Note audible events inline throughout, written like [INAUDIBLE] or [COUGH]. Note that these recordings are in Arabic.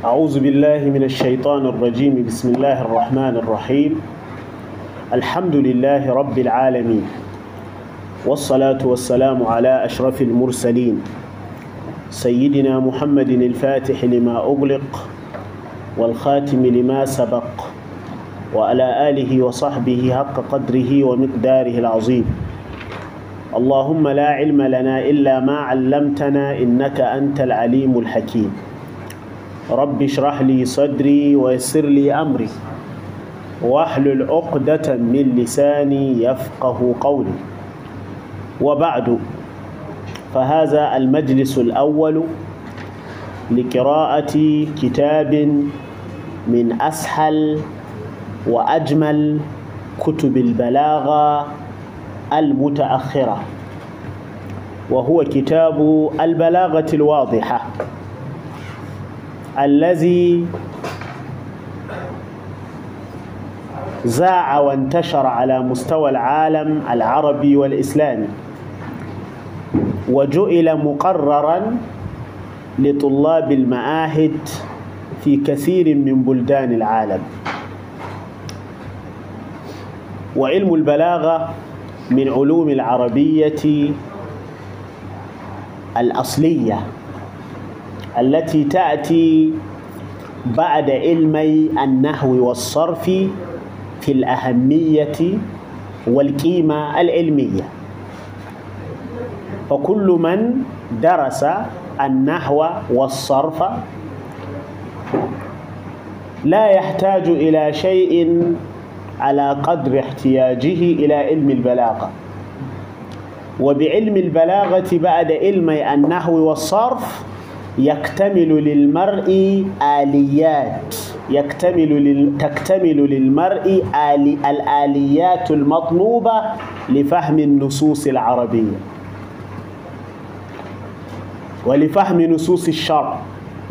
أعوذ بالله من الشيطان الرجيم. بسم الله الرحمن الرحيم. الحمد لله رب العالمين. والصلاة والسلام على أشرف المرسلين. سيدنا محمد الفاتح لما أغلق والخاتم لما سبق وعلى آله وصحبه حق قدره ومقداره العظيم. اللهم لا علم لنا إلا ما علمتنا إنك أنت العليم الحكيم. رب اشرح لي صدري ويسر لي أمري. واحلل عقدة من لساني يفقه قولي. وبعد فهذا المجلس الأول لقراءة كتاب من أسهل وأجمل كتب البلاغة المتأخرة وهو كتاب البلاغة الواضحة. الذي زاع وانتشر على مستوى العالم العربي والإسلامي وجعل مقررا لطلاب المعاهد في كثير من بلدان العالم. وعلم البلاغة من علوم العربية الأصلية. التي تأتي بعد علمي النحو والصرف في الأهمية والقيمة العلمية. فكل من درس النحو والصرف لا يحتاج إلى شيء على قدر احتياجه إلى علم البلاغة. وبعلم البلاغة بعد علم النحو والصرف يكتمل للمرء آليات يكتمل لل... تكتمل للمرء آلي... الآليات المطلوبة لفهم النصوص العربية. ولفهم نصوص الشرع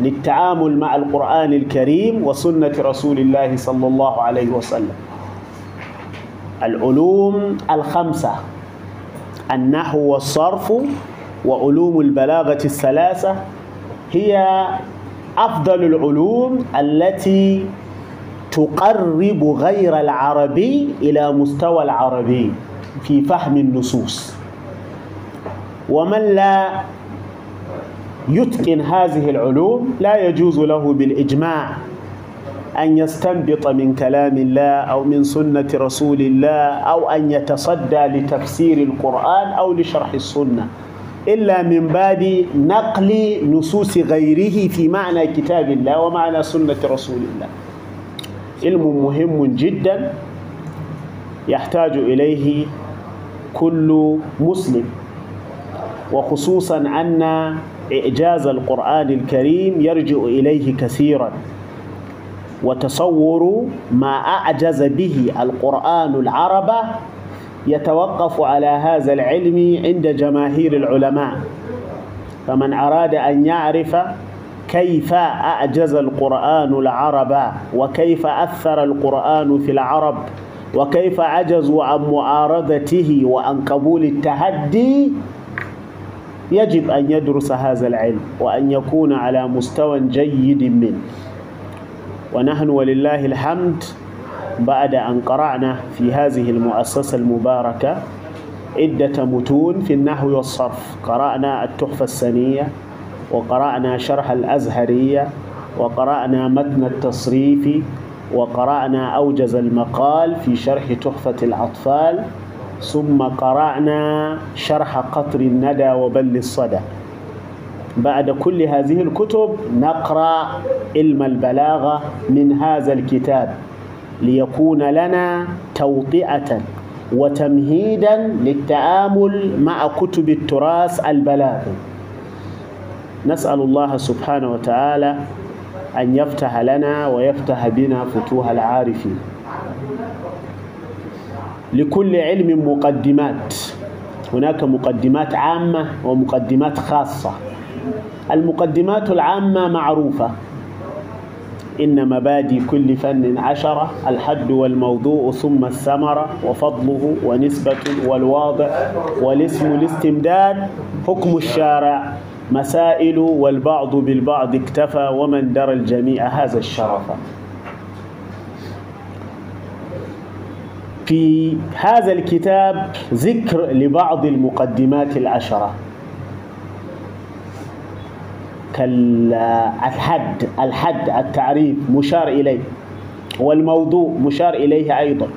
للتعامل مع القرآن الكريم وسنة رسول الله صلى الله عليه وسلم. العلوم الخمسة النحو والصرف وعلوم البلاغة الثلاثة هي أفضل العلوم التي تقرب غير العربي إلى مستوى العربي في فهم النصوص. ومن لا يتقن هذه العلوم لا يجوز له بالإجماع أن يستنبط من كلام الله أو من سنة رسول الله أو أن يتصدى لتفسير القرآن أو لشرح السنة. إلا من باب نقل نصوص غيره في معنى كتاب الله ومعنى سنة رسول الله. علم مهم جدا يحتاج إليه كل مسلم. وخصوصا أن إعجاز القرآن الكريم يرجع إليه كثيرا. وتصور ما أعجز به القرآن العرب يتوقف على هذا العلم عند جماهير العلماء. فمن أراد أن يعرف كيف أعجز القرآن العرب وكيف أثر القرآن في العرب وكيف عجزوا عن معارضته وعن قبول التحدي يجب أن يدرس هذا العلم وأن يكون على مستوى جيد منه. ونحن ولله الحمد بعد أن قرأنا في هذه المؤسسة المباركة عدة متون في النحو والصرف. قرأنا التحفة السنية وقرأنا شرح الأزهرية وقرأنا متن التصريف وقرأنا أوجز المقال في شرح تحفة الأطفال ثم قرأنا شرح قطر الندى وبل الصدى. بعد كل هذه الكتب نقرأ علم البلاغة من هذا الكتاب. ليكون لنا توطئة وتمهيدا للتعامل مع كتب التراث البلاغي. نسأل الله سبحانه وتعالى أن يفتح لنا ويفتح بنا فتوح العارفين. لكل علم مقدمات. هناك مقدمات عامة ومقدمات خاصة. المقدمات العامة معروفة. إن مبادئ كل فن عشرة الحد والموضوع ثم الثمرة وفضله ونسبة والواضع والاسم الاستمداد حكم الشارع مسائل والبعض بالبعض اكتفى ومن درى الجميع هذا الشرف. في هذا الكتاب ذكر لبعض المقدمات العشرة. كالحد الحد التعريف مشار إليه والموضوع مشار إليه أيضا.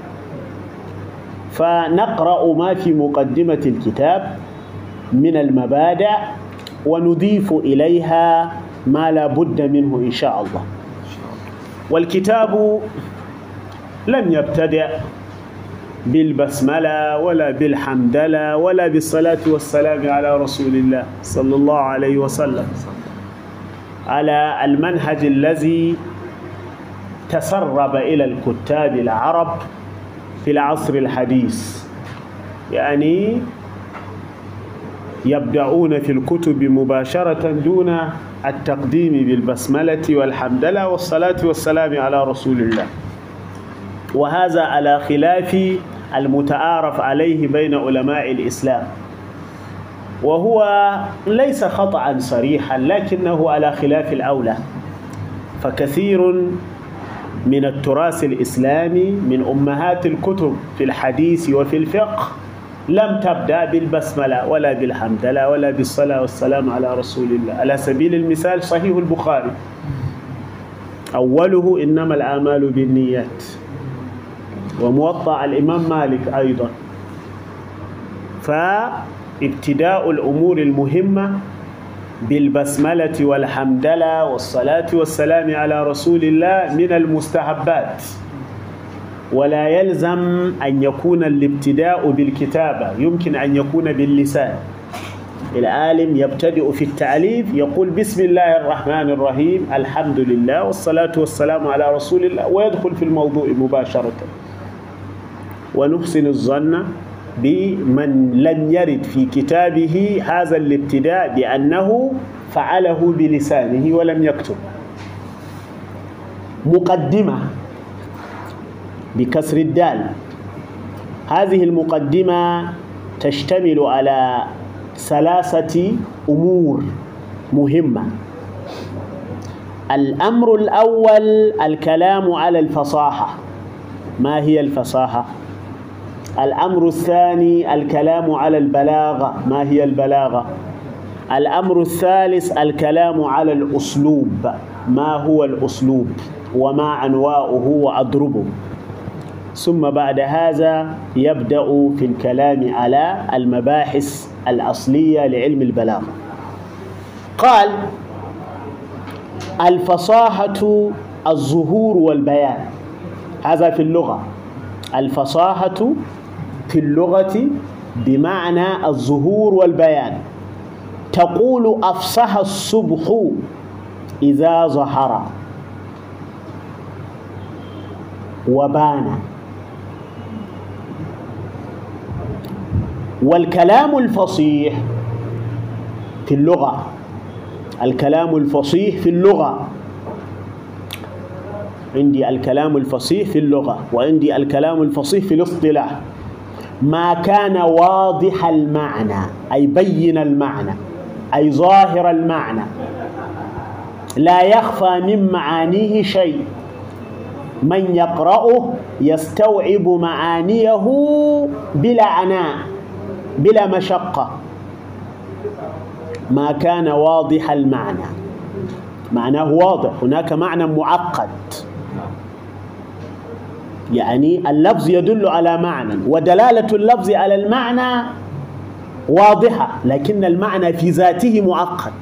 فنقرأ ما في مقدمة الكتاب من المبادئ ونضيف إليها ما لا بد منه إن شاء الله. والكتاب لم يبتدأ بالبسملة ولا بالحمدلة ولا بالصلاة والسلام على رسول الله صلى الله عليه وسلم. على المنهج الذي تسرب إلى الكتاب العرب في العصر الحديث. يعني يبدأون في الكتب مباشرة دون التقديم بالبسملة والحمدلة والصلاة والسلام على رسول الله. وهذا على خلاف المتعارف عليه بين علماء الإسلام. وهو ليس خطأ صريحا لكنه على خلاف الأولى. فكثير من التراث الإسلامي من أمهات الكتب في الحديث وفي الفقه لم تبدأ بالبسملة ولا بالحمدلة ولا بالصلاة والسلام على رسول الله. على سبيل المثال صحيح البخاري. أوله إنما الأعمال بالنيات. وموطأ الإمام مالك أيضا. فابتداء الأمور المهمة بالبسملة والحمدلة والصلاة والسلام على رسول الله من المستحبات. ولا يلزم أن يكون الابتداء بالكتابة يمكن أن يكون باللسان. العالم يبتدئ في التعليف يقول بسم الله الرحمن الرحيم الحمد لله والصلاة والسلام على رسول الله ويدخل في الموضوع مباشرة. ونحسن الظن بمن لم يرد في كتابه هذا الابتداء بأنه فعله بلسانه ولم يكتب. مقدمة بكسر الدال. هذه المقدمة تشتمل على ثلاثة أمور مهمة. الأمر الأول الكلام على الفصاحة. ما هي الفصاحة؟ الأمر الثاني الكلام على البلاغة. ما هي البلاغة؟ الأمر الثالث الكلام على الأسلوب. ما هو الأسلوب؟ وما أنواعه وأضربه. ثم بعد هذا يبدأ في الكلام على المباحث الأصلية لعلم البلاغة. قال الفصاحة الظهور والبيان. هذا في اللغة. الفصاحة في اللغة بمعنى الظهور والبيان. تقول أفصح الصبح إذا ظهر. وبان. والكلام الفصيح في اللغة. الكلام الفصيح في اللغة. عندي الكلام الفصيح في اللغة وعندي الكلام الفصيح في الاصطلاح. ما كان واضح المعنى أي بين المعنى أي ظاهر المعنى. لا يخفى من معانيه شيء. من يقرأه يستوعب معانيه بلا عناء بلا مشقة. ما كان واضح المعنى. معناه واضح هناك معنى معقد. يعني اللفظ يدل على معنى ودلالة اللفظ على المعنى واضحة لكن المعنى في ذاته معقد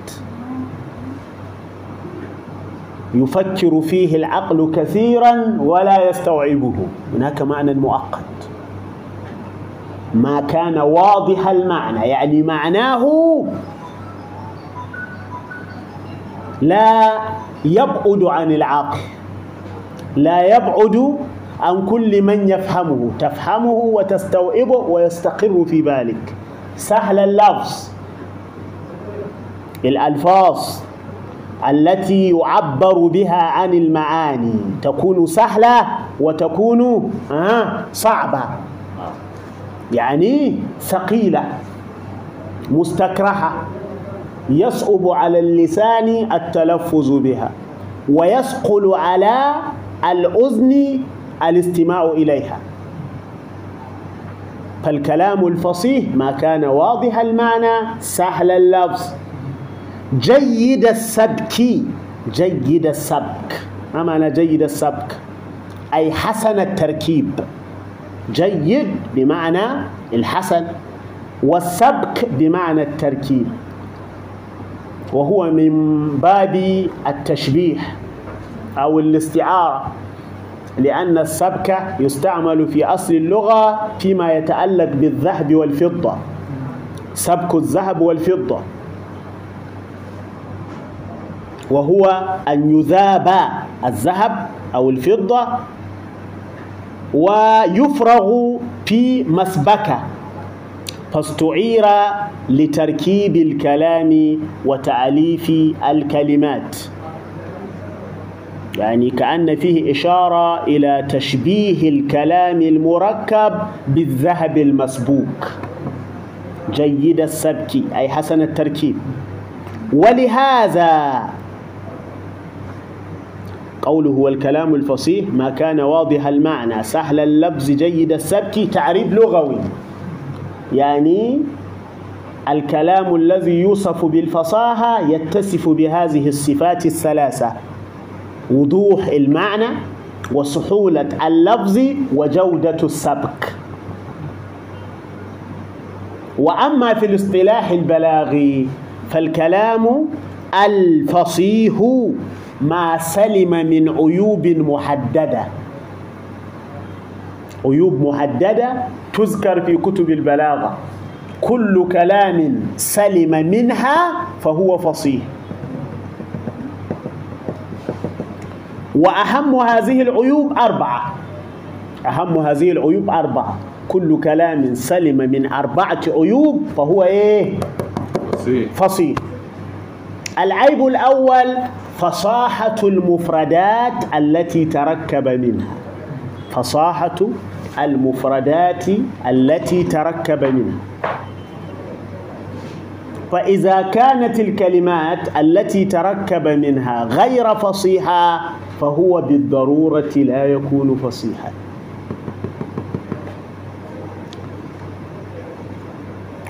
يفكر فيه العقل كثيرا ولا يستوعبه. هناك معنى مؤقت. ما كان واضح المعنى يعني معناه لا يبعد عن العقل لا يبعد عن كل من يفهمه تفهمه وتستوعبه ويستقر في بالك. سهل اللفظ. الألفاظ التي يعبر بها عن المعاني تكون سهلة وتكون صعبة. يعني ثقيلة مستكرهة. يصعب على اللسان التلفظ بها ويثقل على الأذن الاستماع إليها. فالكلام الفصيح ما كان واضح المعنى سهل اللفظ. جيد السبك جيد السبك. ما معنى جيد السبك؟ أي حسن التركيب. جيد بمعنى الحسن والسبك بمعنى التركيب. وهو من باب التشبيه أو الاستعارة. لأن السبك يستعمل في أصل اللغة فيما يتعلق بالذهب والفضة. سبك الذهب والفضة. وهو أن يذاب الذهب أو الفضة ويفرغ في مسبكة فاستعير لتركيب الكلام وتأليف الكلمات. يعني كأن فيه إشارة إلى تشبيه الكلام المركب بالذهب المسبوك جيد السبك أي حسن التركيب. ولهذا قوله هو الكلام الفصيح ما كان واضح المعنى. سهل اللبز جيد السبك تعريب لغوي. يعني الكلام الذي يوصف بالفصاحة يتصف بهذه الصفات الثلاثة. وضوح المعنى وسهولة اللفظ وجودة السبك. وأما في الاصطلاح البلاغي فالكلام الفصيح ما سلم من عيوب محددة. عيوب محددة تذكر في كتب البلاغة. كل كلام سلم منها فهو فصيح. وأهم هذه العيوب أربعة. أهم هذه العيوب أربعة. كل كلام سلم من أربعة عيوب فهو إيه؟ فصيح. العيب الأول فصاحة المفردات التي تركب منها. فصاحة المفردات التي تركب منها. فإذا كانت الكلمات التي تركب منها غير فصيحة فهو بالضرورة لا يكون فصيحا.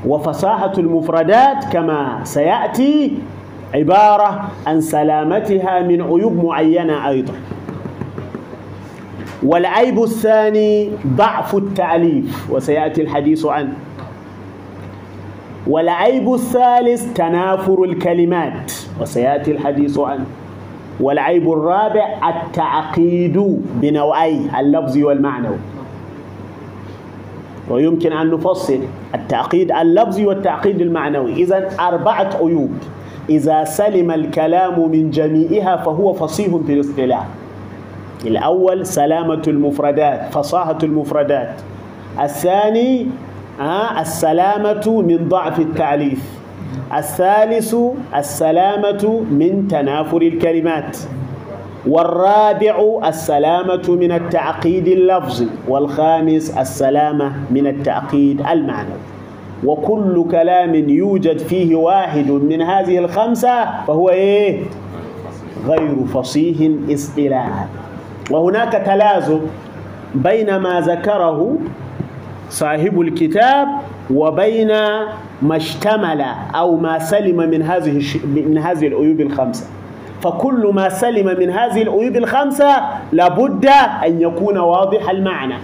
وفصاحة المفردات كما سيأتي عبارة عن سلامتها من عيوب معينة أيضا. والعيب الثاني ضعف التأليف وسيأتي الحديث عنه. والعيب الثالث تنافر الكلمات وسيأتي الحديث عنه. والعيب الرابع التعقيد بنوعي اللفظ والمعنوي ويمكن أن نفصل التعقيد اللفظي والتعقيد المعنوي. إذا أربعة عيوب. إذا سلم الكلام من جميعها فهو فصيح في الاصطلاح. الأول سلامة المفردات فصاحة المفردات. الثاني آه السلامة من ضعف التعليف. الثالث السلامة من تنافر الكلمات والرابع السلامة من التعقيد اللفظي والخامس السلامة من التعقيد المعنوي وكل كلام يوجد فيه واحد من هذه الخمسة فهو إيه؟ غير فصيح اصطلاحا وهناك تلازم بين ما ذكره صاحب الكتاب وبين ما اشتمل أو ما سلم من هذه من هذه العيوب الخمسة. فكل ما سلم من هذه العيوب الخمسة لابد أن يكون واضح المعنى.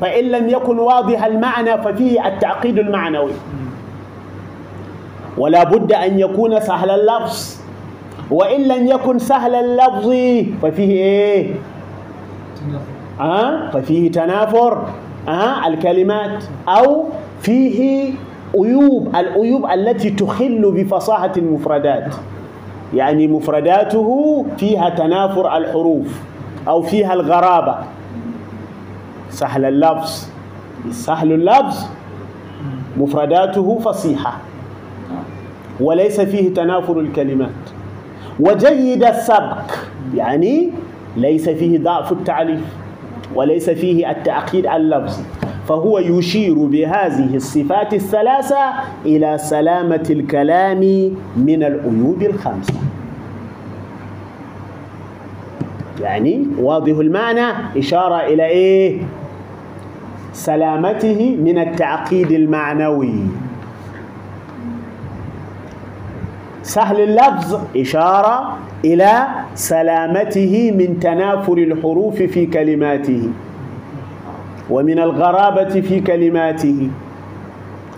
فإن لم يكن واضح المعنى ففيه التعقيد المعنوي. ولا بد أن يكون سهل اللفظ. وإن لم يكن سهل اللفظ ففيه إيه؟ أه؟ ففيه تنافر. أه؟ الكلمات. أو فيه عيوب العيوب التي تخل بفصاحة المفردات. يعني مفرداته فيها تنافر الحروف أو فيها الغرابة. سهل اللفظ. سهل اللفظ. مفرداته فصيحة. وليس فيه تنافر الكلمات. وجيد السبك. يعني ليس فيه ضعف التعليف. وليس فيه التعقيد اللفظي فهو يشير بهذه الصفات الثلاثة إلى سلامة الكلام من العيوب الخمسة. يعني واضح المعنى؟ إشارة إلى إيه؟ سلامته من التعقيد المعنوي. سهل اللفظ إشارة إلى سلامته من تنافر الحروف في كلماته. ومن الغرابة في كلماته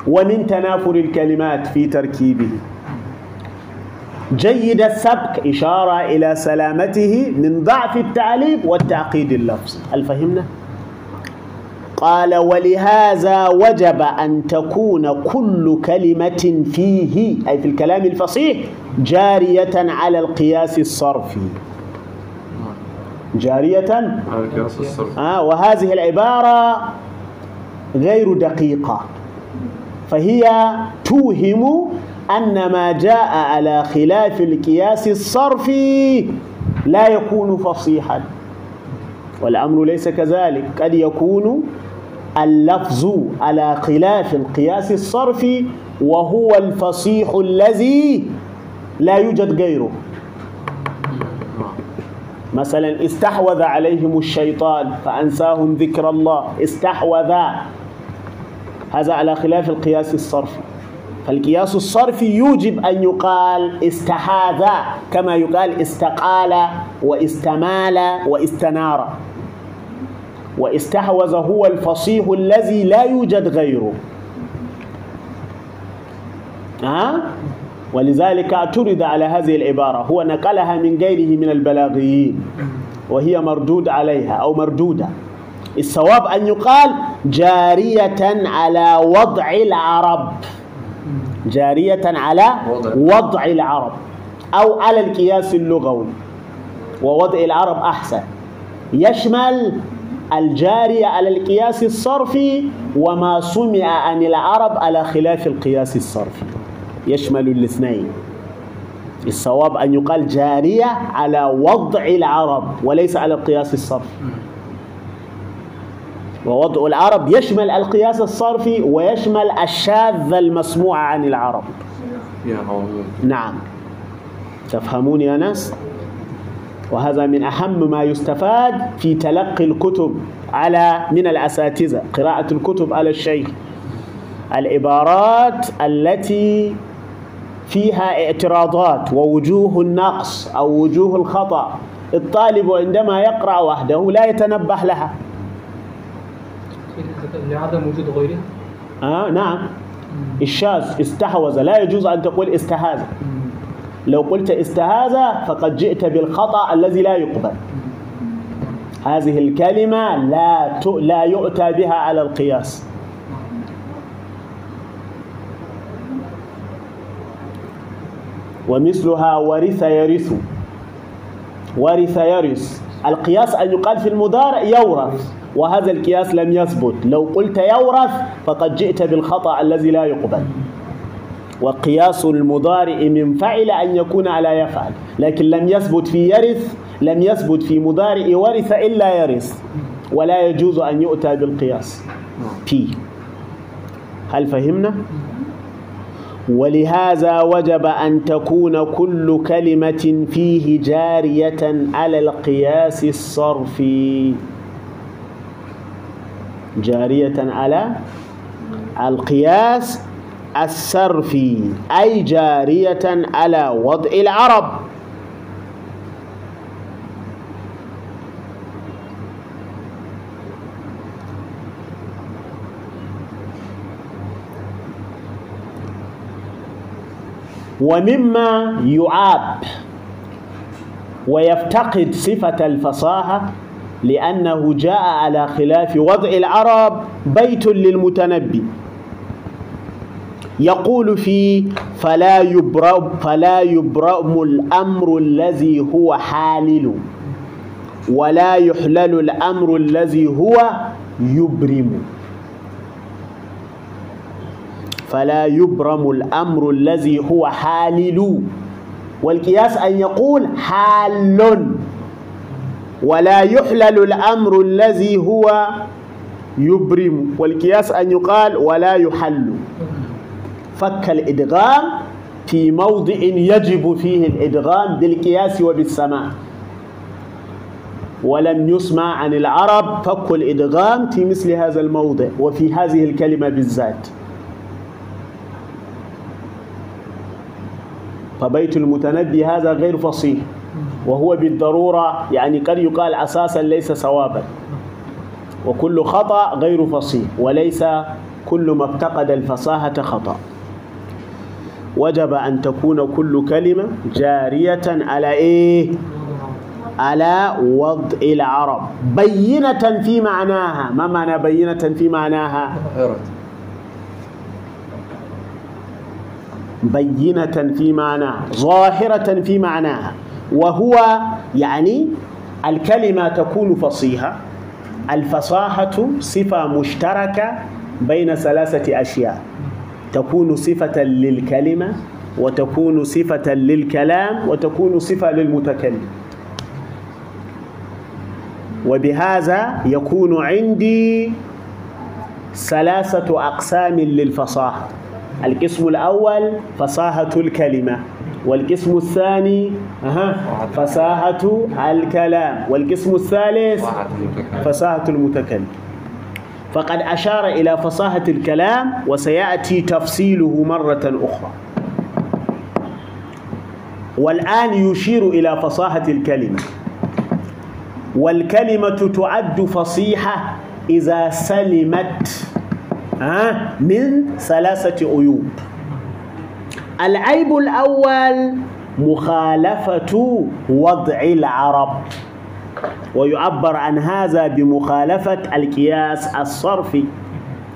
ومن تنافر الكلمات في تركيبه. جيد السبك إشارة إلى سلامته من ضعف التعليم والتعقيد اللفظ. هل فهمنا؟ قال ولهذا وجب أن تكون كل كلمة فيه أي في الكلام الفصيح جارية على القياس الصرفي. جارية. آه وهذه العبارة غير دقيقة. فهي توهم أن ما جاء على خلاف القياس الصرفي لا يكون فصيحا. والأمر ليس كذلك. قد يكون اللفظ على خلاف القياس الصرفي وهو الفصيح الذي لا يوجد غيره. مثلا استحوذ عليهم الشيطان فأنساهم ذكر الله استحوذ. هذا على خلاف القياس الصرفي. فالقياس الصرفي يوجب أن يقال استحاذ كما يقال استقال واستمال واستنار. واستحوذ هو الفصيح الذي لا يوجد غيره. ها؟ ولذلك اعترض على هذه العبارة. هو نقلها من غيره من البلاغيين وهي مردود عليها أو مردودة. الصواب أن يقال جارية على وضع العرب. جارية على وضع العرب أو على القياس اللغوي. ووضع العرب أحسن. يشمل الجارية على القياس الصرفي وما سمع عن العرب على خلاف القياس الصرفي. يشمل الاثنين. الصواب أن يقال جارية على وضع العرب وليس على القياس الصرفي. ووضع العرب يشمل القياس الصرفي ويشمل الشاذ المسموع عن العرب. نعم. تفهمون يا ناس؟ وهذا من أهم ما يستفاد في تلقي الكتب على من الأساتذة. قراءة الكتب على الشيخ. العبارات التي فيها اعتراضات ووجوه النقص أو وجوه الخطأ. الطالب عندما يقرأ وحده لا يتنبه لها. لعدم وجود غيرها آه نعم. الشاذ استحوذ. لا يجوز أن تقول استهاذ. لو قلت استهاذ فقد جئت بالخطأ الذي لا يقبل. هذه الكلمة لا لا يؤتى بها على القياس. ومثلها ورث يرث. ورث يرث. القياس أن يقال في المضارع يورث وهذا القياس لم يثبت. لو قلت يورث فقد جئت بالخطأ الذي لا يقبل. وقياس المضارع من فعل أن يكون على يفعل. لكن لم يثبت في يرث لم يثبت في مضارع ورث إلا يرث. ولا يجوز أن يؤتى بالقياس. في هل فهمنا؟ ولهذا وجب أن تكون كل كلمة فيه جارية على القياس الصرفي. جارية على القياس الصرفي أي جارية على وضع العرب. ومما يعاب ويفتقد صفة الفصاحة لأنه جاء على خلاف وضع العرب بيت للمتنبي. يقول فيه فلا يبرم فلا يبرم الأمر الذي هو حالل ولا يحلل الأمر الذي هو يبرم. فلا يبرم الأمر الذي هو حالل. والقياس أن يقول حال. ولا يحلل الأمر الذي هو يبرم. والقياس أن يقال ولا يحل. فك الإدغام في موضع يجب فيه الإدغام بالقياس وبالسماع. ولم يسمع عن العرب فك الإدغام في مثل هذا الموضع. وفي هذه الكلمة بالذات. فبيت المتنبي هذا غير فصيح. وهو بالضرورة يعني قد يقال أساسا ليس صوابا وكل خطأ غير فصيح وليس كل ما افتقد الفصاحة خطأ. وجب أن تكون كل كلمة جارية على إيه؟ على وضع العرب. بينة في معناها. ما معنى بينة في معناها ظاهرة بينة في معناها ظاهرة في معناها وهو يعني الكلمة تكون فصيحة الفصاحة صفة مشتركة بين ثلاثة أشياء تكون صفة للكلمة وتكون صفة للكلام وتكون صفة للمتكلم. وبهذا يكون عندي ثلاثة أقسام للفصاحة. القسم الأول فصاحة الكلمة والقسم الثاني فصاحة الكلام والقسم الثالث فصاحة المتكلم. فقد أشار إلى فصاحة الكلام وسيأتي تفصيله مرة أخرى. والآن يشير إلى فصاحة الكلمة. والكلمة تعد فصيحة إذا سلمت من ثلاثة عيوب. العيب الأول مخالفة وضع العرب ويعبر عن هذا بمخالفة القياس الصرفي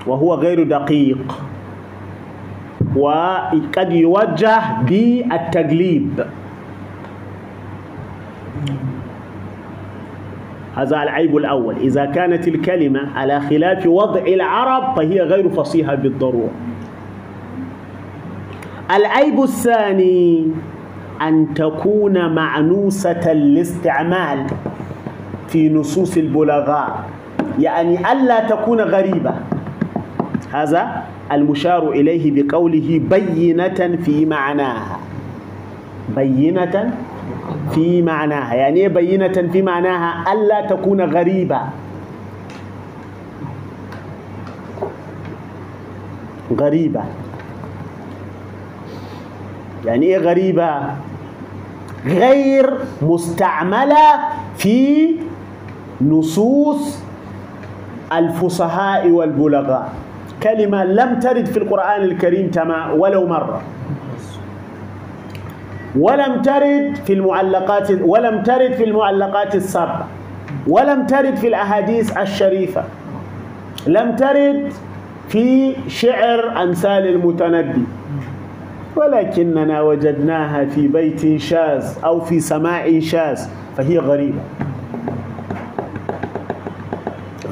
وهو غير دقيق وقد يوجه بالتقليب. هذا العيب الأول. إذا كانت الكلمة على خلاف وضع العرب فهي غير فصيحة بالضرورة. العيب الثاني أن تكون معنوسة الاستعمال في نصوص البلغاء يعني ألا تكون غريبة. هذا المشار إليه بقوله بينة في معناها. بينة في معناها يعني إيه بينة في معناها؟ ألا تكون غريبة. غريبة. يعني إيه غريبة؟ غير مستعملة في نصوص الفصحاء والبلغاء. كلمة لم ترد في القرآن الكريم تما ولو مرة. ولم ترد في المعلقات ولم ترد في المعلقات السبع ولم ترد في الأحاديث الشريفة. لم ترد في شعر أمثال المتنبي ولكننا وجدناها في بيت شاذ أو في سماع شاذ فهي غريبة.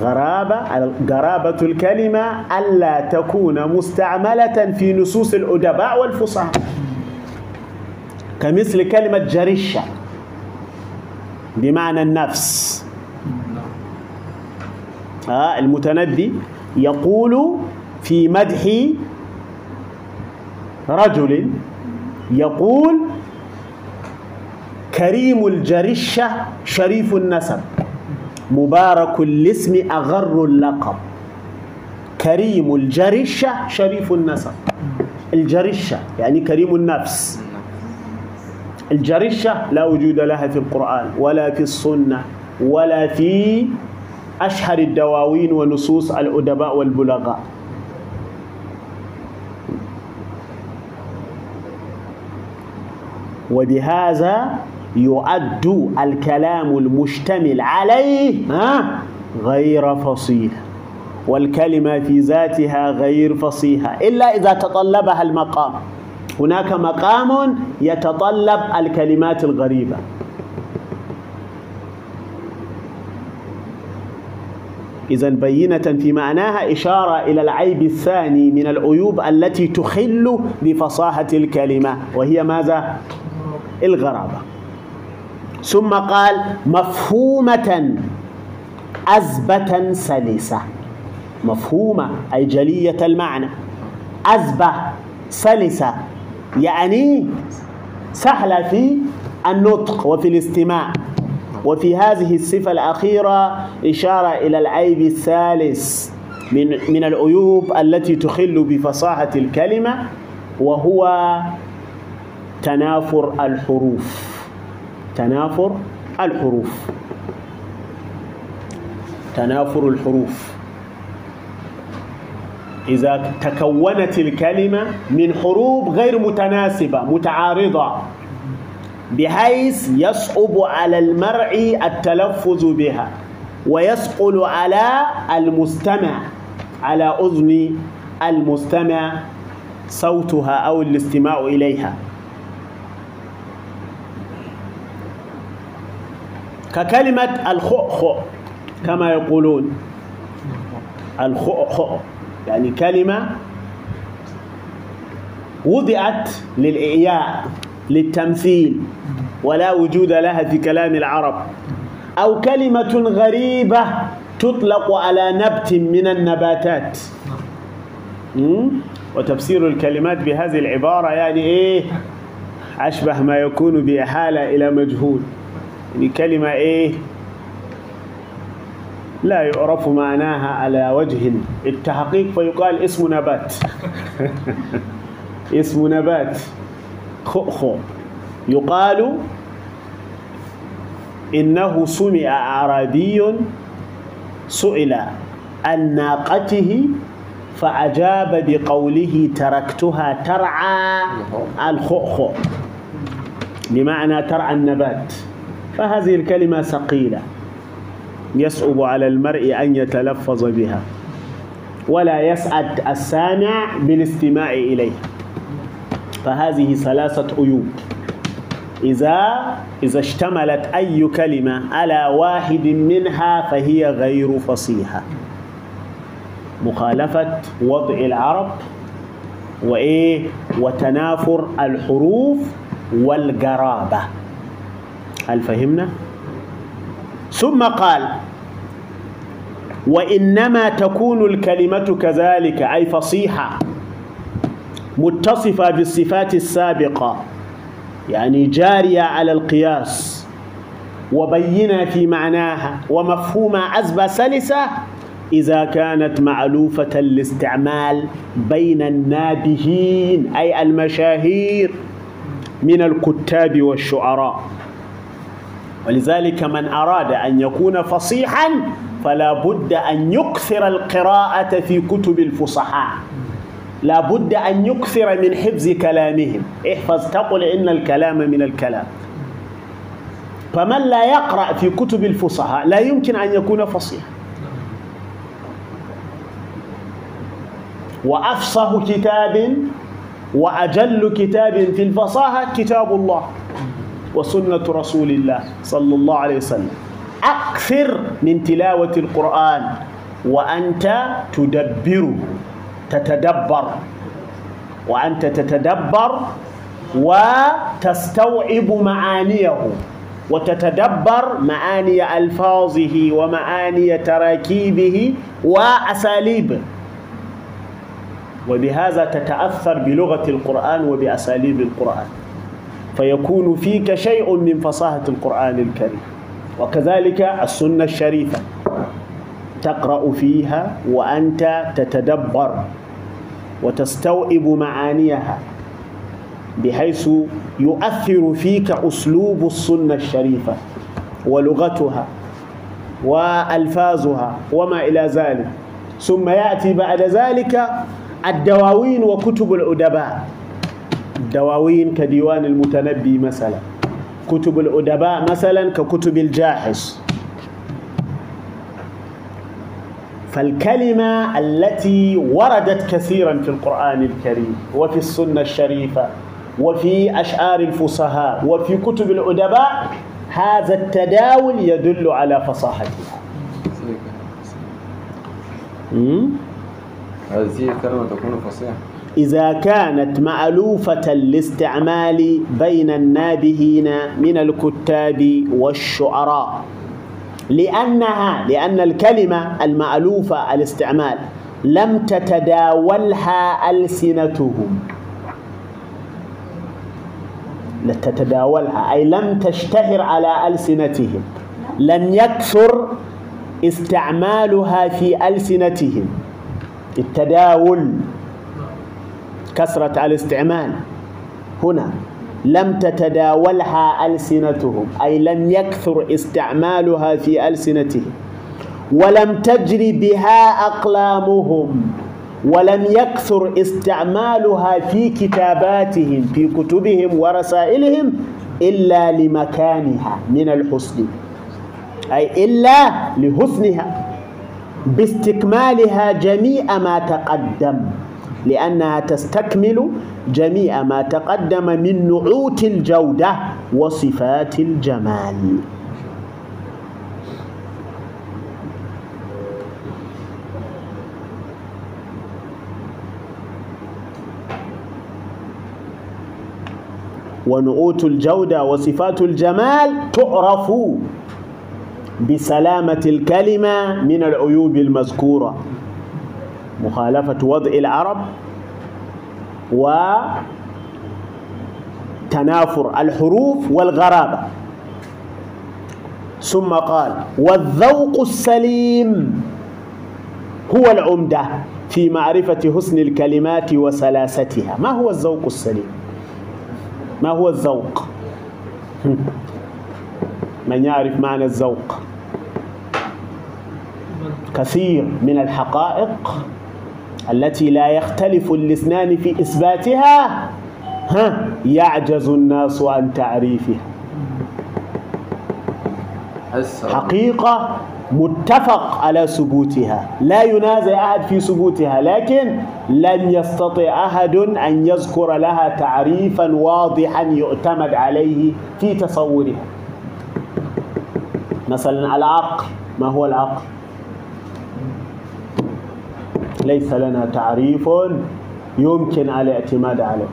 غرابة غرابة الكلمة ألا تكون مستعملة في نصوص الأدباء والفصحاء. كمثل كلمة جرشة بمعنى النفس. آه المتنبي يقول في مدح رجل يقول كريم الجرشة شريف النسب. مبارك الاسم أغر اللقب. كريم الجرشة شريف النسب. الجرشة يعني كريم النفس. الجرشة لا وجود لها في القرآن ولا في السنة ولا في أشهر الدواوين ونصوص الأدباء والبلغاء. وبهذا يعد الكلام المشتمل عليه غير فصيح. والكلمة في ذاتها غير فصيحة إلا إذا تطلبها المقام. هناك مقام يتطلب الكلمات الغريبة. إذا بينة في معناها إشارة إلى العيب الثاني من العيوب التي تخل بفصاحة الكلمة وهي ماذا؟ الغرابة. ثم قال مفهومة أزبة سلسة. مفهومة أي جلية المعنى. أزبة سلسة. يعني سهلة في النطق وفي الاستماع. وفي هذه الصفة الأخيرة إشارة إلى العيب الثالث من من العيوب التي تخل بفصاحة الكلمة وهو تنافر الحروف. تنافر الحروف. تنافر الحروف. إذا تكونت الكلمة من حروف غير متناسبة متعارضة. بحيث يصعب على المرء التلفظ بها ويثقل على المستمع على أذن المستمع صوتها أو الاستماع إليها. ككلمة الخؤخؤ كما يقولون الخؤخؤ. يعني كلمة وضعت للإعياء للتمثيل ولا وجود لها في كلام العرب. أو كلمة غريبة تطلق على نبت من النباتات؟ وتفسير الكلمات بهذه العبارة يعني إيه؟ أشبه ما يكون بإحالة إلى مجهول. يعني كلمة إيه؟ لا يعرف معناها على وجه التحقيق فيقال اسم نبات. [LAUGHS] اسم نبات. خؤخو يقال إنه سمع أعرابي سئل عن ناقته فأجاب بقوله تركتها ترعى الخؤخو بمعنى ترعى النبات. فهذه الكلمة ثقيلة. يصعب على المرء أن يتلفظ بها ولا يسعد السامع بالاستماع إليها فهذه ثلاثة عيوب. إذا إذا اشتملت أي كلمة على واحد منها فهي غير فصيحة. مخالفة وضع العرب وإيه؟ وتنافر الحروف والقرابة. هل فهمنا؟ ثم قال وإنما تكون الكلمة كذلك أي فصيحة متصفة بالصفات السابقة يعني جارية على القياس وبينة في معناها ومفهومة عزبة سلسة إذا كانت معلوفة الاستعمال بين النابهين أي المشاهير من الكتاب والشعراء. ولذلك من أراد أن يكون فصيحا فلا بد أن يكثر القراءة في كتب الفصحاء. لا بد أن يكثر من حفظ كلامهم. احفظ تقل إن الكلام من الكلام. فمن لا يقرأ في كتب الفصحاء لا يمكن أن يكون فصيحا. وأفصح كتاب وأجل كتاب في الفصاحة كتاب الله. وسنة رسول الله صلى الله عليه وسلم. أكثر من تلاوة القرآن وأنت تدبره تتدبر. وأنت تتدبر وتستوعب معانيه وتتدبر معاني ألفاظه ومعاني تراكيبه وأساليبه وبهذا تتأثر بلغة القرآن وبأساليب القرآن. فيكون فيك شيء من فصاحة القرآن الكريم. وكذلك السنة الشريفة. تقرأ فيها وأنت تتدبر وتستوعب معانيها بحيث يؤثر فيك أسلوب السنة الشريفة ولغتها وألفاظها وما إلى ذلك. ثم يأتي بعد ذلك الدواوين وكتب الأدباء. الدواوين كديوان المتنبي مثلا. كتب الأدباء مثلا ككتب الجاحظ فالكلمة التي وردت كثيرا في القرآن الكريم وفي السنة الشريفة وفي أشعار الفصحاء وفي كتب الأدباء هذا التداول يدل على فصاحتها. هذه الكلمة تكون فصيحة. إذا كانت مألوفة الاستعمال بين النابهين من الكتاب والشعراء. لأنها لأن الكلمة المألوفة الاستعمال لم تتداولها ألسنتهم. تتداولها أي لم تشتهر على ألسنتهم. لم يكثر استعمالها في ألسنتهم. التداول كثرة الاستعمال. هنا لم تتداولها ألسنتهم أي لم يكثر استعمالها في ألسنتهم. ولم تجري بها أقلامهم ولم يكثر استعمالها في كتاباتهم في كتبهم ورسائلهم إلا لمكانها من الحسن. أي إلا لحسنها باستكمالها جميع ما تقدم. لأنها تستكمل جميع ما تقدم من نعوت الجودة وصفات الجمال. ونعوت الجودة وصفات الجمال تعرف بسلامة الكلمة من العيوب المذكورة. مخالفة وضع العرب وتنافر الحروف والغرابة. ثم قال والذوق السليم هو العمدة في معرفة حسن الكلمات وسلاستها. ما هو الذوق السليم؟ ما هو الذوق؟ [LAUGHS] من يعرف معنى الذوق؟ كثير من الحقائق التي لا يختلف الاثنان في إثباتها ها يعجز الناس عن تعريفها. حقيقة متفق على ثبوتها. لا ينازع أحد في ثبوتها لكن لن يستطيع أحد أن يذكر لها تعريفا واضحا يعتمد عليه في تصورها. مثلا العقل. ما هو العقل؟ ليس لنا تعريف يمكن الاعتماد عليه.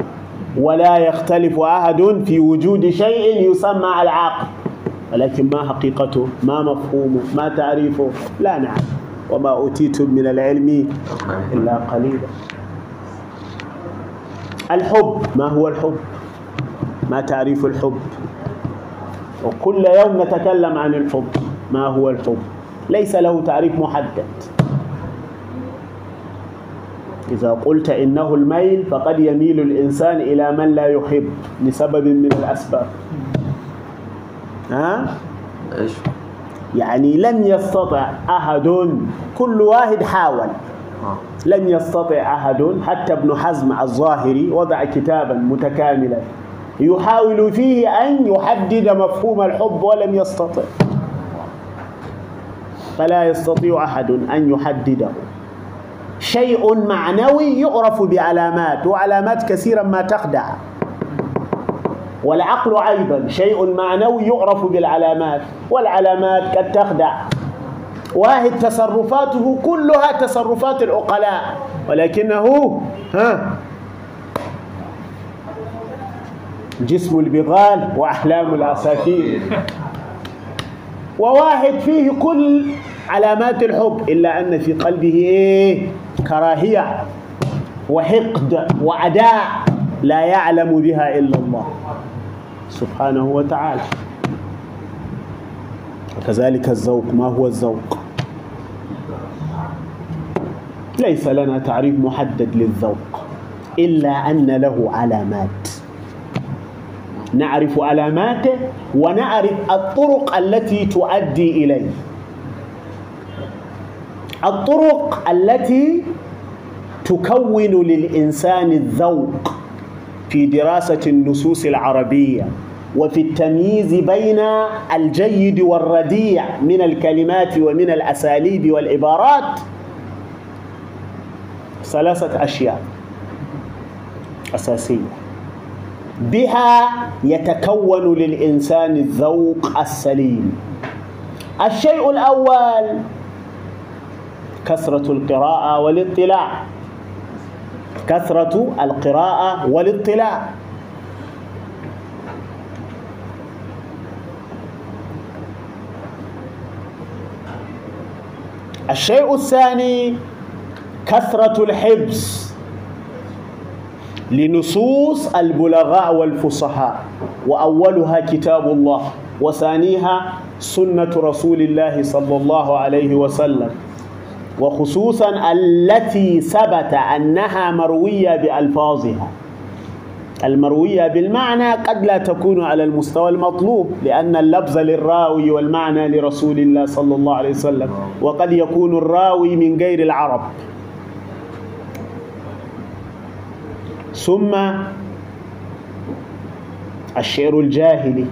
ولا يختلف أحد في وجود شيء يسمى العقل. ولكن ما حقيقته ما مفهومه ما تعريفه؟ لا نعلم وما أوتيتم من العلم إلا قليلا. الحب ما هو الحب؟ ما تعريف الحب؟ وكل يوم نتكلم عن الحب ما هو الحب؟ ليس له تعريف محدد. إذا قلت إنه الميل فقد يميل الإنسان إلى من لا يحب لسبب من الأسباب. ها؟ إيش؟ يعني لم يستطع أحد كل واحد حاول. آه. لم يستطع أحد حتى ابن حزم الظاهري وضع كتابا متكاملا يحاول فيه أن يحدد مفهوم الحب ولم يستطع. فلا يستطيع أحد أن يحدده. شيء معنوي يعرف بعلامات وعلامات كثيرا ما تخدع. والعقل أيضا شيء معنوي يعرف بالعلامات والعلامات قد تخدع. واحد تصرفاته كلها تصرفات العقلاء ولكنه ها جسم البغال وأحلام العصافير وواحد فيه كل علامات الحب إلا أن في قلبه إيه؟ كراهية وحقد وعداء لا يعلم بها إلا الله سبحانه وتعالى. وكذلك الذوق ما هو الذوق؟ ليس لنا تعريف محدد للذوق إلا أن له علامات. نعرف علاماته ونعرف الطرق التي تؤدي إليه. الطرق التي تكون للإنسان الذوق في دراسة النصوص العربية وفي التمييز بين الجيد والرديع من الكلمات ومن الأساليب والعبارات. ثلاثة أشياء أساسية. بها يتكون للإنسان الذوق السليم. الشيء الأول كثرة القراءة والاطلاع. كثرة القراءة والاطلاع. الشيء الثاني كثرة الحبس لنصوص البلغاء والفصحاء. وأولها كتاب الله وثانيها سنة رسول الله صلى الله عليه وسلم. وخصوصا التي ثبت أنها مروية بألفاظها. المروية بالمعنى قد لا تكون على المستوى المطلوب لأن اللفظ للراوي والمعنى لرسول الله صلى الله عليه وسلم وقد يكون الراوي من غير العرب. ثم الشعر الجاهلي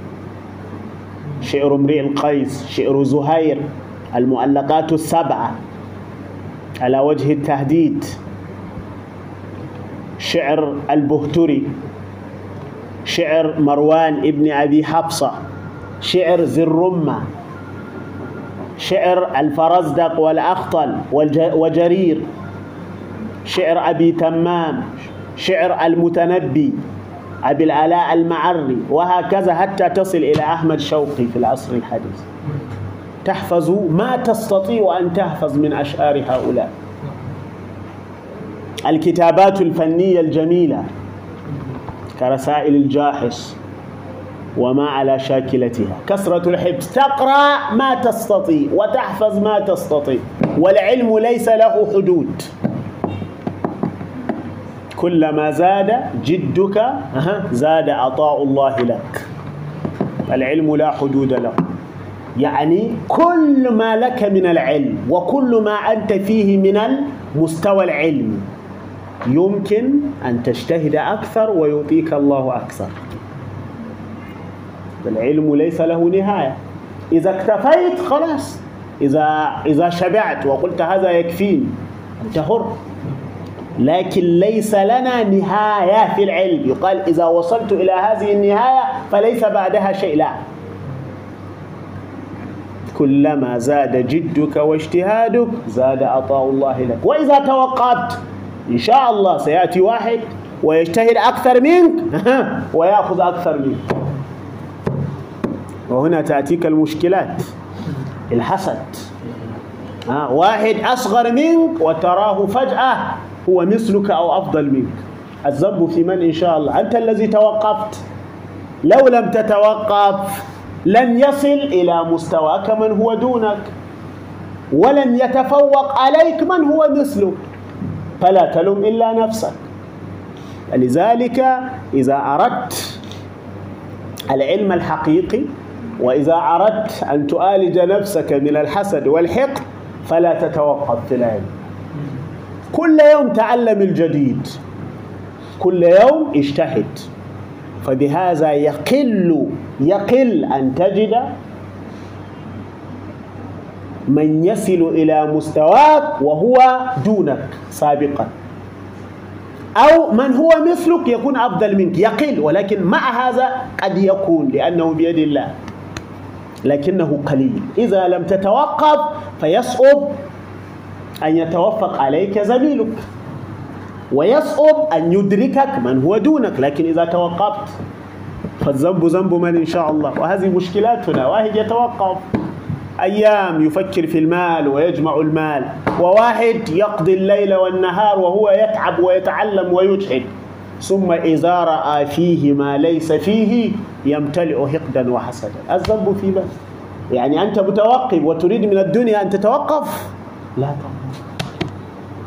شعر امرئ القيس شعر زهير المؤلقات السبعة. على وجه التهديد. شعر البهتري شعر مروان ابن أبي حفصة شعر ذي الرمة شعر الفرزدق والأخطل وجرير شعر أبي تمام شعر المتنبي أبي العلاء المعري وهكذا حتى تصل إلى أحمد شوقي في العصر الحديث. تحفظ ما تستطيع أن تحفظ من أشعار هؤلاء. الكتابات الفنية الجميلة كرسائل الجاحظ وما على شاكلتها. كثرة الحفظ. تقرأ ما تستطيع وتحفظ ما تستطيع. والعلم ليس له حدود. كلما زاد جدك زاد عطاء الله لك. العلم لا حدود له. يعني كل ما لك من العلم وكل ما أنت فيه من المستوى العلمي يمكن أن تجتهد أكثر ويعطيك الله أكثر. العلم ليس له نهاية. إذا اكتفيت خلاص. إذا إذا شبعت وقلت هذا يكفيني. أنت حر. لكن ليس لنا نهاية في العلم. يقال إذا وصلت إلى هذه النهاية فليس بعدها شيء. لا. كلما زاد جدك واجتهادك زاد عطاء الله لك. وإذا توقفت إن شاء الله سيأتي واحد ويجتهد أكثر منك [LAUGHS] ويأخذ أكثر منك. وهنا تأتيك المشكلات الحسد. واحد أصغر منك وتراه فجأة هو مثلك أو أفضل منك. الذنب في من إن شاء الله؟ أنت الذي توقفت. لو لم تتوقف لن يصل إلى مستواك من هو دونك ولن يتفوق عليك من هو مثلك فلا تلوم إلا نفسك. لذلك إذا أردت العلم الحقيقي وإذا أردت أن تعالج نفسك من الحسد والحقد فلا تتوقف في العلم. كل يوم تعلم الجديد كل يوم اجتهد. فبهذا يقل يقل أن تجد من يصل إلى مستواك وهو دونك سابقا. أو من هو مثلك يكون أفضل منك يقل ولكن مع هذا قد يكون لأنه بيد الله. لكنه قليل. إذا لم تتوقف فيصعب أن يتفوق عليك زميلك. ويصعب أن يدركك من هو دونك لكن إذا توقفت فالذنب ذنب من إن شاء الله. وهذه مشكلاتنا واحد يتوقف. أيام يفكر في المال ويجمع المال وواحد يقضي الليل والنهار وهو يتعب ويتعلم ويجهد ثم إذا رأى فيه ما ليس فيه يمتلئ حقدا وحسدا. الذنب في من؟ يعني أنت متوقف وتريد من الدنيا أن تتوقف؟ لا طبعا.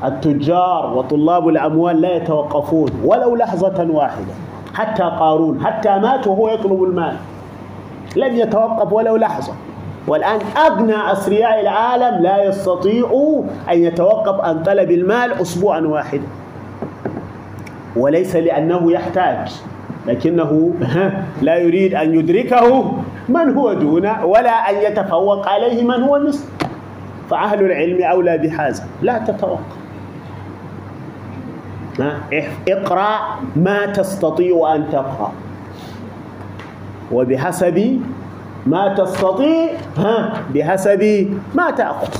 التجار وطلاب الأموال لا يتوقفون ولو لحظة واحدة. حتى قارون حتى مات وهو يطلب المال. لم يتوقف ولو لحظة. والآن أغنى أثرياء العالم لا يستطيع أن يتوقف عن طلب المال أسبوعا واحدا. وليس لأنه يحتاج لكنه [LAUGHS] لا يريد أن يدركه من هو دونه ولا أن يتفوق عليه من هو مثله فأهل العلم أولى بهذا. لا تتوقف. اقرأ ما تستطيع أن تقرأ. وبحسب ما تستطيع ها بحسب ما تأخذ.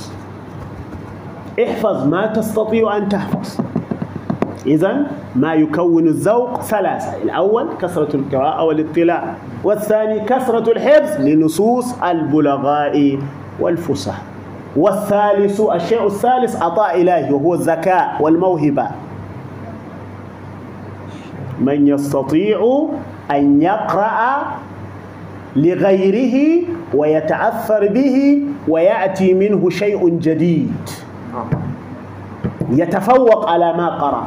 احفظ ما تستطيع أن تحفظ. إذا ما يكون الذوق ثلاثة الأول كثرة القراءة والاطلاع والثاني كثرة الحفظ لنصوص البلغاء والفصح والثالث الشيء الثالث عطاء إلهي وهو الذكاء والموهبة. من يستطيع أن يقرأ لغيره ويتأثر به ويأتي منه شيء جديد. يتفوق على ما قرأ.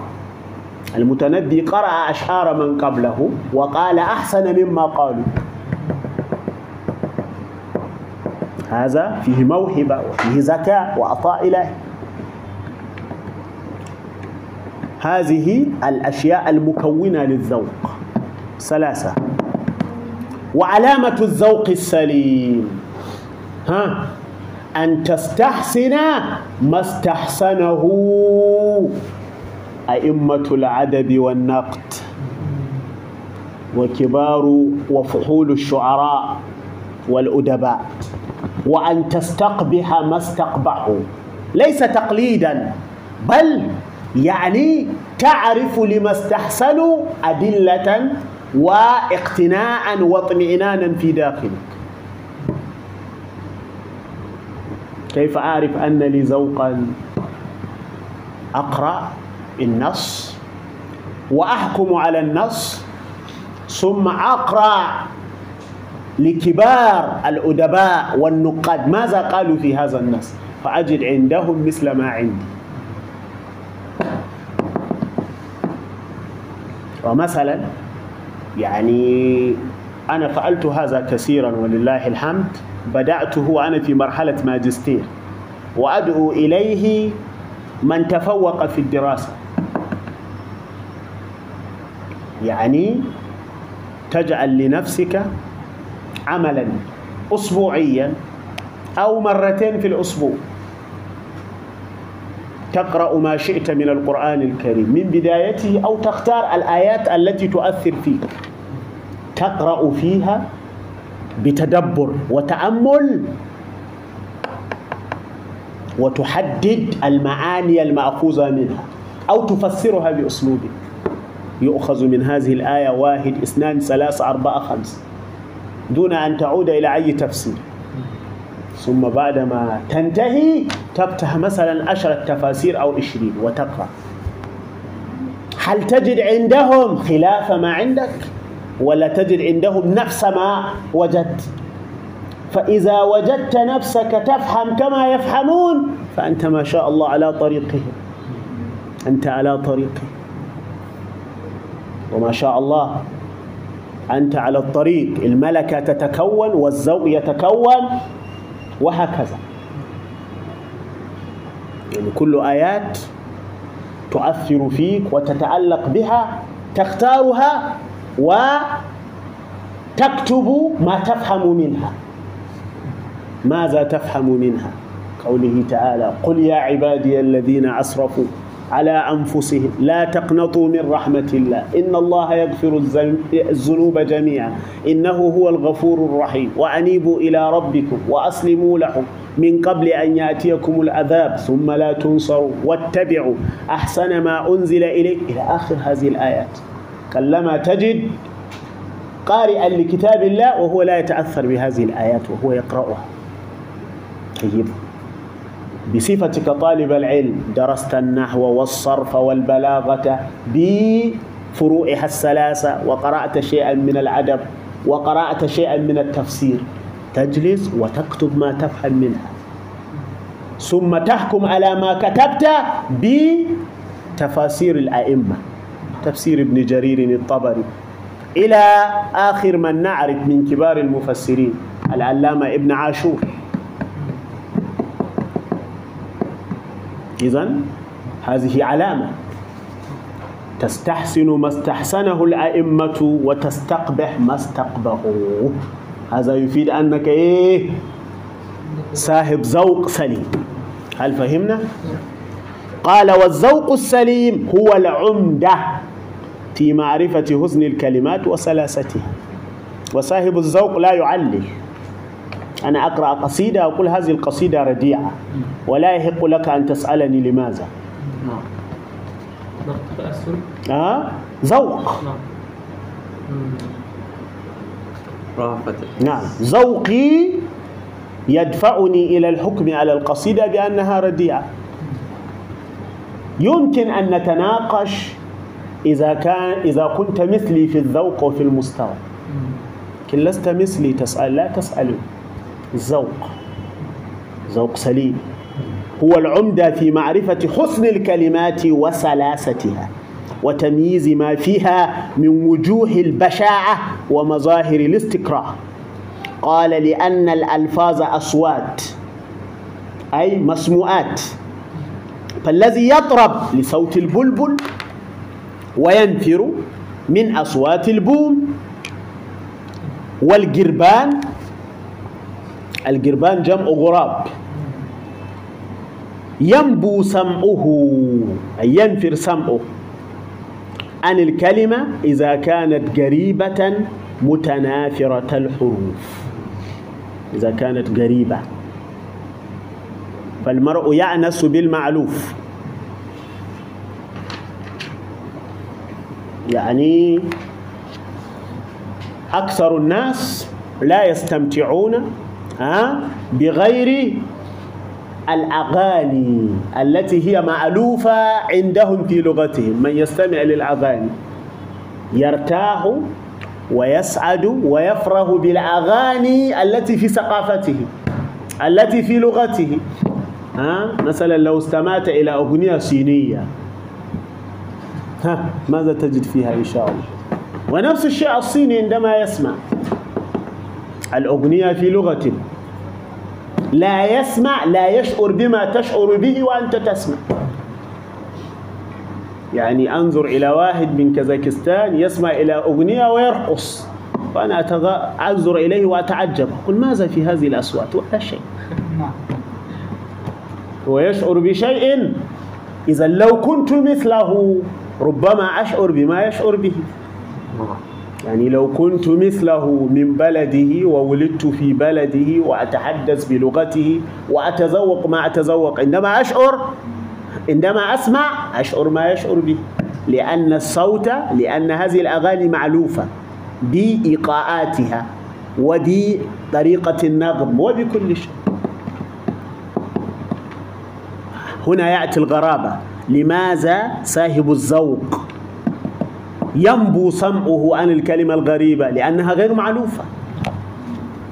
المتنبي قرأ أشعار من قبله وقال أحسن مما قالوا. هذا فيه موهبة وفيه ذكاء وعطاء إلهي. هذه الأشياء المكونة للذوق. ثلاثة. وعلامة الذوق السليم. ها؟ أن تستحسن ما استحسنه. أئمة العدد والنقد. وكبار وفحول الشعراء والأدباء. وأن تستقبح ما استقبحوا. ليس تقليدا بل يعني تعرف لما استحسنوا أدلة واقتناعا واطمئنانا في داخلك. كيف أعرف أن لي ذوقا؟ أقرأ النص وأحكم على النص ثم أقرأ لكبار الأدباء والنقاد. ماذا قالوا في هذا النص؟ فأجد عندهم مثل ما عندي. [LAUGHS] ومثلا يعني أنا فعلت هذا كثيرا ولله الحمد بدأته وأنا في مرحلة ماجستير وأدعو إليه من تفوق في الدراسة. يعني تجعل لنفسك عملا أسبوعيا أو مرتين في الأسبوع. تقرأ ما شئت من القرآن الكريم. من بدايته أو تختار الآيات التي تؤثر فيك. تقرأ فيها بتدبر وتأمل وتحدد المعاني المأخوذة منها أو تفسرها بأسلوبك. يؤخذ من هذه الآية واحد اثنان ثلاثة أربعة خمسة. دون أن تعود إلى أي تفسير. ثم بعدما تنتهي تفتح مثلا عشرة تفاسير أو عشرين وتقرأ. هل تجد عندهم خلاف ما عندك؟ ولا تجد عندهم نفس ما وجدت؟ فإذا وجدت نفسك تفهم كما يفهمون فأنت ما شاء الله على طريقهم. أنت على طريقه وما شاء الله أنت على الطريق. الملكة تتكون والذوق يتكون. وهكذا. يعني كل آيات تؤثر فيك وتتعلق بها تختارها وتكتب ما تفهم منها. ماذا تفهم منها؟ قوله تعالى قل يا عبادي الذين أسرفوا على أنفسهم. لا تقنطوا من رحمة الله. إن الله يغفر الذنوب جميعا. إنه هو الغفور الرحيم. وأنيبوا إلى ربكم وأسلموا له من قبل أن يأتيكم العذاب ثم لا تنصروا. واتبعوا أحسن ما أنزل إليك. إلى آخر هذه الآيات. كلما تجد قارئا لكتاب الله وهو لا يتأثر بهذه الآيات وهو يقرأها. طيب. بصفتك طالب العلم درست النحو والصرف والبلاغة بفروعها الثلاثة وقرأت شيئا من العدب وقرأت شيئا من التفسير. تجلس وتكتب ما تفهم منها. ثم تحكم على ما كتبت بتفاسير الأئمة. تفسير ابن جرير الطبري. إلى آخر من نعرف من كبار المفسرين العلامة ابن عاشور. إذا هذه علامة. تستحسن ما استحسنه الأئمة وتستقبح ما استقبحوه هذا يفيد أنك إيه؟ صاحب ذوق سليم. هل فهمنا؟ قال والذوق السليم هو العمدة في معرفة حسن الكلمات وسلاستها وصاحب الذوق لا يعلل أنا أقرأ قصيدة أقول هذه القصيدة رديئة ولا يحق لك أن تسألني لماذا. نعم آه؟ ذوق. نعم نعم. ذوقي يدفعني إلى الحكم على القصيدة بأنها رديئة يمكن أن نتناقش إذا كان إذا كنت مثلي في الذوق وفي المستوى. لكن لست مثلي تسأل لا تسأل الذوق ذوق سليم. هو العمدة في معرفة حسن الكلمات وسلاستها وتمييز ما فيها من وجوه البشاعة ومظاهر الاستكراه. قال لأن الألفاظ أصوات أي مسموعات فالذي يطرب لصوت البلبل وينفر من أصوات البوم والجربان الجربان جمع غراب. ينبو سمعه أي ينفر سمعه. عن الكلمة إذا كانت قريبة متنافرة الحروف. إذا كانت قريبة. فالمرء يعنس بالمعلوف. يعني أكثر الناس لا يستمتعون ها؟ بغير الأغاني التي هي مألوفة عندهم في لغتهم. من يستمع للأغاني يرتاح ويسعد ويفرح بالأغاني التي في ثقافته التي في لغته. ها؟ مثلا لو استمعت إلى أغنية صينية. ها؟ ماذا تجد فيها إن شاء الله؟ ونفس الشيء الصيني عندما يسمع. الأغنية في لغته لا يسمع لا يشعر بما تشعر به وأنت تسمع. يعني أنظر إلى واحد من كازاخستان يسمع إلى أغنية ويرقص. فأنا أتغ... أنظر إليه وأتعجب. أقول ماذا في هذه الأصوات؟ ولا شيء. هو يشعر بشيء. إذا لو كنت مثله ربما أشعر بما يشعر به. يعني لو كنت مثله من بلده وولدت في بلده وأتحدث بلغته وأتذوق ما أتذوق عندما أشعر عندما أسمع أشعر ما يشعر به. لأن الصوت لأن هذه الأغاني معلوفة بإيقاعاتها وبطريقة النغم وبكل شيء. هنا يأتي الغرابة. لماذا صاحب الذوق؟ ينبو سمعه عن الكلمة الغريبة لأنها غير معلوفة.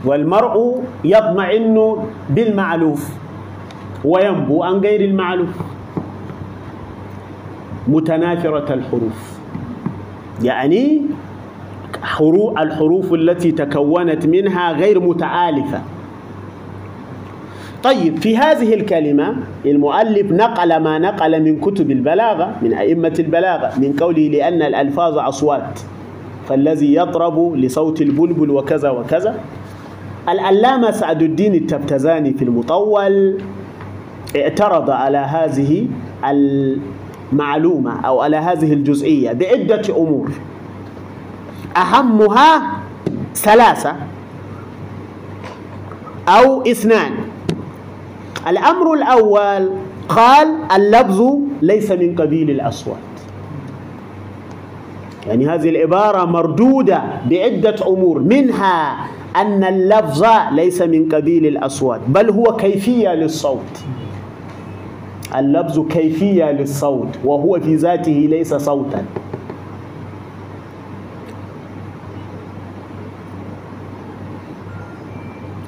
والمرء يطمئن بالمعلوف وينبو عن غير المعلوف. متنافرة الحروف. يعني حروف الحروف التي تكونت منها غير متآلفة. طيب في هذه الكلمة المؤلف نقل ما نقل من كتب البلاغة من أئمة البلاغة من قوله لأن الألفاظ أصوات فالذي يطرب لصوت البلبل وكذا وكذا. العلامة سعد الدين التبتزاني في المطول اعترض على هذه المعلومة أو على هذه الجزئية بعدة أمور. أهمها ثلاثة أو اثنان. الأمر الأول قال اللفظ ليس من قبيل الأصوات. يعني هذه العبارة مردودة بعدة أمور منها أن اللفظ ليس من قبيل الأصوات بل هو كيفية للصوت. اللفظ كيفية للصوت وهو في ذاته ليس صوتا.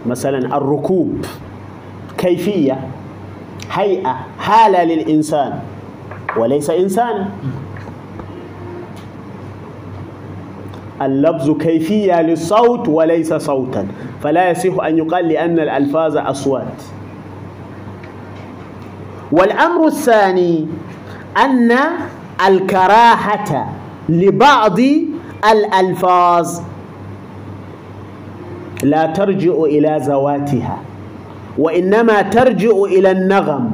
مثلا الركوب. كيفية هيئة حالة للإنسان وليس إنسانا. اللفظ كيفية للصوت وليس صوتا فلا يصح أن يقال لأن الألفاظ أصوات. والأمر الثاني أن الكراهة لبعض الألفاظ لا ترجع إلى ذواتها. وإنما ترجع إلى النغم.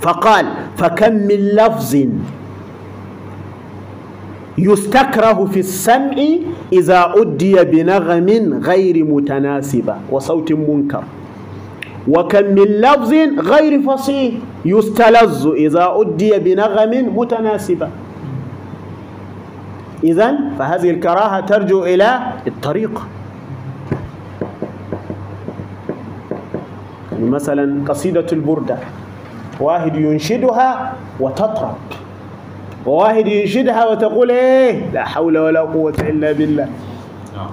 فقال فكم من لفظ يستكره في السمع إذا أدي بنغم غير متناسبة وصوت منكر. وكم من لفظ غير فصيح يستلذ إذا أدي بنغم متناسبة. إذن فهذه الكراهة ترجع إلى الطريقة مثلا قصيدة البردة. واحد ينشدها وتطرب وواحد ينشدها وتقول إيه؟ لا حول ولا قوة إلا بالله. نعم.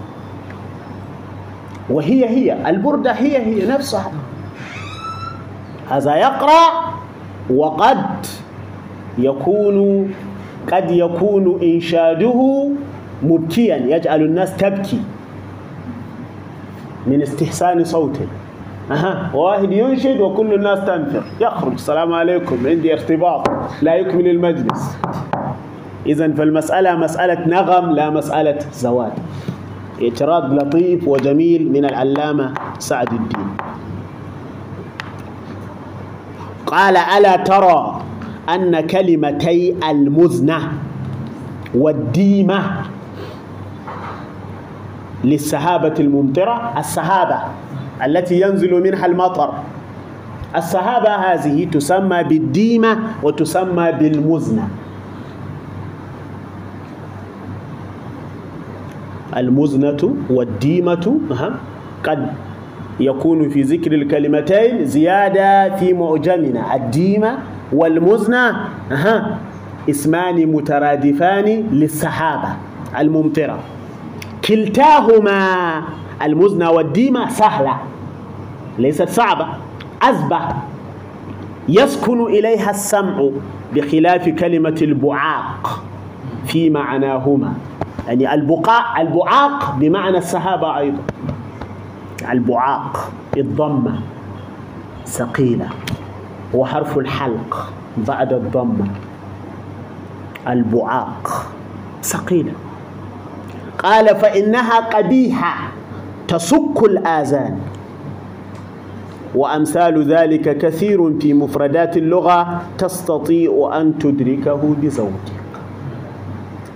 وهي هي البردة هي هي نفسها. هذا يقرأ وقد يكون قد يكون إنشاده مبكيا يجعل الناس تبكي من استحسان صوته. أها. واحد ينشد وكل الناس تنفر يخرج. السلام عليكم. عندي ارتباط. لا يكمل المجلس. إذا فالمسألة مسألة نغم لا مسألة زواج إعتراض لطيف وجميل من العلامة سعد الدين. قال ألا ترى أن كلمتي المزنة والديمة للسحابة الممطرة؟ السحابة التي ينزل منها المطر. السحابة هذه تسمى بالديمة وتسمى بالمزنة. المزنة والديمة قد يكون في ذكر الكلمتين زيادة في معجمنا. الديمة والمزنة اسمان مترادفان للسحابة الممطرة. كلتاهما المزنة والديمة سهلة ليست صعبة أزبة يسكن إليها السمع بخلاف كلمة البعاق في معناهما. يعني البقاء البعاق بمعنى السحابة أيضا. البعاق الضمة ثقيلة. وحرف الحلق بعد الضمة. البعاق ثقيلة. قال فإنها قبيحة. تسك الآذان. وأمثال ذلك كثير في مفردات اللغة تستطيع أن تدركه بزوجك.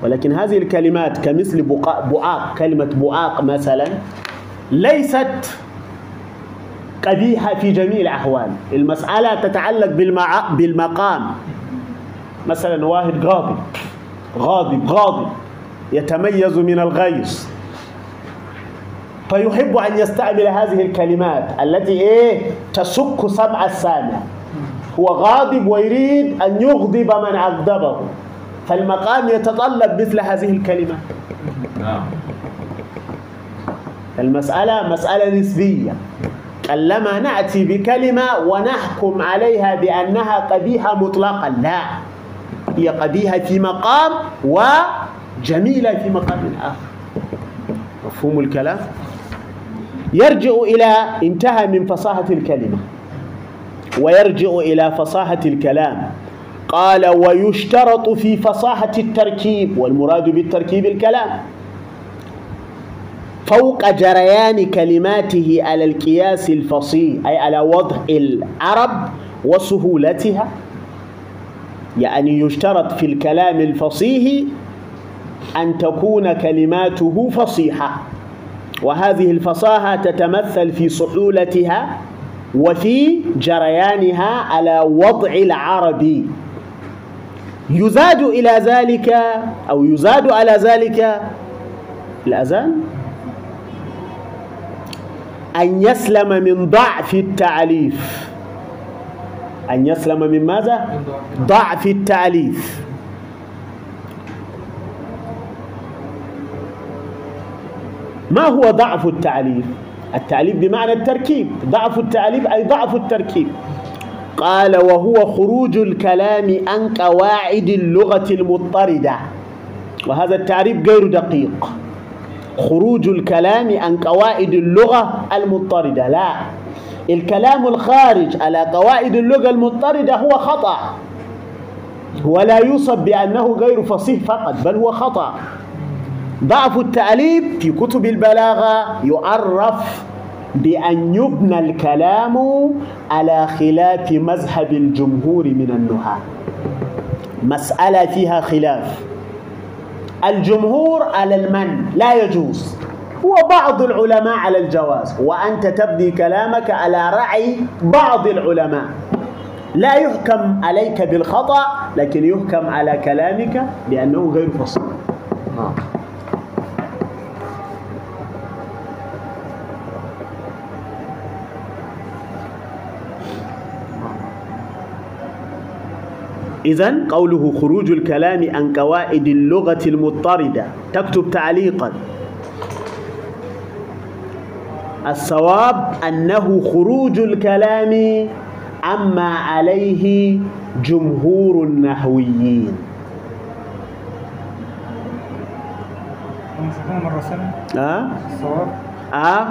ولكن هذه الكلمات كمثل بؤاق كلمة بؤاق مثلا ليست قبيحة في جميع الأحوال. المسألة تتعلق. بالمقام. مثلا واحد غاضب. غاضب غاضب. يتميز من الغيظ. فيحب أن يستعمل هذه الكلمات التي إيه؟ تسك سمع السامع. هو غاضب ويريد أن يغضب من أغضبه فالمقام يتطلب مثل هذه الكلمات. نعم. المسألة مسألة نسبية. قلما نأتي بكلمة ونحكم عليها بأنها قبيحة مطلقا لا. هي قبيحة في مقام وجميلة في مقام آخر. مفهوم الكلام؟ يرجع إلى انتهى من فصاحة الكلمة. ويرجع إلى فصاحة الكلام. قال ويشترط في فصاحة التركيب. والمراد بالتركيب الكلام. فوق جريان كلماته على القياس الفصيح أي على وضع العرب وسهولتها. يعني يشترط في الكلام الفصيح أن تكون كلماته فصيحة. وهذه الفصاحة تتمثل في سهولتها وفي جريانها على وضع العربي يزاد إلى ذلك أو يزاد على ذلك الأذان؟ أن يسلم من ضعف التعليف. أن يسلم من ماذا؟ ضعف التعليف. ما هو ضعف التعليف؟ التعليف بمعنى التركيب. ضعف التعليف أي ضعف التركيب. قال وهو خروج الكلام عن قواعد اللغة المضطردة. وهذا التعريف غير دقيق. خروج الكلام عن قواعد اللغة المضطردة. لا. الكلام الخارج على قواعد اللغة المضطردة هو خطأ. ولا يوصف بأنه غير فصيح فقط بل هو خطأ. ضعف التعليم في كتب البلاغة يعرف بأن يبنى الكلام على خلاف مذهب الجمهور من النحاة مسألة فيها خلاف. الجمهور على المن لا يجوز. وبعض العلماء على الجواز وأنت تبني كلامك على رعي بعض العلماء. لا يحكم عليك بالخطأ لكن يحكم على كلامك بأنه غير فصيح. إذن قوله خروج الكلام عن قواعد اللغة المضطردة تكتب تعليقا الصواب أنه خروج الكلام عما عليه جمهور النحويين ومسكوها مرة ثانية أه؟ الصواب أه؟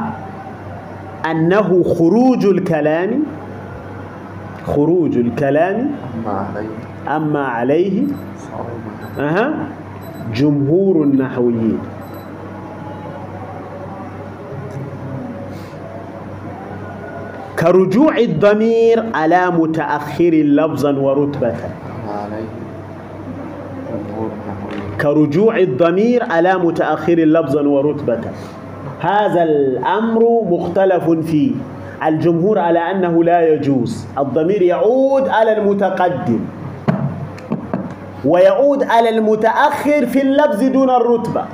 أنه خروج الكلام خروج الكلام أما عليه أما عليه أها جمهور النحويين. كرجوع الضمير على متأخر لفظا ورتبة. كرجوع الضمير على متأخر لفظا ورتبة. هذا الأمر مختلف فيه. الجمهور على أنه لا يجوز. الضمير يعود على المتقدم. ويعود على المتأخر في اللفظ دون الرتبة.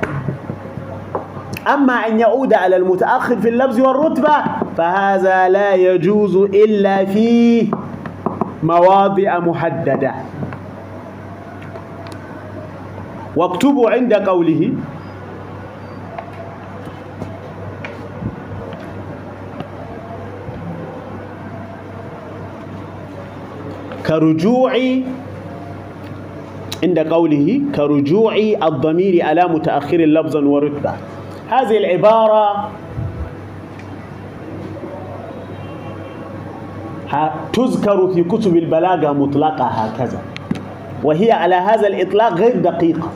أما أن يعود على المتأخر في اللفظ والرتبة فهذا لا يجوز إلا في مواضع محددة. واكتبوا عند قوله كرجوع عند قوله كرجوع الضمير على متأخر لفظا ورتبة. هذه العبارة تذكر في كتب البلاغة مطلقة هكذا. وهي على هذا الإطلاق غير دقيقة.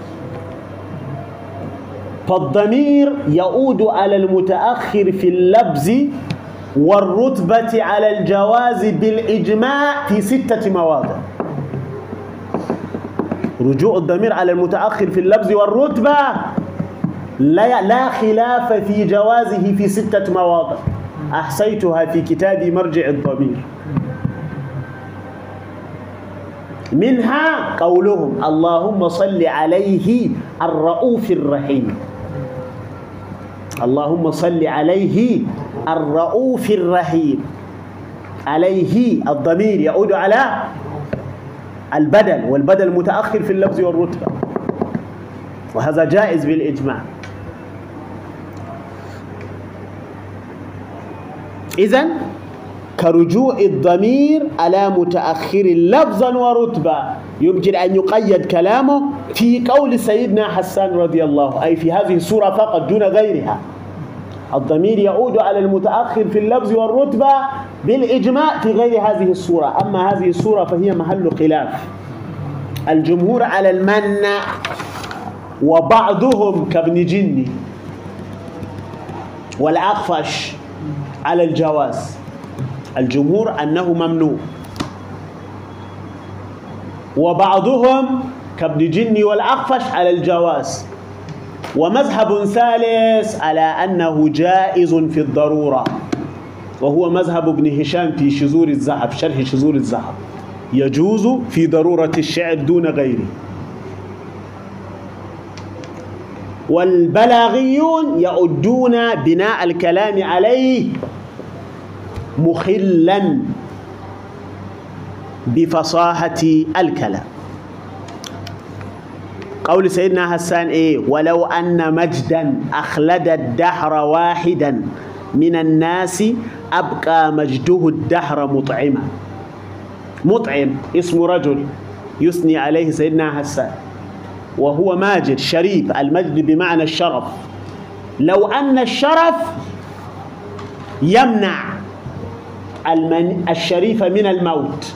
فالضمير يعود على المتأخر في اللفظ والرتبة على الجواز بالإجماع في ستة مواضع. رجوع الضمير على المتأخر في اللفظ والرتبة لا, لا خلاف في جوازه في ستة مواضع. أحصيتها في كتابي مرجع الضمير. منها قولهم اللهم صل عليه الرؤوف الرحيم. اللهم صل عليه الرؤوف الرحيم. عليه الضمير يعود على البدل والبدل متأخر في اللفظ والرتبة. وهذا جائز بالإجماع. إذن كرجوع الضمير على متأخر لفظا ورتبة. يمكن أن يقيد كلامه في قول سيدنا حسان رضي الله أي في هذه السورة فقط دون غيرها. الضمير يعود على المتأخر في اللفظ والرتبة بالإجماع في غير هذه السورة أما هذه السورة فهي محل خلاف. الجمهور على المنع وبعضهم كابن جني والأخفش على الجواز. الجمهور أنه ممنوع. وبعضهم كابن جني والأخفش على الجواز. ومذهب ثالث على أنه جائز في الضرورة. وهو مذهب ابن هشام في شذور الذهب شرح شذور الذهب. يجوز في ضرورة الشعر دون غيره. والبلاغيون يعدون بناء الكلام عليه مخلا بفصاحة الكلام. قول سيدنا حسان إيه؟ ولو أن مجدا أخلد الدهر واحدا من الناس أبقى مجده الدهر مطعما. مطعم اسم رجل يثني عليه سيدنا حسان وهو ماجد شريف المجد بمعنى الشرف. لو أن الشرف يمنع الشريف من الموت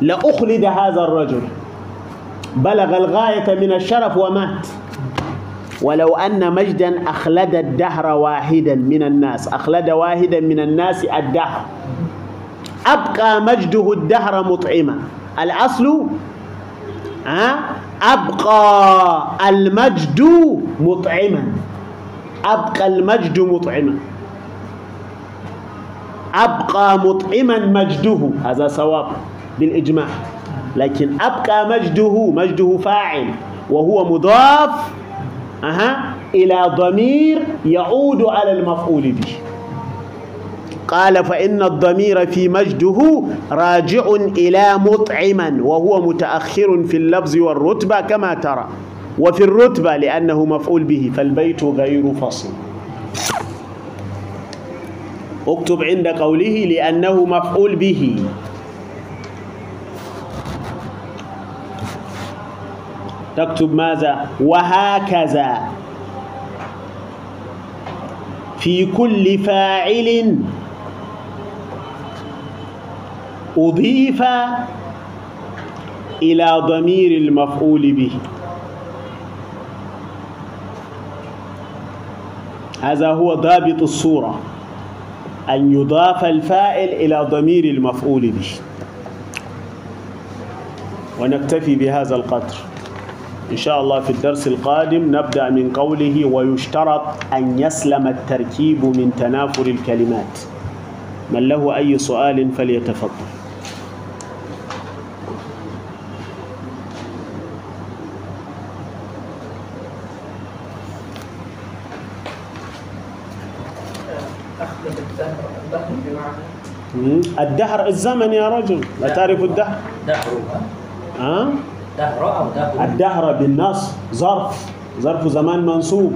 لأخلد هذا الرجل. بلغ الغاية من الشرف ومات. ولو أن مجدا أخلد الدهر واحدا من الناس. أخلد واحدا من الناس الدهر. أبقى مجده الدهر مطعما. الأصل أبقى المجد مطعما. أبقى المجد مطعما. أبقى مطعما مجده. هذا صواب بالإجماع. لكن أبقى مجده مجده فاعل وهو مضاف أها إلى ضمير يعود على المفعول به. قال فإن الضمير في مجده راجع إلى مطعما وهو متأخر في اللفظ والرتبة كما ترى. وفي الرتبة لأنه مفعول به فالبيت غير فصل. اكتب عند قوله لأنه مفعول به. تكتب ماذا؟ وهكذا. في كل فاعل أضيف إلى ضمير المفعول به. هذا هو ضابط الصورة أن يضاف الفاعل إلى ضمير المفعول به. ونكتفي بهذا القدر. إن شاء الله في الدرس القادم نبدأ من قوله ويشترط أن يسلم التركيب من تنافر الكلمات. من له أي سؤال فليتفضل. الدهر الزمن يا رجل. لا تعرف الدهر؟ دهر. ها؟ أو دهر الدهر بالنص ظرف ظرف زمان منصوب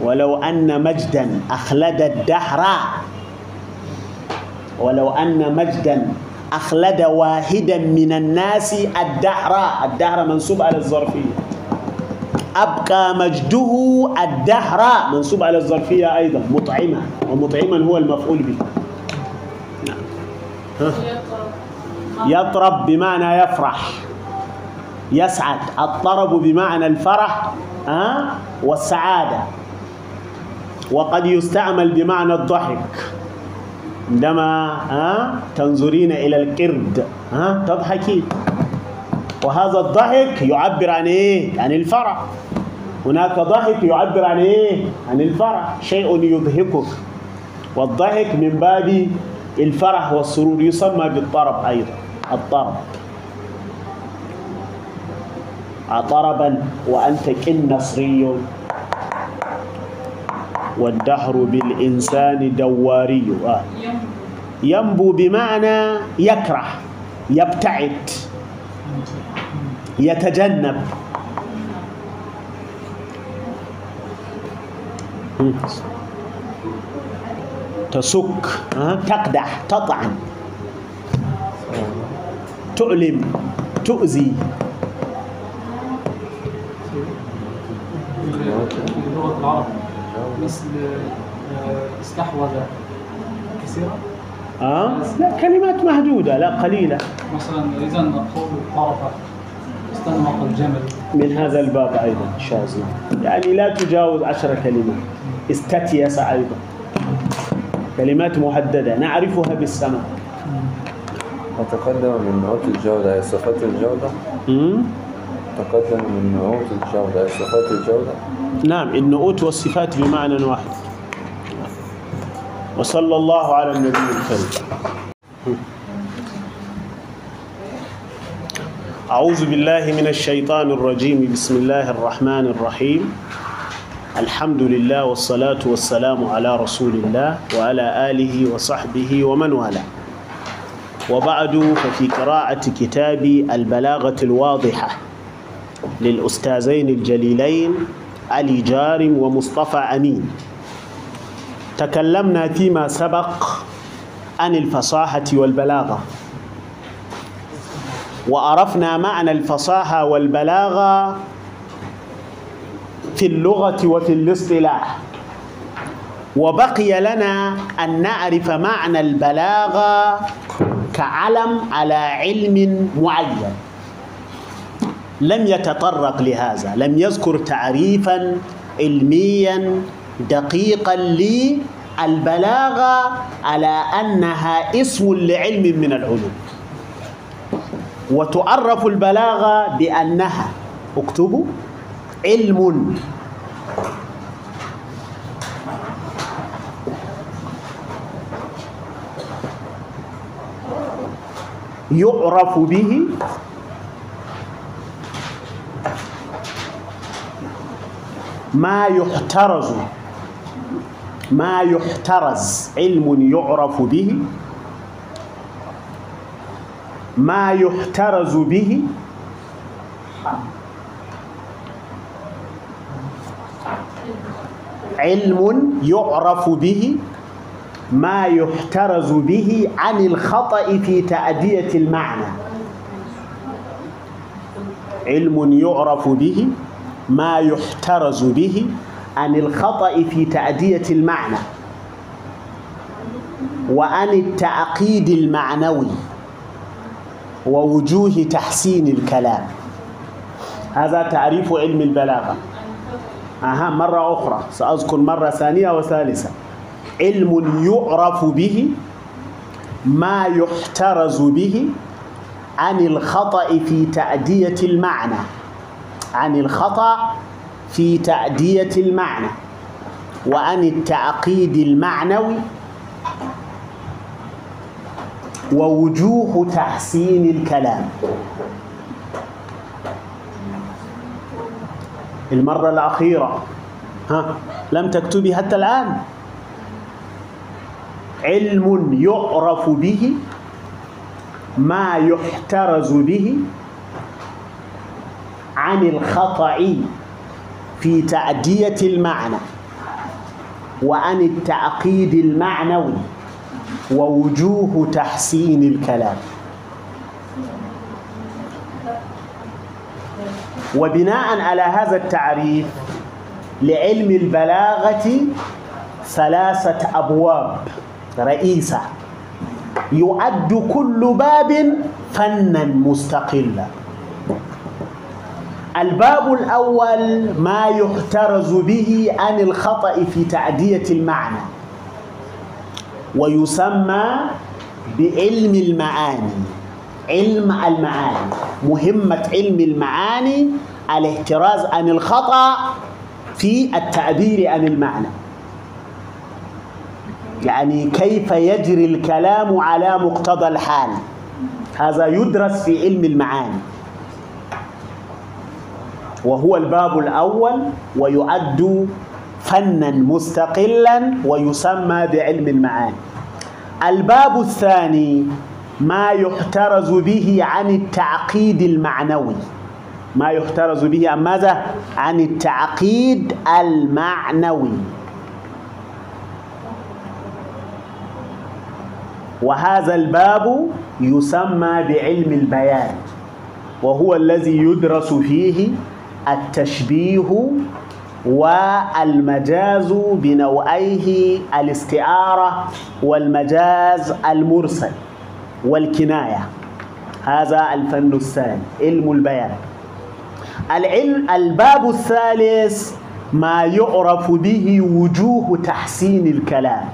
ولو أن مجدا أخلد الدهر ولو أن مجدا أخلد واحدا من الناس الدهر الدهر منصوب على الظرفية أبقى مجده الدهر منصوب على الظرفية أيضا مطعما ومطعما هو المفعول به نعم. ها؟ يطرب بمعنى يفرح. يسعد. الطرب بمعنى الفرح ها والسعادة. وقد يستعمل بمعنى الضحك. عندما ها تنظرين إلى القرد ها تضحكين. وهذا الضحك يعبر عن إيه؟ عن الفرح. هناك ضحك يعبر عن إيه؟ عن الفرح. شيء يضحكك. والضحك من باب الفرح والسرور يسمى بالطرب أيضا الطرب عطربا وأنت كالنصري والدهر بالإنسان دواري آه. ينبو بمعنى يكره يبتعد يتجنب. تسك؟ تقدح تطعن. تؤلم تؤذي. مثل استحوذ كثيرا آه؟ لا كلمات محدودة لا قليلة. مثلا إذا نقول طرف استنمق الجمل من هذا الباب أيضا شاذ يعني لا تجاوز عشر كلمات. استتيس أيضا. كلمات محددة نعرفها بالسمع وتقدم من نعوت الجودة أي صفات الجودة؟ تقدم من نعوت الجودة أي صفات الجودة. نعم النعوت والصفات بمعنى واحد. وصلى الله على النبي الكريم. أعوذ بالله من الشيطان الرجيم. بسم الله الرحمن الرحيم. الحمد لله والصلاة والسلام على رسول الله وعلى آله وصحبه ومن والاه. وبعد ففي قراءة كتاب البلاغة الواضحة للأستاذين الجليلين علي جارم ومصطفى أمين. تكلمنا فيما سبق عن الفصاحة والبلاغة. وعرفنا معنى الفصاحة والبلاغة في اللغة وفي الاصطلاح. وبقي لنا أن نعرف معنى البلاغة كعلم على علم معين. لم يتطرق لهذا لم يذكر تعريفا علميا دقيقا للبلاغة على أنها اسم لعلم من العلوم. وتعرف البلاغة بأنها اكتبوا. علم. يعرف به. ما يحترز. ما يحترز. علم يعرف به. ما يحترز به. علم يعرف به ما يحترز به عن الخطأ في تأدية المعنى. علم يعرف به ما يحترز به عن الخطأ في تأدية المعنى. وعن التعقيد المعنوي ووجوه تحسين الكلام. هذا تعريف علم البلاغة. أها مرة أخرى سأذكر مرة ثانية وثالثة. علم يعرف به ما يحترز به عن الخطأ في تأدية المعنى. عن الخطأ في تأدية المعنى. وعن التعقيد المعنوي. ووجوه تحسين الكلام. المرة الأخيرة. ها؟ لم تكتبي حتى الآن. علم يعرف به ما يحترز به عن الخطأ في تأدية المعنى وعن التعقيد المعنوي ووجوه تحسين الكلام. وبناء على هذا التعريف لعلم البلاغة ثلاثة أبواب. رئيسة. يعد كل باب فنا مستقلا. الباب الأول ما يحترز به عن الخطأ في تعدية المعنى. ويسمى بعلم المعاني. علم المعاني. مهمة علم المعاني الاحتراز عن الخطأ في التعبير عن المعنى. يعني كيف يجري الكلام على مقتضى الحال. هذا يدرس في علم المعاني. وهو الباب الأول ويعد فنا مستقلا ويسمى بعلم المعاني. الباب الثاني ما يحترز به عن التعقيد المعنوي. ما يحترز به عن ماذا؟ عن التعقيد المعنوي. وهذا الباب يسمى بعلم البيان وهو الذي يدرس فيه التشبيه والمجاز بنوعيه الاستعارة والمجاز المرسل. والكناية. هذا الفن الثاني علم البيان. العلم الباب الثالث ما يعرف به وجوه تحسين الكلام.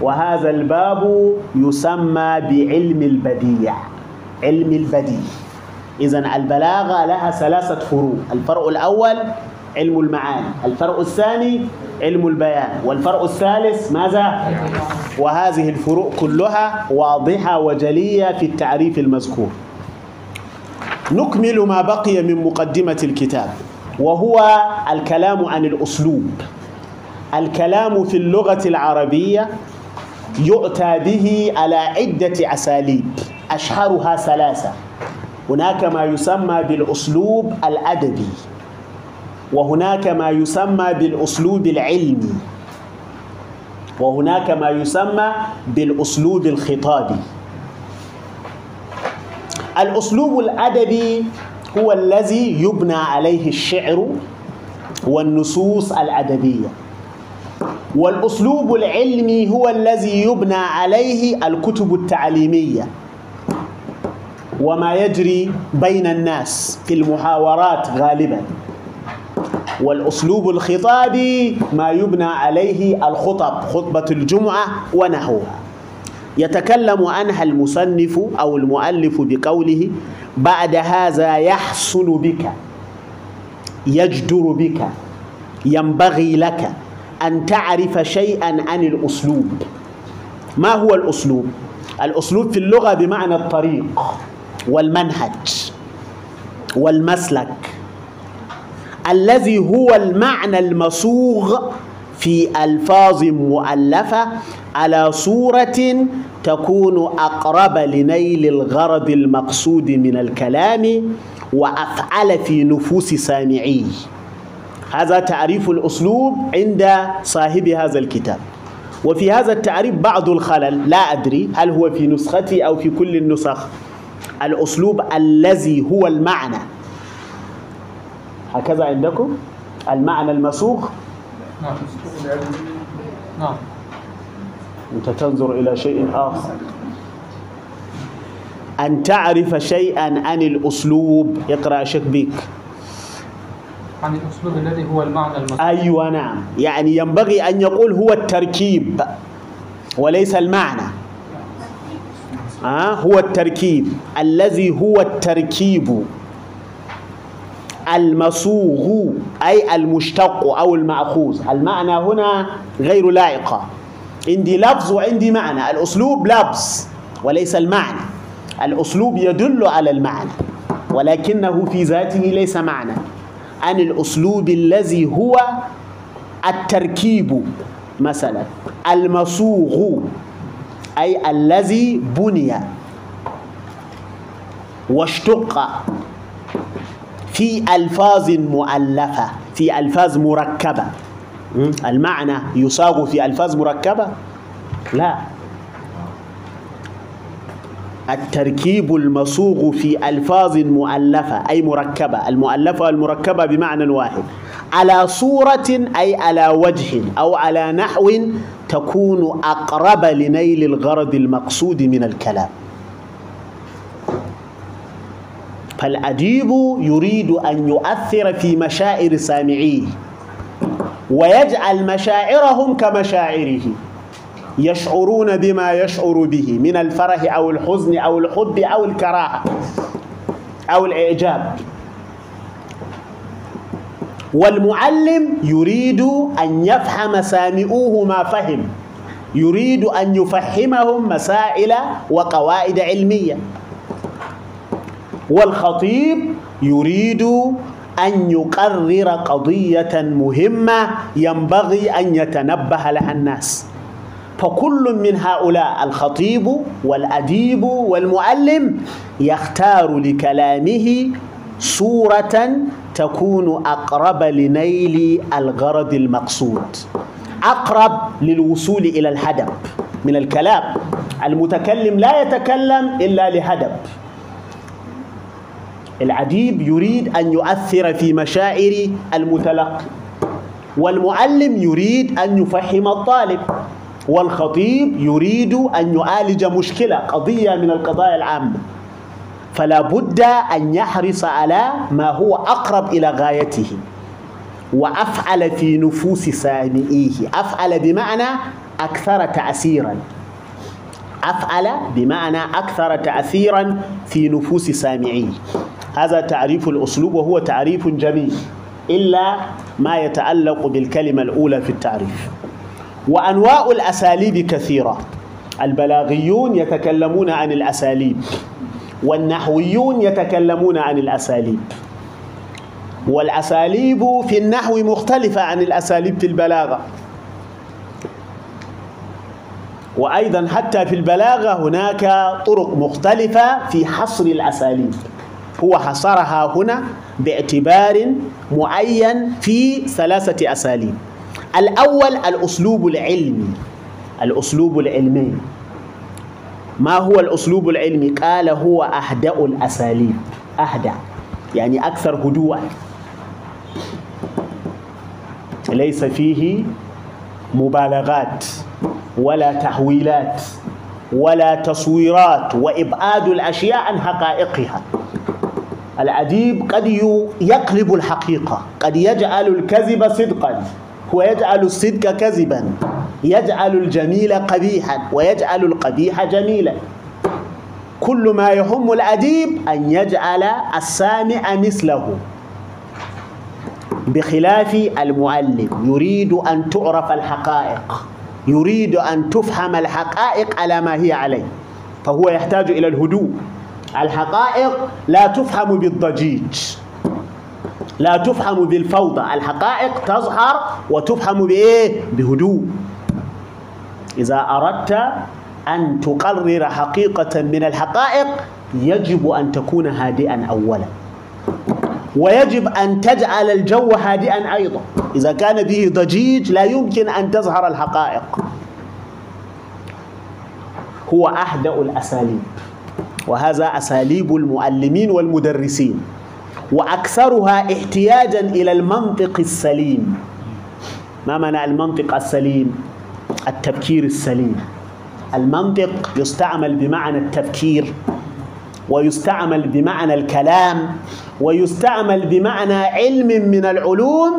وهذا الباب يسمى بعلم البديع علم البديع. إذا البلاغة لها ثلاثة فروع الفرع الأول علم المعاني الفرع الثاني علم البيان. والفرع الثالث ماذا؟ وهذه الفروع كلها واضحة وجلية في التعريف المذكور. نكمل ما بقي من مقدمة الكتاب وهو الكلام عن الأسلوب. الكلام في اللغة العربية يؤتى به على عدة أساليب أشهرها ثلاثة. هناك ما يسمى بالأسلوب الأدبي. وهناك ما يسمى بالأسلوب العلمي. وهناك ما يسمى بالأسلوب الخطابي. الأسلوب الأدبي هو الذي يبنى عليه الشعر والنصوص الأدبية. والأسلوب العلمي هو الذي يبنى عليه الكتب التعليمية. وما يجري بين الناس في المحاورات غالبا. والأسلوب الخطابي ما يبنى عليه الخطب خطبة الجمعة ونحوها. يتكلم عنها المصنف أو المؤلف بقوله بعد هذا يحصل بك يجدر بك ينبغي لك أن تعرف شيئا عن الأسلوب. ما هو الأسلوب؟ الأسلوب في اللغة بمعنى الطريق والمنهج والمسلك. الذي هو المعنى المصوغ في ألفاظ مؤلفة على صورة تكون أقرب لنيل الغرض المقصود من الكلام وأفعل في نفوس سامعيه هذا تعريف الأسلوب عند صاحب هذا الكتاب. وفي هذا التعريف بعض الخلل لا أدري هل هو في نسختي أو في كل النسخ. الأسلوب الذي هو المعنى. هكذا عندكم المعنى المسوغ نعم. نعم. أنت تنظر إلى شيء آخر. أن تعرف شيئا عن الأسلوب. اقرأ شكبيك عن الأسلوب الذي هو المعنى المذكور أيوة نعم. يعني ينبغي أن يقول هو التركيب وليس المعنى. آه هو التركيب. الذي هو التركيب. المصوغ أي المشتق أو المأخوذ. المعنى هنا غير لائقة. عندي لفظ وعندي معنى. الأسلوب لفظ وليس المعنى. الأسلوب يدل على المعنى ولكنه في ذاته ليس معنى. عن الأسلوب الذي هو التركيب مثلا. المصوغ أي الذي بني واشتق. في ألفاظ مؤلفة في ألفاظ مركبة? المعنى يصاغ في ألفاظ مركبة؟ لا. التركيب المصوغ في ألفاظ مؤلفة أي مركبة. المؤلفة والمركبة بمعنى واحد. على صورة أي على وجه أو على نحو تكون أقرب لنيل الغرض المقصود من الكلام. فالأديب يريد أن يؤثر في مشاعر سامعيه ويجعل مشاعرهم كمشاعره يشعرون بما يشعر به من الفرح أو الحزن أو الحب أو الكراهة أو الإعجاب. والمعلم يريد أن يفهم سامعوه ما فهم يريد أن يفهمهم مسائل وقواعد علمية. والخطيب يريد أن يقرر قضية مهمة ينبغي أن يتنبه لها الناس. فكل من هؤلاء الخطيب والأديب والمعلم يختار لكلامه صورة تكون أقرب لنيل الغرض المقصود أقرب للوصول إلى الهدف. من الكلام المتكلم لا يتكلم إلا لهدف. العديب يريد أن يؤثر في مشاعر المتلقي والمعلم يريد أن يفهم الطالب والخطيب يريد أن يعالج مشكلة قضية من القضايا العامة. فلا بد أن يحرص على ما هو أقرب إلى غايته وأفعل في نفوس سامعيه. أفعل بمعنى أكثر تأثيرا. أفعل بمعنى أكثر تأثيرا في نفوس سامعيه. هذا تعريف الأسلوب وهو تعريف جميل إلا ما يتعلق بالكلمة الأولى في التعريف. وأنواع الأساليب كثيرة. البلاغيون يتكلمون عن الأساليب والنحويون يتكلمون عن الأساليب. والأساليب في النحو مختلفة عن الأساليب في البلاغة. وأيضا حتى في البلاغة هناك طرق مختلفة في حصر الأساليب. هو حصرها هنا باعتبار معين في ثلاثة أساليب. الأول الأسلوب العلمي. الأسلوب العلمي. ما هو الأسلوب العلمي؟ قال هو أهدأ الأساليب. أهدأ. يعني أكثر هدوءا. ليس فيه مبالغات ولا تحويلات ولا تصويرات وإبعاد الأشياء عن حقائقها. الأديب قد يقلب الحقيقة قد يجعل الكذب صدقا ويجعل الصدق كذبا يجعل الجميل قبيحا ويجعل القبيح جميلا. كل ما يهم الأديب أن يجعل السامع مثله. بخلاف المعلم يريد أن تعرف الحقائق يريد أن تفهم الحقائق على ما هي عليه فهو يحتاج إلى الهدوء. الحقائق لا تفهم بالضجيج. لا تفهم بالفوضى. الحقائق تظهر وتفهم بإيه؟ بهدوء. إذا أردت أن تقرر حقيقة من الحقائق يجب أن تكون هادئا أولا. ويجب أن تجعل الجو هادئا أيضا. إذا كان به ضجيج لا يمكن أن تظهر الحقائق. هو أهدأ الأساليب. وهذا أساليب المعلمين والمدرسين وأكثرها احتياجا إلى المنطق السليم. ما معنى المنطق السليم؟ التفكير السليم. المنطق يستعمل بمعنى التفكير ويستعمل بمعنى الكلام ويستعمل بمعنى علم من العلوم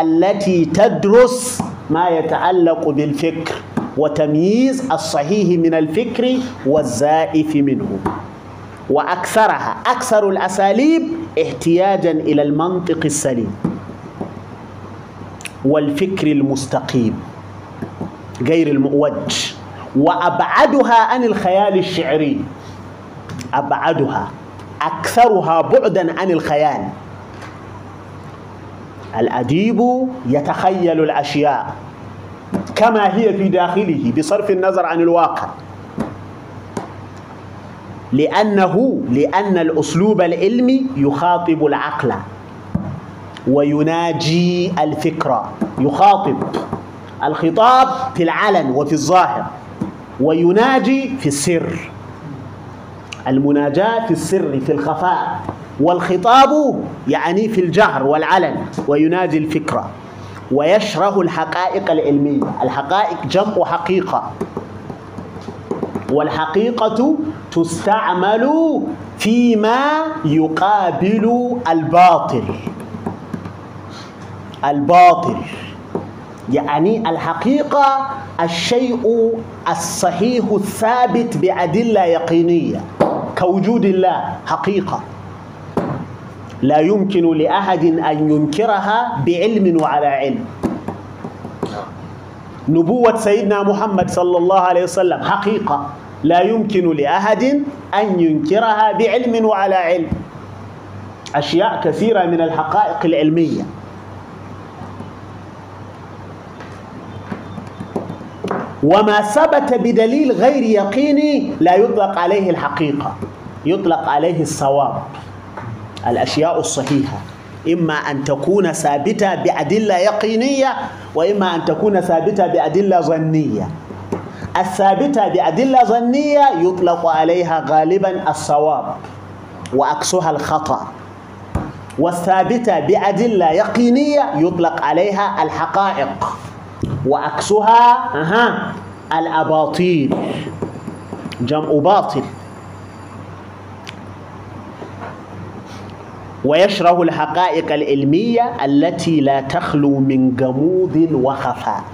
التي تدرس ما يتعلق بالفكر. وتمييز الصحيح من الفكر والزائف منه. وأكثرها أكثر الأساليب احتياجا إلى المنطق السليم والفكر المستقيم غير المؤوج. وأبعدها عن الخيال الشعري. أبعدها أكثرها بعدا عن الخيال. الأديب يتخيل الأشياء. كما هي في داخله بصرف النظر عن الواقع. لأنه لأن الأسلوب العلمي يخاطب العقل ويناجي الفكرة يخاطب الخطاب في العلن وفي الظاهر ويناجي في السر. المناجاة في السر في الخفاء والخطاب يعني في الجهر والعلن ويناجي الفكرة ويشرح الحقائق العلمية. الحقائق جمع حقيقة. والحقيقة تستعمل فيما يقابل الباطل. الباطل. يعني الحقيقة الشيء الصحيح الثابت بأدلة يقينية. كوجود الله حقيقة. لا يمكن لأحد أن ينكرها بعلم وعلى علم. نبوة سيدنا محمد صلى الله عليه وسلم حقيقة. لا يمكن لأحد أن ينكرها بعلم وعلى علم. أشياء كثيرة من الحقائق العلمية. وما ثبت بدليل غير يقيني لا يطلق عليه الحقيقة. يطلق عليه الصواب. الأشياء الصحيحة. إما أن تكون ثابتة بأدلة يقينية وإما أن تكون ثابتة بأدلة ظنية. الثابتة بأدلة ظنية يطلق عليها غالبا الصواب وعكسها الخطأ. والثابتة بأدلة يقينية يطلق عليها الحقائق وعكسها أها الأباطيل. جمع باطل. ويشرح الحقائق العلمية التي لا تخلو من غموض وخفاء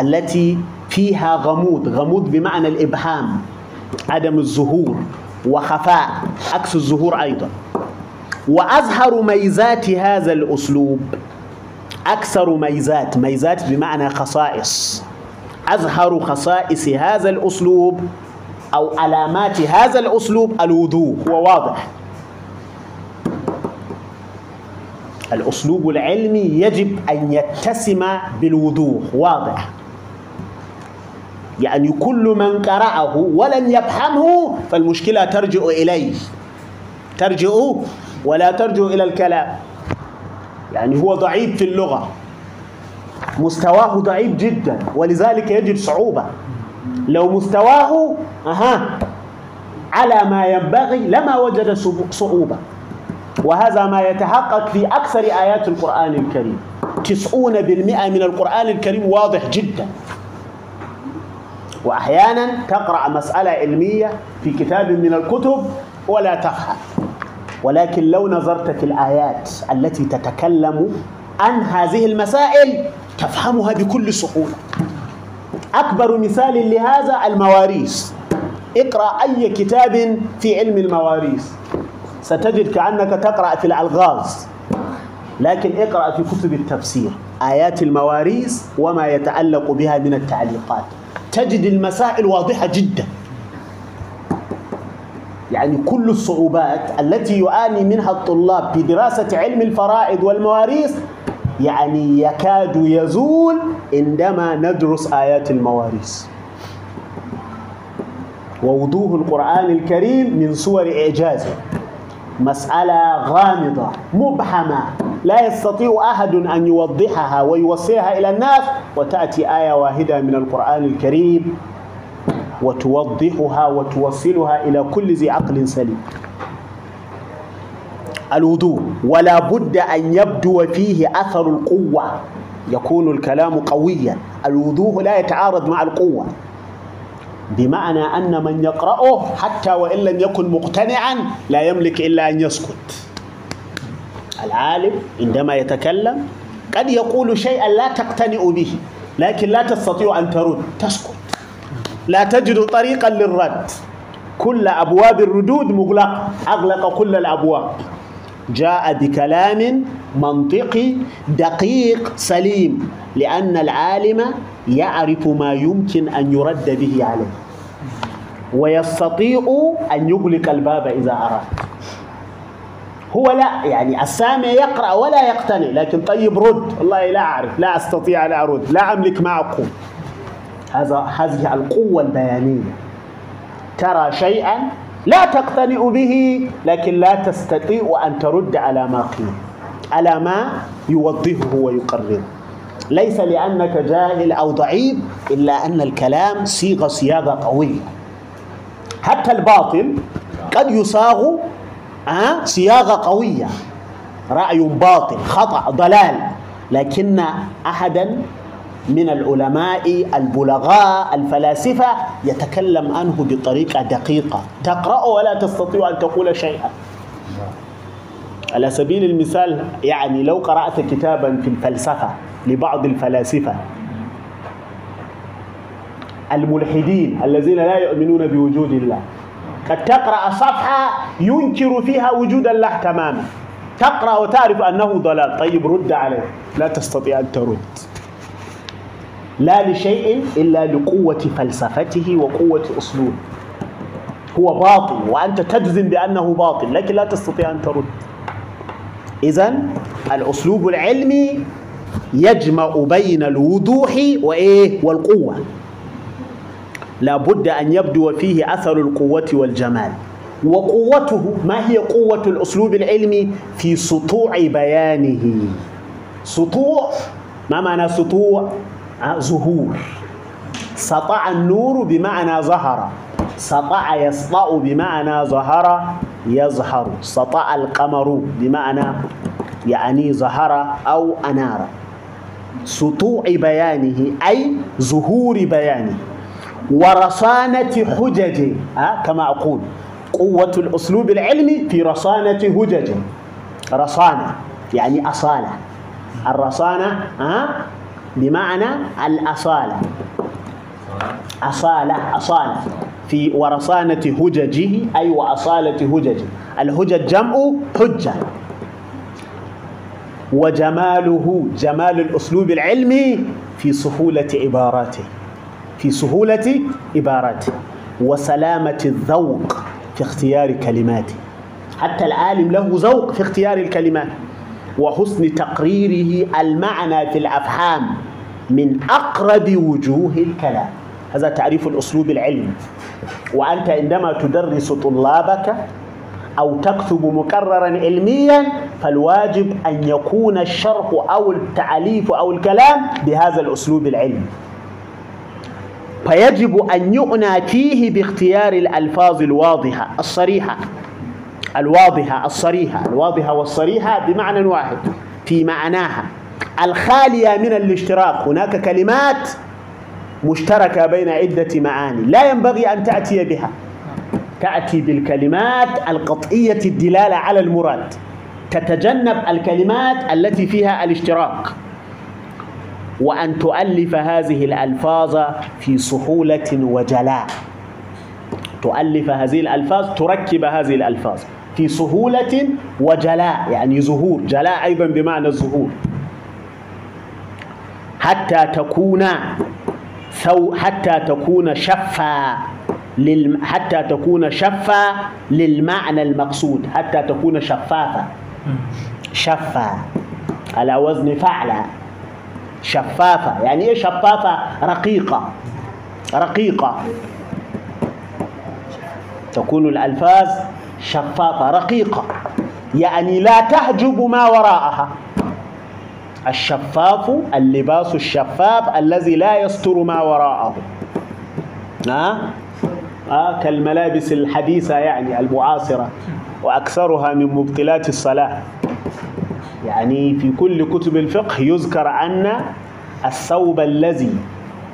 التي فيها غموض غموض بمعنى الإبهام عدم الظهور وخفاء عكس الظهور أيضا. وأظهر ميزات هذا الأسلوب أكثر ميزات ميزات بمعنى خصائص. أظهر خصائص هذا الأسلوب أو علامات هذا الأسلوب الوضوح. هو واضح. الأسلوب العلمي يجب أن يتسم بالوضوح واضح؟ يعني كل من قرأه ولم يفهمه فالمشكلة ترجع إليه. ترجع ولا ترجع إلى الكلام. يعني هو ضعيف في اللغة. مستواه ضعيف جدا ولذلك يجد صعوبة. لو مستواه أها على ما ينبغي لما وجد صعوبة. وهذا ما يتحقق في أكثر آيات القرآن الكريم. تسعون بالمئة من القرآن الكريم واضح جدا. وأحيانا تقرأ مسألة علمية في كتاب من الكتب ولا تفهم. ولكن لو نظرت في الآيات التي تتكلم عن هذه المسائل تفهمها بكل سهولة. أكبر مثال لهذا المواريث. اقرأ أي كتاب في علم المواريث. ستجد كأنك تقرأ في الألغاز. لكن اقرأ في كتب التفسير. آيات المواريث وما يتعلق بها من التعليقات. تجد المسائل واضحة جدا. يعني كل الصعوبات التي يعاني منها الطلاب في دراسة علم الفرائض والمواريث يعني يكاد يزول عندما ندرس آيات المواريث. ووضوح القرآن الكريم من صور إعجازه. مسألة غامضة مبحمة لا يستطيع أحد أن يوضحها ويوصلها إلى الناس. وتأتي آية واحدة من القرآن الكريم وتوضحها وتوصلها إلى كل ذي عقل سليم. الوضوء ولا بد أن يبدو فيه أثر القوة. يكون الكلام قويا. الوضوء لا يتعارض مع القوة. بمعنى أن من يقرأه حتى وإن لم يكن مقتنعا لا يملك إلا أن يسكت. العالم عندما يتكلم قد يقول شيئا لا تقتنع به لكن لا تستطيع أن ترد تسكت. لا تجد طريقا للرد. كل أبواب الردود مغلقة أغلق كل الأبواب. جاء بكلام منطقي دقيق سليم لأن العالم يعرف ما يمكن أن يرد به عليه. ويستطيع أن يغلق الباب إذا أراد. هو لا يعني السامع يقرأ ولا يقتنع لكن طيب رد. والله لا أعرف لا أستطيع أن أرد لا أملك أقول. هذا هذه القوة البيانية. ترى شيئا لا تقتنع به لكن لا تستطيع أن ترد على ما قيل. على ما يوضحه ويقرره ليس لأنك جاهل أو ضعيف إلا أن الكلام صيغ صياغة قوية. حتى الباطل قد يصاغ آه صياغة قوية. رأي باطل خطأ ضلال. لكن أحدا من العلماء البلغاء الفلاسفة يتكلم عنه بطريقة دقيقة. تقرأ ولا تستطيع أن تقول شيئا. على سبيل المثال يعني لو قرأت كتابا في الفلسفة لبعض الفلاسفة الملحدين الذين لا يؤمنون بوجود الله قد تقرأ صفحة ينكر فيها وجود الله تماما. تقرأ وتعرف أنه ضلال. طيب رد عليه. لا تستطيع أن ترد. لا لشيء إلا لقوة فلسفته وقوة أسلوبه. هو باطل وأنت تجزم بأنه باطل لكن لا تستطيع أن ترد. إذا الأسلوب العلمي يجمع بين الوضوح وإيه؟ والقوة. لا بد أن يبدو فيه أثر القوة والجمال. وقوته ما هي قوة الأسلوب العلمي؟ في سطوع بيانه. سطوع ما معنى سطوع؟ آه، ظهور. سطع النور بمعنى ظهر. سطع يسطع بمعنى ظهر. يظهر سطع القمر بمعنى يعني ظهر أو أنار. سطوع بيانه أي ظهور بيانه. ورصانة حججه ها كما أقول قوة الأسلوب العلمي في رصانة هججه رصانة يعني أصالة. الرصانة ها بمعنى الأصالة. أصالة أصالة. في ورصانة هججه أي وأصالة هججه الهجج جمع حجة. وجماله جمال الأسلوب العلمي في سهولة عباراته. في سهولة عباراته. وسلامة الذوق في اختيار كلماته. حتى العالم له ذوق في اختيار الكلمات. وحسن تقريره المعنى في الأفهام من أقرب وجوه الكلام. هذا تعريف الأسلوب العلمي. وأنت عندما تدرس طلابك أو تكتب مقررا علميا فالواجب أن يكون الشرح أو التعليف أو الكلام بهذا الأسلوب العلمي. فيجب أن يعنى فيه باختيار الألفاظ الواضحة الصريحة. الواضحة الصريحة. الواضحة والصريحة بمعنى واحد في معناها. الخالية من الاشتراك. هناك كلمات مشتركة بين عدة معاني لا ينبغي أن تأتي بها. تأتي بالكلمات القطعية الدلالة على المراد. تتجنب الكلمات التي فيها الاشتراك. وأن تؤلف هذه الألفاظ في سهولة وجلاء. تؤلف هذه الألفاظ تركب هذه الألفاظ في سهولة وجلاء يعني ظهور. جلاء أيضا بمعنى الظهور. حتى تكون ثو حتى تكون شفا للم... حتى تكون شفة للمعنى المقصود. حتى تكون شفافة. شفة على وزن فعلة شفافة. يعني إيه شفافة؟ رقيقة. رقيقة. تكون الألفاظ شفافة. رقيقة. يعني لا تحجب ما وراءها. الشفاف اللباس الشفاف الذي لا يستر ما وراءه. ها؟ آه كالملابس الحديثة يعني المعاصرة وأكثرها من مبطلات الصلاة. يعني في كل كتب الفقه يذكر أن الثوب الذي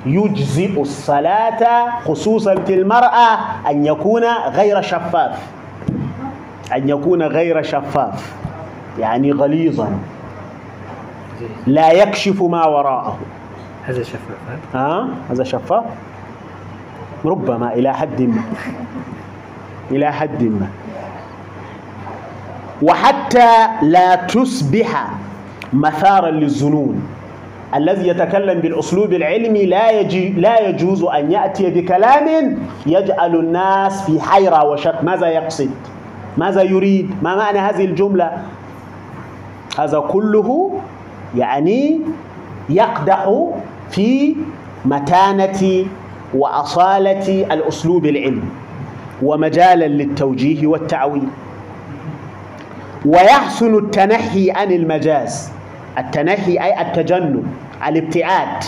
يجزئ الصلاة خصوصا في المرأة أن يكون غير شفاف. أن يكون غير شفاف. يعني غليظا. لا يكشف ما وراءه. هذا شفاف ها؟ هذا شفاف. ربما إلى حد ما. إلى حد ما. وحتى لا تصبح مثارا للظنون الذي يتكلم بالأسلوب العلمي لا يجي لا يجوز أن يأتي بكلام يجعل الناس في حيرة وشك. ماذا يقصد؟ ماذا يريد؟ ما معنى هذه الجملة؟ هذا كله يعني يقدح في متانة وأصالة الأسلوب العلمي ومجالا للتوجيه والتعويل. ويحسن التنحي عن المجاز. التنحي أي التجنب الابتعاد.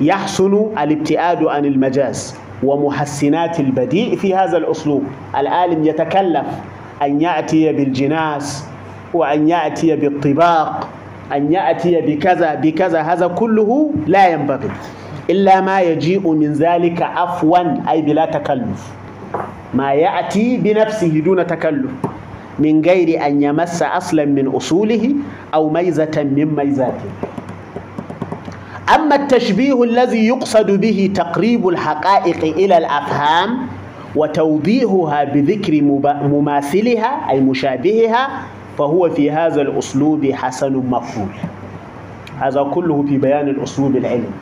يحسن الابتعاد عن المجاز ومحسنات البديع في هذا الأسلوب. العالم يتكلف أن يأتي بالجناس وأن يأتي بالطباق أن يأتي بكذا بكذا هذا كله لا ينبغي إلا ما يجيء من ذلك عفوا أي بلا تكلف. ما يأتي بنفسه دون تكلف من غير أن يمس أصلا من أصوله أو ميزة من ميزاته. أما التشبيه الذي يقصد به تقريب الحقائق إلى الأفهام وتوضيحها بذكر مماثلها أي مشابهها فهو في هذا الأسلوب حسن مقبول هذا كله في بيان الأسلوب العلمي.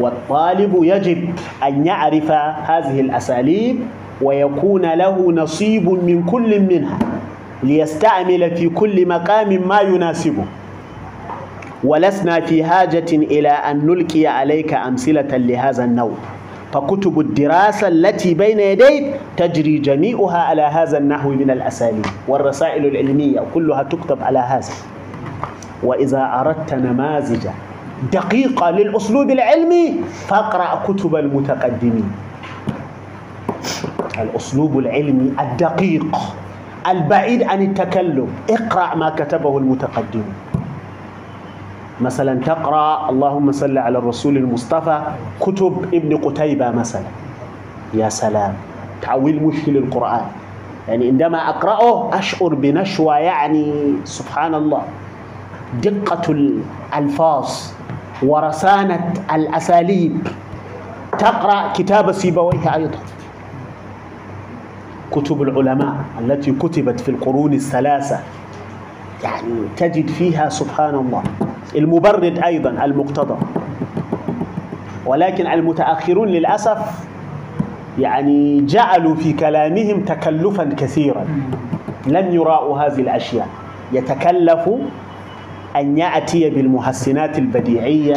والطالب يجب أن يعرف هذه الأساليب ويكون له نصيب من كل منها ليستعمل في كل مقام ما يناسبه. ولسنا في حاجة إلى أن نلقي عليك أمثلة لهذا النوع. فكتب الدراسة التي بين يديك تجري جميعها على هذا النحو من الأساليب والرسائل العلمية كلها تكتب على هذا. وإذا أردت نماذج دقيقة للأسلوب العلمي فاقرأ كتب المتقدمين. الأسلوب العلمي الدقيق البعيد عن التكلم. اقرأ ما كتبه المتقدمون مثلا تقرأ اللهم صل على الرسول المصطفى كتب ابن قتيبة مثلا. يا سلام. تعويل مشكل القرآن. يعني عندما أقرأه أشعر بنشوة يعني سبحان الله دقة الألفاظ ورسانة الأساليب. تقرأ كتاب سيبويه أيضا. كتب العلماء التي كتبت في القرون الثلاثة. يعني تجد فيها سبحان الله. المبرد أيضا المقتضى. ولكن المتأخرون للأسف يعني جعلوا في كلامهم تكلفا كثيرا. لم يراءوا هذه الأشياء. يتكلف أن يأتي بالمحسنات البديعية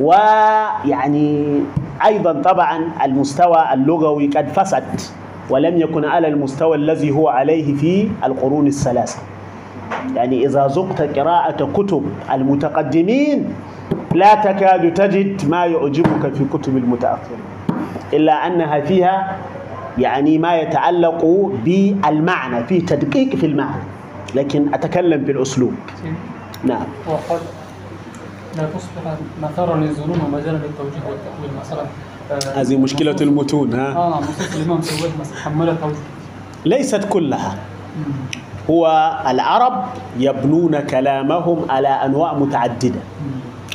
ويعني أيضا طبعا المستوى اللغوي قد فسد ولم يكن على المستوى الذي هو عليه في القرون الثلاثة. يعني إذا ذقت قراءة كتب المتقدمين لا تكاد تجد ما يعجبك في كتب المتأخرين إلا أنها فيها يعني ما يتعلق بالمعنى في تدقيق في المعنى لكن أتكلم بالأسلوب نعم. وقد لا تصبح مثارا للظنون ومجالا للتوجيه والتأويل مثلا. آه، هذه مشكلة المتون ها؟ آه نصوص الإمام سويد مثلا حملت ليست كلها. هو العرب يبنون كلامهم على أنواع متعددة.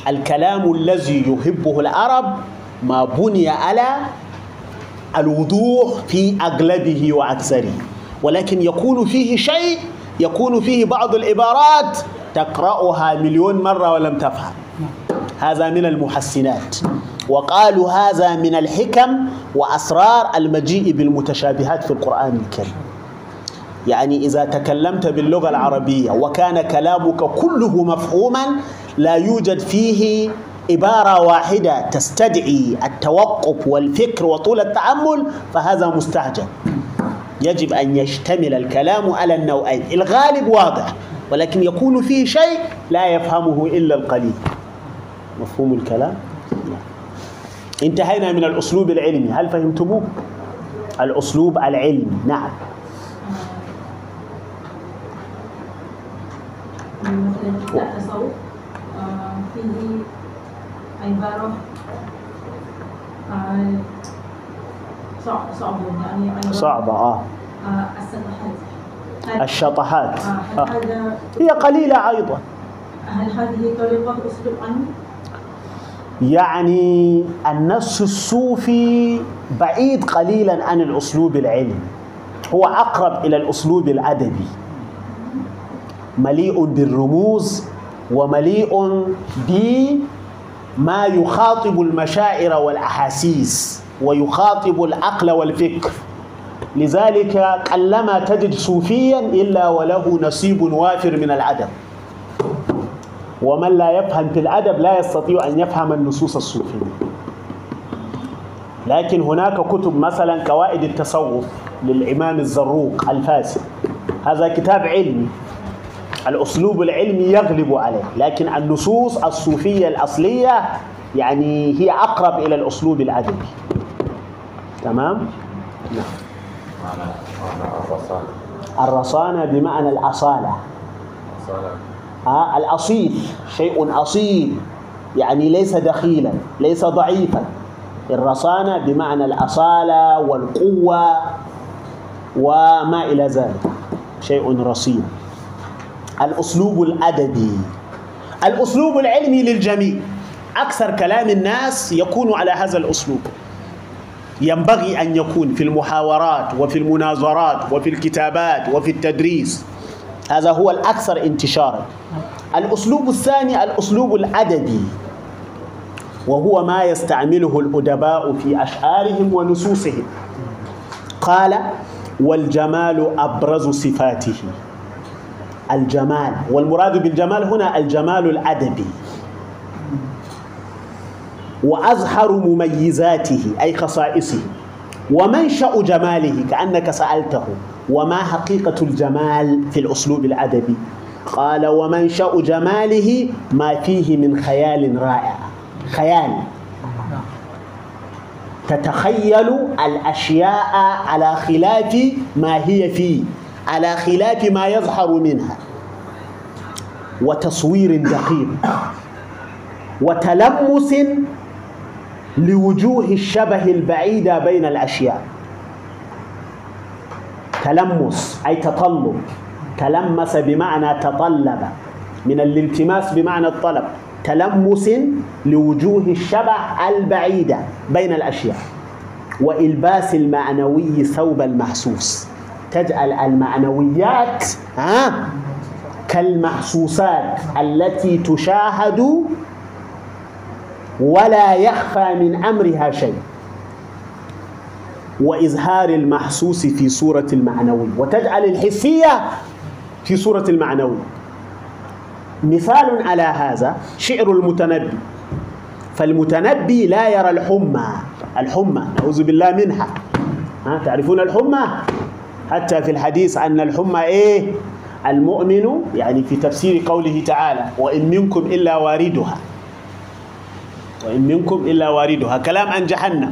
الكلام الذي يحبه العرب ما بني على الوضوح في أغلبه وأكثره. ولكن يكون فيه شيء يكون فيه بعض العبارات تقرأها مليون مرة ولم تفهم. هذا من المحسنات. وقالوا هذا من الحكم وأسرار المجيء بالمتشابهات في القرآن الكريم. يعني إذا تكلمت باللغة العربية وكان كلامك كله مفهوما لا يوجد فيه عبارة واحدة تستدعي التوقف والفكر وطول التأمل فهذا مستعجل. يجب أن يشتمل الكلام على النوعين. الغالب واضح ولكن يكون فيه شيء لا يفهمه إلا القليل. مفهوم الكلام؟ انتهينا من الأسلوب العلمي. هل فهمتموه؟ الأسلوب العلمي. نعم. مثلا كتاب تصوف. آه، فيه عبارة آه، صعب صعب يعني صعبة السطحات. هل- الشطحات آه، آه. هذا هي قليلة أيضا. هل هذه طريقة أسلوب عنه؟ يعني النص الصوفي بعيد قليلا عن الأسلوب العلمي. هو أقرب إلى الأسلوب الأدبي. مليء بالرموز ومليء بما يخاطب المشاعر والأحاسيس ويخاطب العقل والفكر. لذلك قلما تجد صوفيا إلا وله نصيب وافر من الأدب. ومن لا يفهم في الأدب لا يستطيع أن يفهم النصوص الصوفية. لكن هناك كتب مثلا كوائد التصوف للإمام الزروق الفاسد. هذا كتاب علمي. الأسلوب العلمي يغلب عليه لكن النصوص الصوفية الأصلية يعني هي أقرب إلى الأسلوب الأدبي. تمام؟ نعم. الرصانة بمعنى الأصالة. آه الأصيل شيء أصيل يعني ليس دخيلا ليس ضعيفا. الرصانة بمعنى الأصالة والقوة وما إلى ذلك شيء رصين. الأسلوب الأدبي الأسلوب العلمي للجميع. أكثر كلام الناس يكون على هذا الأسلوب. ينبغي أن يكون في المحاورات وفي المناظرات وفي الكتابات وفي التدريس. هذا هو الأكثر انتشارا. الأسلوب الثاني الأسلوب الأدبي وهو ما يستعمله الأدباء في أشعارهم ونصوصهم. قال والجمال أبرز صفاته. الجمال والمراد بالجمال هنا الجمال الأدبي. وأظهر مميزاته أي خصائصه. ومنشأ جماله كأنك سألته. وما حقيقة الجمال في الأسلوب الأدبي؟ قال ومنشأ جماله ما فيه من خيال رائع. خيال. تتخيل الأشياء على خلاف ما هي فيه. على خلاف ما يظهر منها. وتصوير دقيق. وتلمس لوجوه الشبه البعيدة بين الأشياء. تلمس أي تطلب. تلمس بمعنى تطلب. من الالتماس بمعنى الطلب. تلمس لوجوه الشبه البعيدة بين الأشياء. وإلباس المعنوي ثوب المحسوس. تجعل المعنويات ها؟ كالمحسوسات التي تشاهد ولا يخفى من أمرها شيء. وإظهار المحسوس في صورة المعنوي. وتجعل الحسية في صورة المعنوي. مثال على هذا شعر المتنبي. فالمتنبي لا يرى الحمى. الحمى نعوذ بالله منها. ها تعرفون الحمى؟ حتى في الحديث أن الحمى إيه؟ المؤمن يعني في تفسير قوله تعالى وإن منكم إلا واردها. وإن منكم إلا واردها. كلام عن جهنم.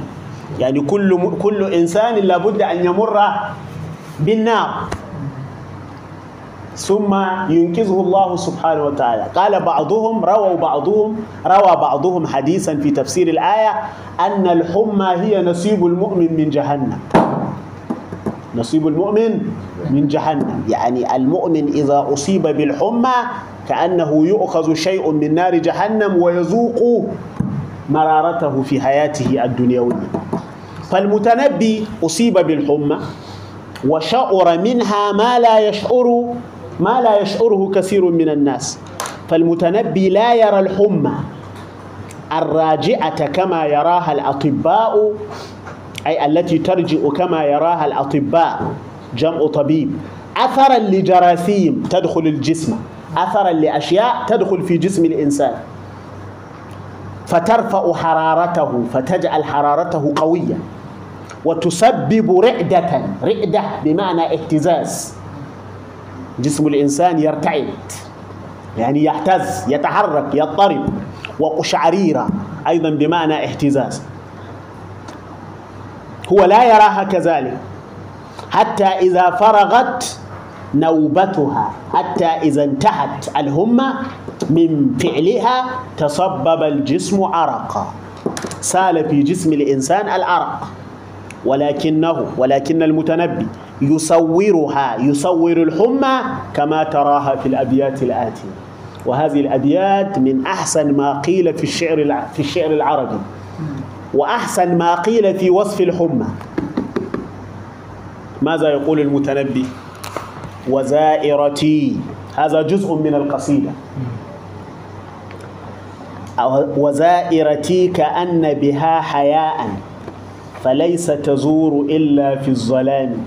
يعني كل كل إنسان لابد أن يمر بالنار. ثم ينقذه الله سبحانه وتعالى. قال بعضهم رووا بعضهم روى بعضهم حديثا في تفسير الآية أن الحمى هي نصيب المؤمن من جهنم. نصيب المؤمن من جهنم. يعني المؤمن إذا أصيب بالحمى كأنه يؤخذ شيء من نار جهنم ويذوق مرارته في حياته الدنيوية. فالمتنبي أصيب بالحمى وشعر منها ما لا يشعر ما لا يشعره كثير من الناس. فالمتنبي لا يرى الحمى الراجعة كما يراها الأطباء أي التي ترجع كما يراها الأطباء جمع طبيب. أثرا لجراثيم تدخل الجسم. أثرا لأشياء تدخل في جسم الإنسان. فترفع حرارته فتجعل حرارته قوية. وتسبب رعدة رعدة بمعنى اهتزاز. جسم الإنسان يرتعد يعني يهتز يتحرك يضطرب. وقشعريرة أيضا بمعنى اهتزاز. هو لا يراها كذلك. حتى إذا فرغت نوبتها حتى إذا انتهت الهمة من فعلها تصبب الجسم عرقا. سال في جسم الإنسان العرق. ولكنه ولكن المتنبي يصورها يصور الحمى كما تراها في الأبيات الآتية. وهذه الأبيات من أحسن ما قيل في الشعر في الشعر العربي. وأحسن ما قيل في وصف الحمى. ماذا يقول المتنبي؟ وزائرتي. هذا جزء من القصيدة. وزائرتي كأن بها حياء فليس تزور إلا في الظلام.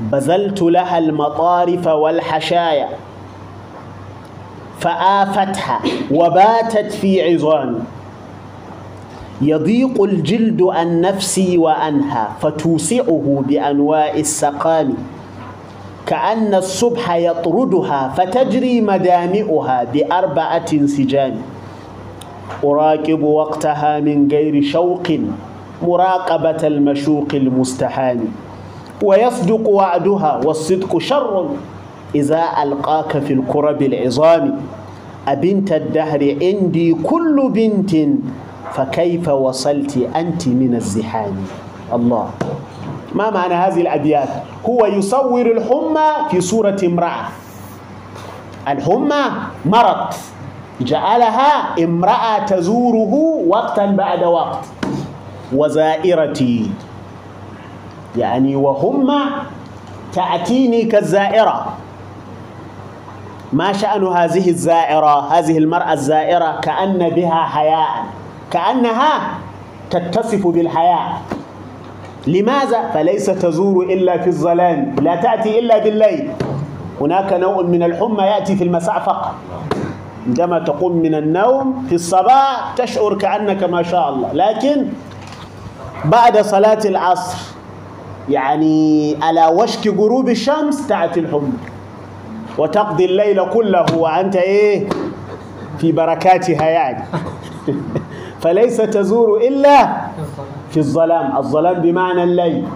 بذلت لها المطارف والحشايا فآفتها وباتت في عظامي يضيق الجلد عن نفسي وعنها فتوسعه بأنواع السقام. كأن الصبح يطردها فتجري مدامئها بأربعة انسجام أراقب وقتها من غير شوق مراقبة المشوق المستحام ويصدق وعدها والصدق شر إذا ألقاك في الكرب العظام. أبنت الدهر عندي كل بنت فكيف وصلت أنت من الزحام؟ الله. ما معنى هذه الأبيات هو يصور الحمى في صورة امرأة. الحمى مرض. جعلها امرأة تزوره وقتا بعد وقت. وزائرتي. يعني وهم تأتيني كالزائرة. ما شأن هذه الزائرة؟ هذه المرأة الزائرة كأن بها حياء. كأنها تتصف بالحياء لماذا؟ فليس تزور إلا في الظلام لا تأتي إلا بالليل. هناك نوع من الحمى يأتي في المساء فقط. عندما تقوم من النوم في الصباح تشعر كأنك ما شاء الله. لكن بعد صلاة العصر يعني على وشك غروب الشمس تأتي الحمى. وتقضي الليل كله وأنت إيه؟ في بركاتها يعني. [LAUGHS] فليس تزور إلا في الظلام. الظلام بمعنى الليل.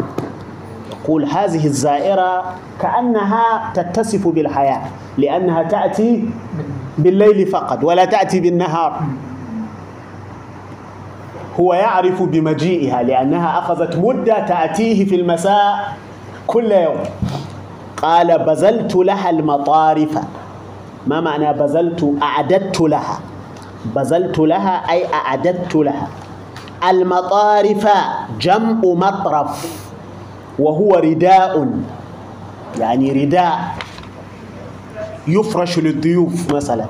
يقول هذه الزائرة كأنها تتصف بالحياة لأنها تأتي بالليل فقط ولا تأتي بالنهار. هو يعرف بمجيئها لأنها أخذت مدة تأتيه في المساء كل يوم. قال بذلت لها المطارف. ما معنى بذلت؟ أعددت لها. بذلت لها أي أعددت لها. المطارف جمع مطرف وهو رداء يعني رداء. يفرش للضيوف مثلا.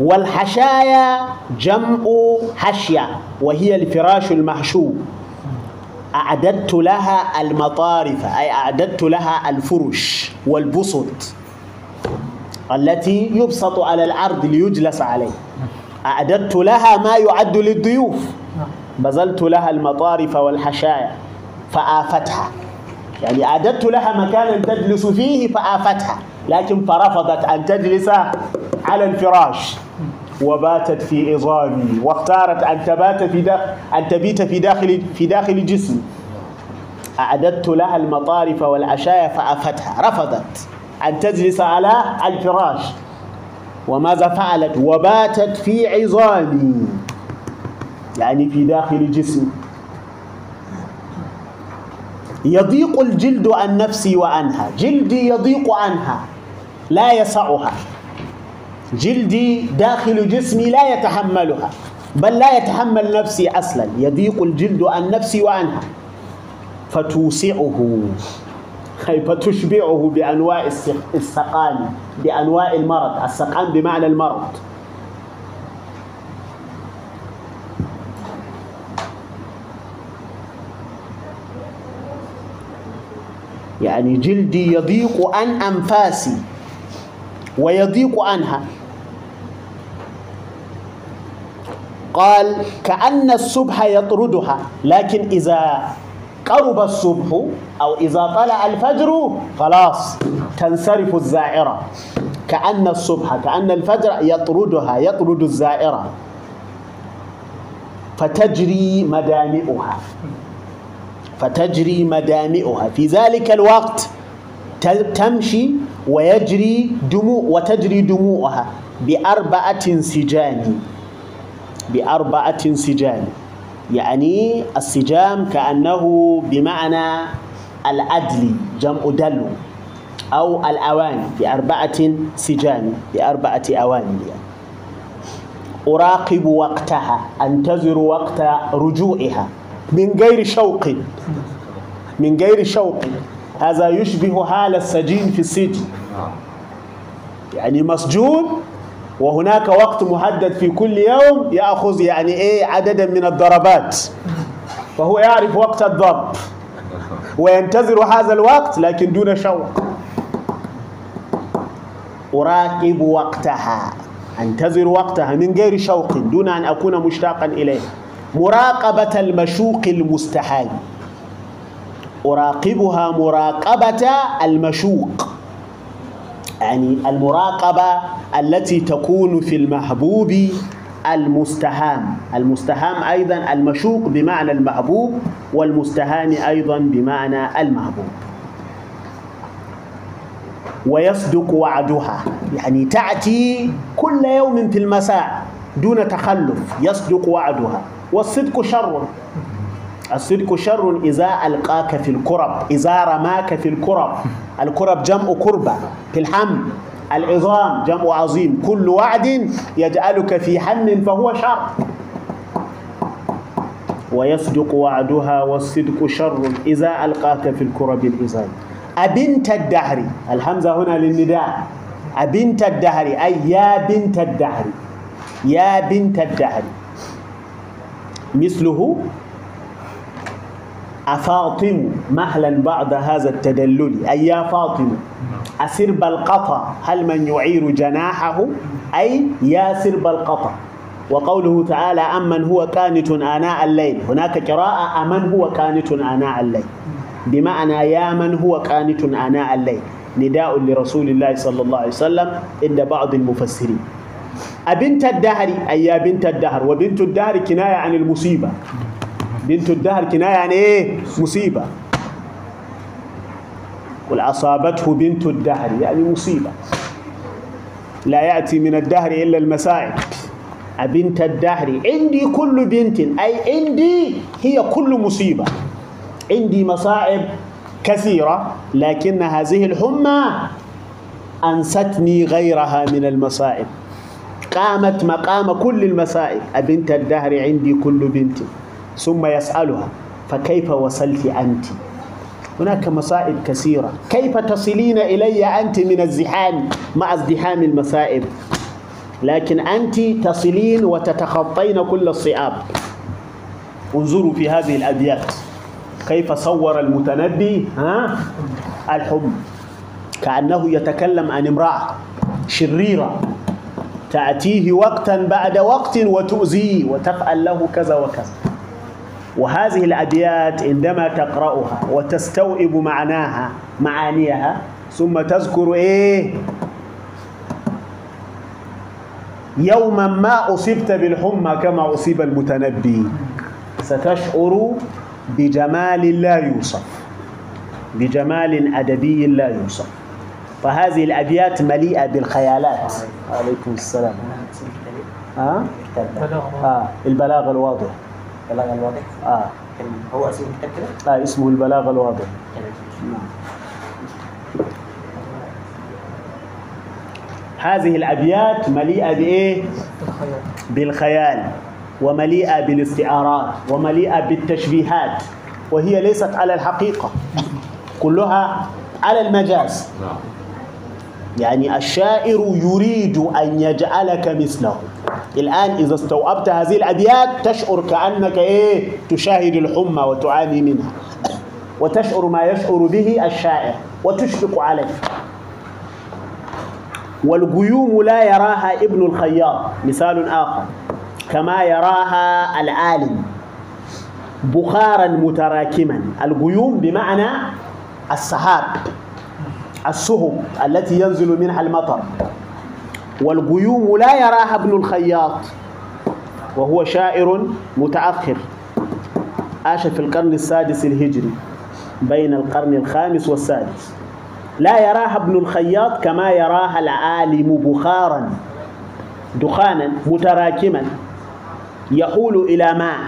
والحشايا جمع حشية وهي الفراش المحشو. أعددت لها المطارف أي أعددت لها الفرش والبسط. التي يبسط على الأرض ليجلس عليه. أعددت لها ما يعد للضيوف. بذلت لها المطارف والحشايا. فآفتها. يعني أعددت لها مكانا تجلس فيه فآفتها. لكن فرفضت أن تجلس على الفراش. وباتت في عظامي. واختارت أن تبات في داخل أن تبيت في داخل في داخل جسمي. أعددت لها المطارف والعشايا فأفتها. رفضت. أن تجلس على الفراش. وماذا فعلت؟ وباتت في عظامي. يعني في داخل جسمي يضيق الجلد عن نفسي وعنها. جلدي يضيق عنها. لا يسعها. جلدي داخل جسمي لا يتحملها. بل لا يتحمل نفسي أصلا. يضيق الجلد عن نفسي وعنها. فتوسعه. فتشبعه بأنواع السق- السقام بأنواع المرض. السقام بمعنى المرض. يعني جلدي يضيق عن أنفاسي ويضيق عنها. قال كأن الصبح يطردها لكن إذا قرب الصبح أو إذا طلع الفجر خلاص تنصرف الزائرة. كأن الصبح كأن الفجر يطردها يطرد الزائرة. فتجري مدامئها. فتجري مدامئها. في ذلك الوقت تمشي ويجري دموع وتجري دموعها بأربعة سجان. بأربعة سجان. يعني السجام كأنه بمعنى الأدل جمع دلو أو الأواني بأربعة سجان بأربعة أواني يعني. أراقب وقتها أنتظر وقت رجوعها من غير شوق من غير شوق هذا يشبه حال السجين في السجن يعني مسجون وهناك وقت محدد في كل يوم يأخذ يعني إيه عددا من الضربات. فهو يعرف وقت الضرب. وينتظر هذا الوقت لكن دون شوق. أراقب وقتها. أنتظر وقتها من غير شوق دون أن أكون مشتاقا إليه مراقبة المشوق المستحال أراقبها مراقبة المشوق. يعني المراقبة التي تكون في المحبوب المستهام. المستهام أيضا المشوق بمعنى المحبوب والمستهان أيضا بمعنى المحبوب. ويصدق وعدها. يعني تأتي كل يوم في المساء دون تخلف. يصدق وعدها. والصدق شر. الصدق شر إذا ألقاك في الكرب إذا رماك في الكرب. الكرب جمع كربة في الحمل العظام جمع عظيم. كل وعد يجعلك في هم فهو شر. ويصدق وعدها والصدق شر إذا ألقاك في الكرب العظام. أبنت الدهر الهمزة هنا للنداء. أبنت الدهر أي يا بنت الدهر. يا بنت الدهر. مثله أفاطم مهلا بعد هذا التدلل؟ أي يا فاطم أسرب القطا هل من يعير جناحه؟ أي يا سرب القطا وقوله تعالى أمن هو كانت آناء الليل. هناك قراءة أمن هو كانت آناء الليل. بمعنى يا من هو كانت آناء الليل. نداء لرسول الله صلى الله عليه وسلم عند بعض المفسرين. أبنت الدهر أي يا بنت الدهر. وبنت الدهر كناية عن المصيبة. بنت الدهر كناية عن إيه؟ مصيبة. قل أصابته بنت الدهر يعني مصيبة. لا يأتي من الدهر إلا المسائب بنت الدهر عندي كل بنت أي عندي هي كل مصيبة. عندي مصائب كثيرة لكن هذه الحمى أنستني غيرها من المصائب. قامت مقام كل المصائب. أبنت الدهر عندي كل بنت. ثم يسألها فكيف وصلت أنت؟ هناك مصائب كثيرة. كيف تصلين إلي أنت من الزحام؟ مع ازدحام المصائب. لكن أنت تصلين وتتخطين كل الصعاب. انظروا في هذه الأبيات. كيف صور المتنبي ها؟ الحب. كأنه يتكلم عن امرأة شريرة. تأتيه وقتا بعد وقت وتؤذيه وتفعل له كذا وكذا. وهذه الأبيات عندما تقرأها وتستوعب معناها معانيها ثم تذكر إيه؟ يوما ما أصبت بالحمى كما أصيب المتنبي. ستشعر بجمال لا يوصف بجمال أدبي لا يوصف. فهذه الأبيات مليئة بالخيالات. عليكم السلام. ها؟ آه البلاغ الواضح. البلاغ الواضح؟ آه. كان هو اسم الكتاب كده؟ آه اسمه البلاغ الواضح. هذه الأبيات مليئة بإيه؟ بالخيال ومليئة بالاستعارات ومليئة بالتشبيهات وهي ليست على الحقيقة. كلها على المجاز. نعم. يعني الشاعر يريد أن يجعلك مثله. الآن إذا استوعبت هذه الأبيات تشعر كأنك إيه؟ تشاهد الحمى وتعاني منها. وتشعر ما يشعر به الشاعر وتشفق عليه. والغيوم لا يراها ابن الخياط مثال آخر. كما يراها العالم بخارا متراكما. الغيوم بمعنى السحاب السهب التي ينزل منها المطر. والغيوم لا يراها ابن الخياط وهو شاعر متأخر عاش في القرن السادس الهجري بين القرن الخامس والسادس. لا يراها ابن الخياط كما يراها العالم بخارا دخانا متراكما يحول إلى ماء.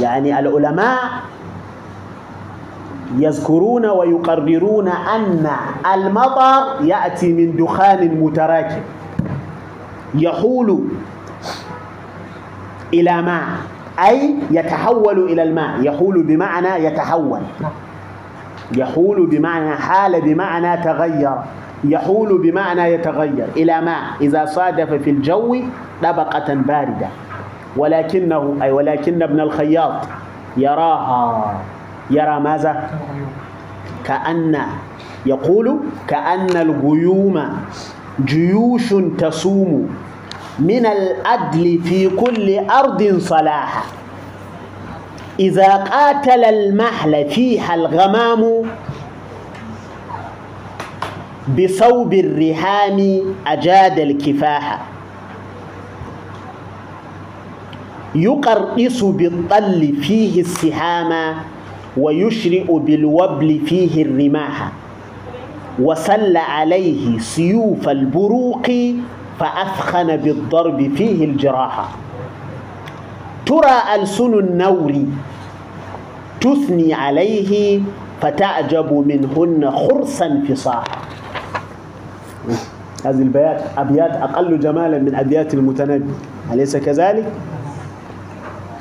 يعني العلماء يذكرون ويقررون أن المطر يأتي من دخان متراكم. يحول إلى ماء أي يتحول إلى الماء. يحول بمعنى يتحول. يحول بمعنى حال بمعنى تغير. يحول بمعنى يتغير إلى ماء. إذا صادف في الجو طبقة باردة. ولكنه أي ولكن ابن الخياط يراها. يرى ماذا؟ كأن يقول كأن الغيوم جيوش تصوم من العدل في كل أرض صلاحا إذا قاتل المحل فيها الغمام بصوب الرهان أجاد الكفاح يقرص بالطل فيه السهام ويشرئ بالوبل فيه الرماح وسل عليه سيوف البروق فأثخن بالضرب فيه الجراحة ترى ألسن النور تثني عليه فتعجب منهن خرسا فصاحا هذه البيات أبيات أقل جمالا من أبيات المتنبي. أليس كذلك؟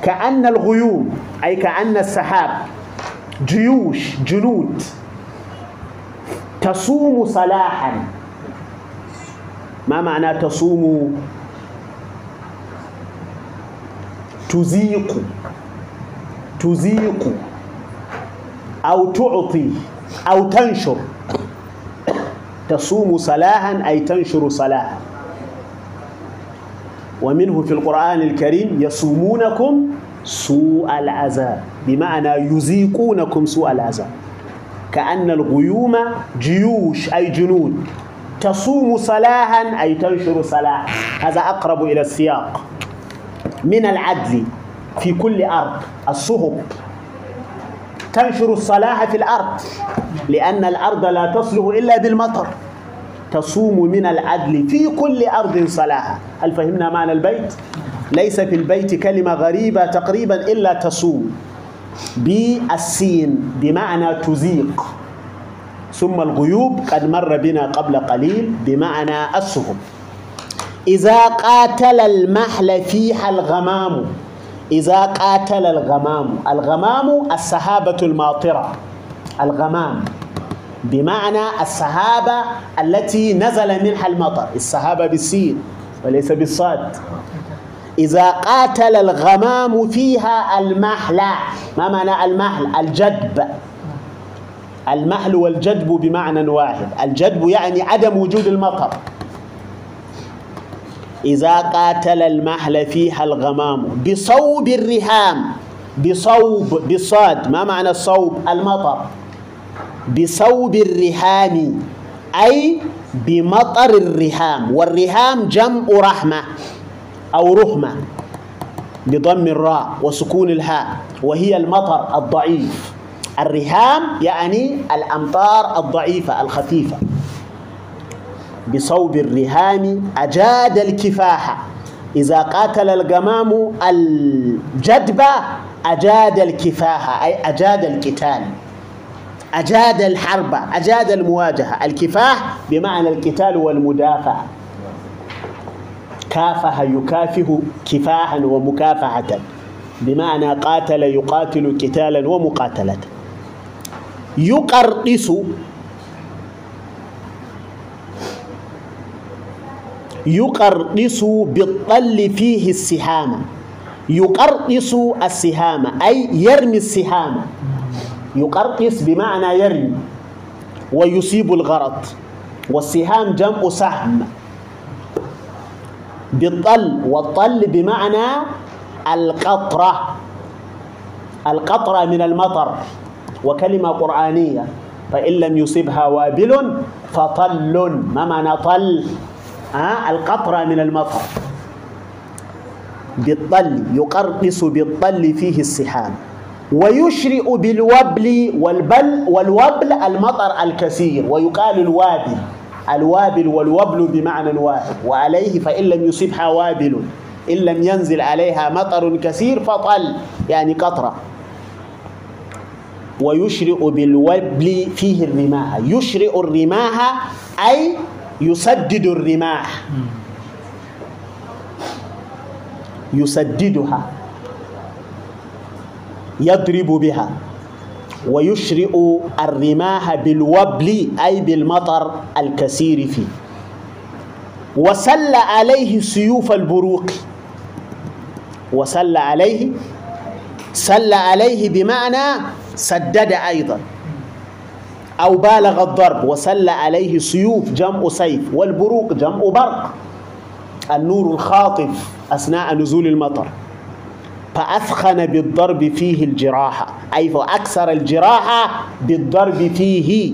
كأن الغيوم أي كأن السحاب جيوش جنود. تصوم صلاحا. ما معنى تصوم تزيق تزيق أو تعطي. أو تنشر. تصوم صلاحا أي تنشر صلاحا. ومنه في القرآن الكريم يصومونكم سوء العذاب. بمعنى يزيقونكم سوء العذاب. كأن الغيوم جيوش أي جنود. تصوم صلاحا أي تنشر صلاحا. هذا أقرب إلى السياق. من العدل في كل أرض الصهب. تنشر الصلاح في الأرض. لأن الأرض لا تصلح إلا بالمطر. تصوم من العدل في كل أرض صلاحا. هل فهمنا معنى البيت؟ ليس في البيت كلمة غريبة تقريبا إلا تصوم. بالسين بمعنى تزيق. ثم الغيوب قد مر بنا قبل قليل بمعنى السهم. إذا قاتل المحل فيها الغمام إذا قاتل الغمام. الغمام السحابة الماطرة. الغمام. بمعنى السحابة التي نزل منها المطر. السحابة بالسين وليس بالصاد. إذا قاتل الغمام فيها المحل. ما معنى المحل؟ الجدب. المحل والجدب بمعنى واحد. الجدب يعني عدم وجود المطر. إذا قاتل المحل فيها الغمام بصوب الرهام. بصوب بصاد. ما معنى الصوب؟ المطر. بصوب الرهام أي بمطر الرهام. والرهام جمع رحمة. أو رحمة بضم الراء وسكون الهاء وهي المطر الضعيف. الرهام يعني الأمطار الضعيفة الخفيفة. بصوب الرهام أجاد الكفاح. إذا قاتل الغمام الجدبة أجاد الكفاح أي أجاد القتال. أجاد الحرب أجاد المواجهة. الكفاح بمعنى القتال والمدافع. كافح يكافح كفاحا ومكافحة. بمعنى قاتل يقاتل قتالا ومقاتلة. يقرطس يقرطس بالطل فيه السهام. يقرطس السهام أي يرمي السهام. يقرطس بمعنى يرمي. ويصيب الغرض. والسهام جمع سهم. بالطل والطل بمعنى القطرة. القطرة من المطر. وكلمة قرآنية. فإن لم يصبها وابل فطل. ما معنى طل؟ آه القطرة من المطر. بالطل يقرطس بالطل فيه السحاب ويشرئ بالوبل والبل والوبل المطر الكثير. ويقال الوابل. الوابل والوبل بمعنى واحد. وعليه فإن لم يصبها وابل إن لم ينزل عليها مطر كثير فطل يعني قطرة. ويشرئ بالوبل فيه الرماح. يشرئ الرماح أي يسدد الرماح. يسددها. يضرب بها. ويشرئ الرماح بالوبل أي بالمطر الكثير فيه. وسل عليه سيوف البروق. وسل عليه سل عليه بمعنى سدد أيضا. أو بالغ الضرب. وسل عليه سيوف جمع سيف. والبروق جمع برق. النور الخاطف أثناء نزول المطر. فأثخن بالضرب فيه الجراحة أي فأكثر الجراحة بالضرب فيه.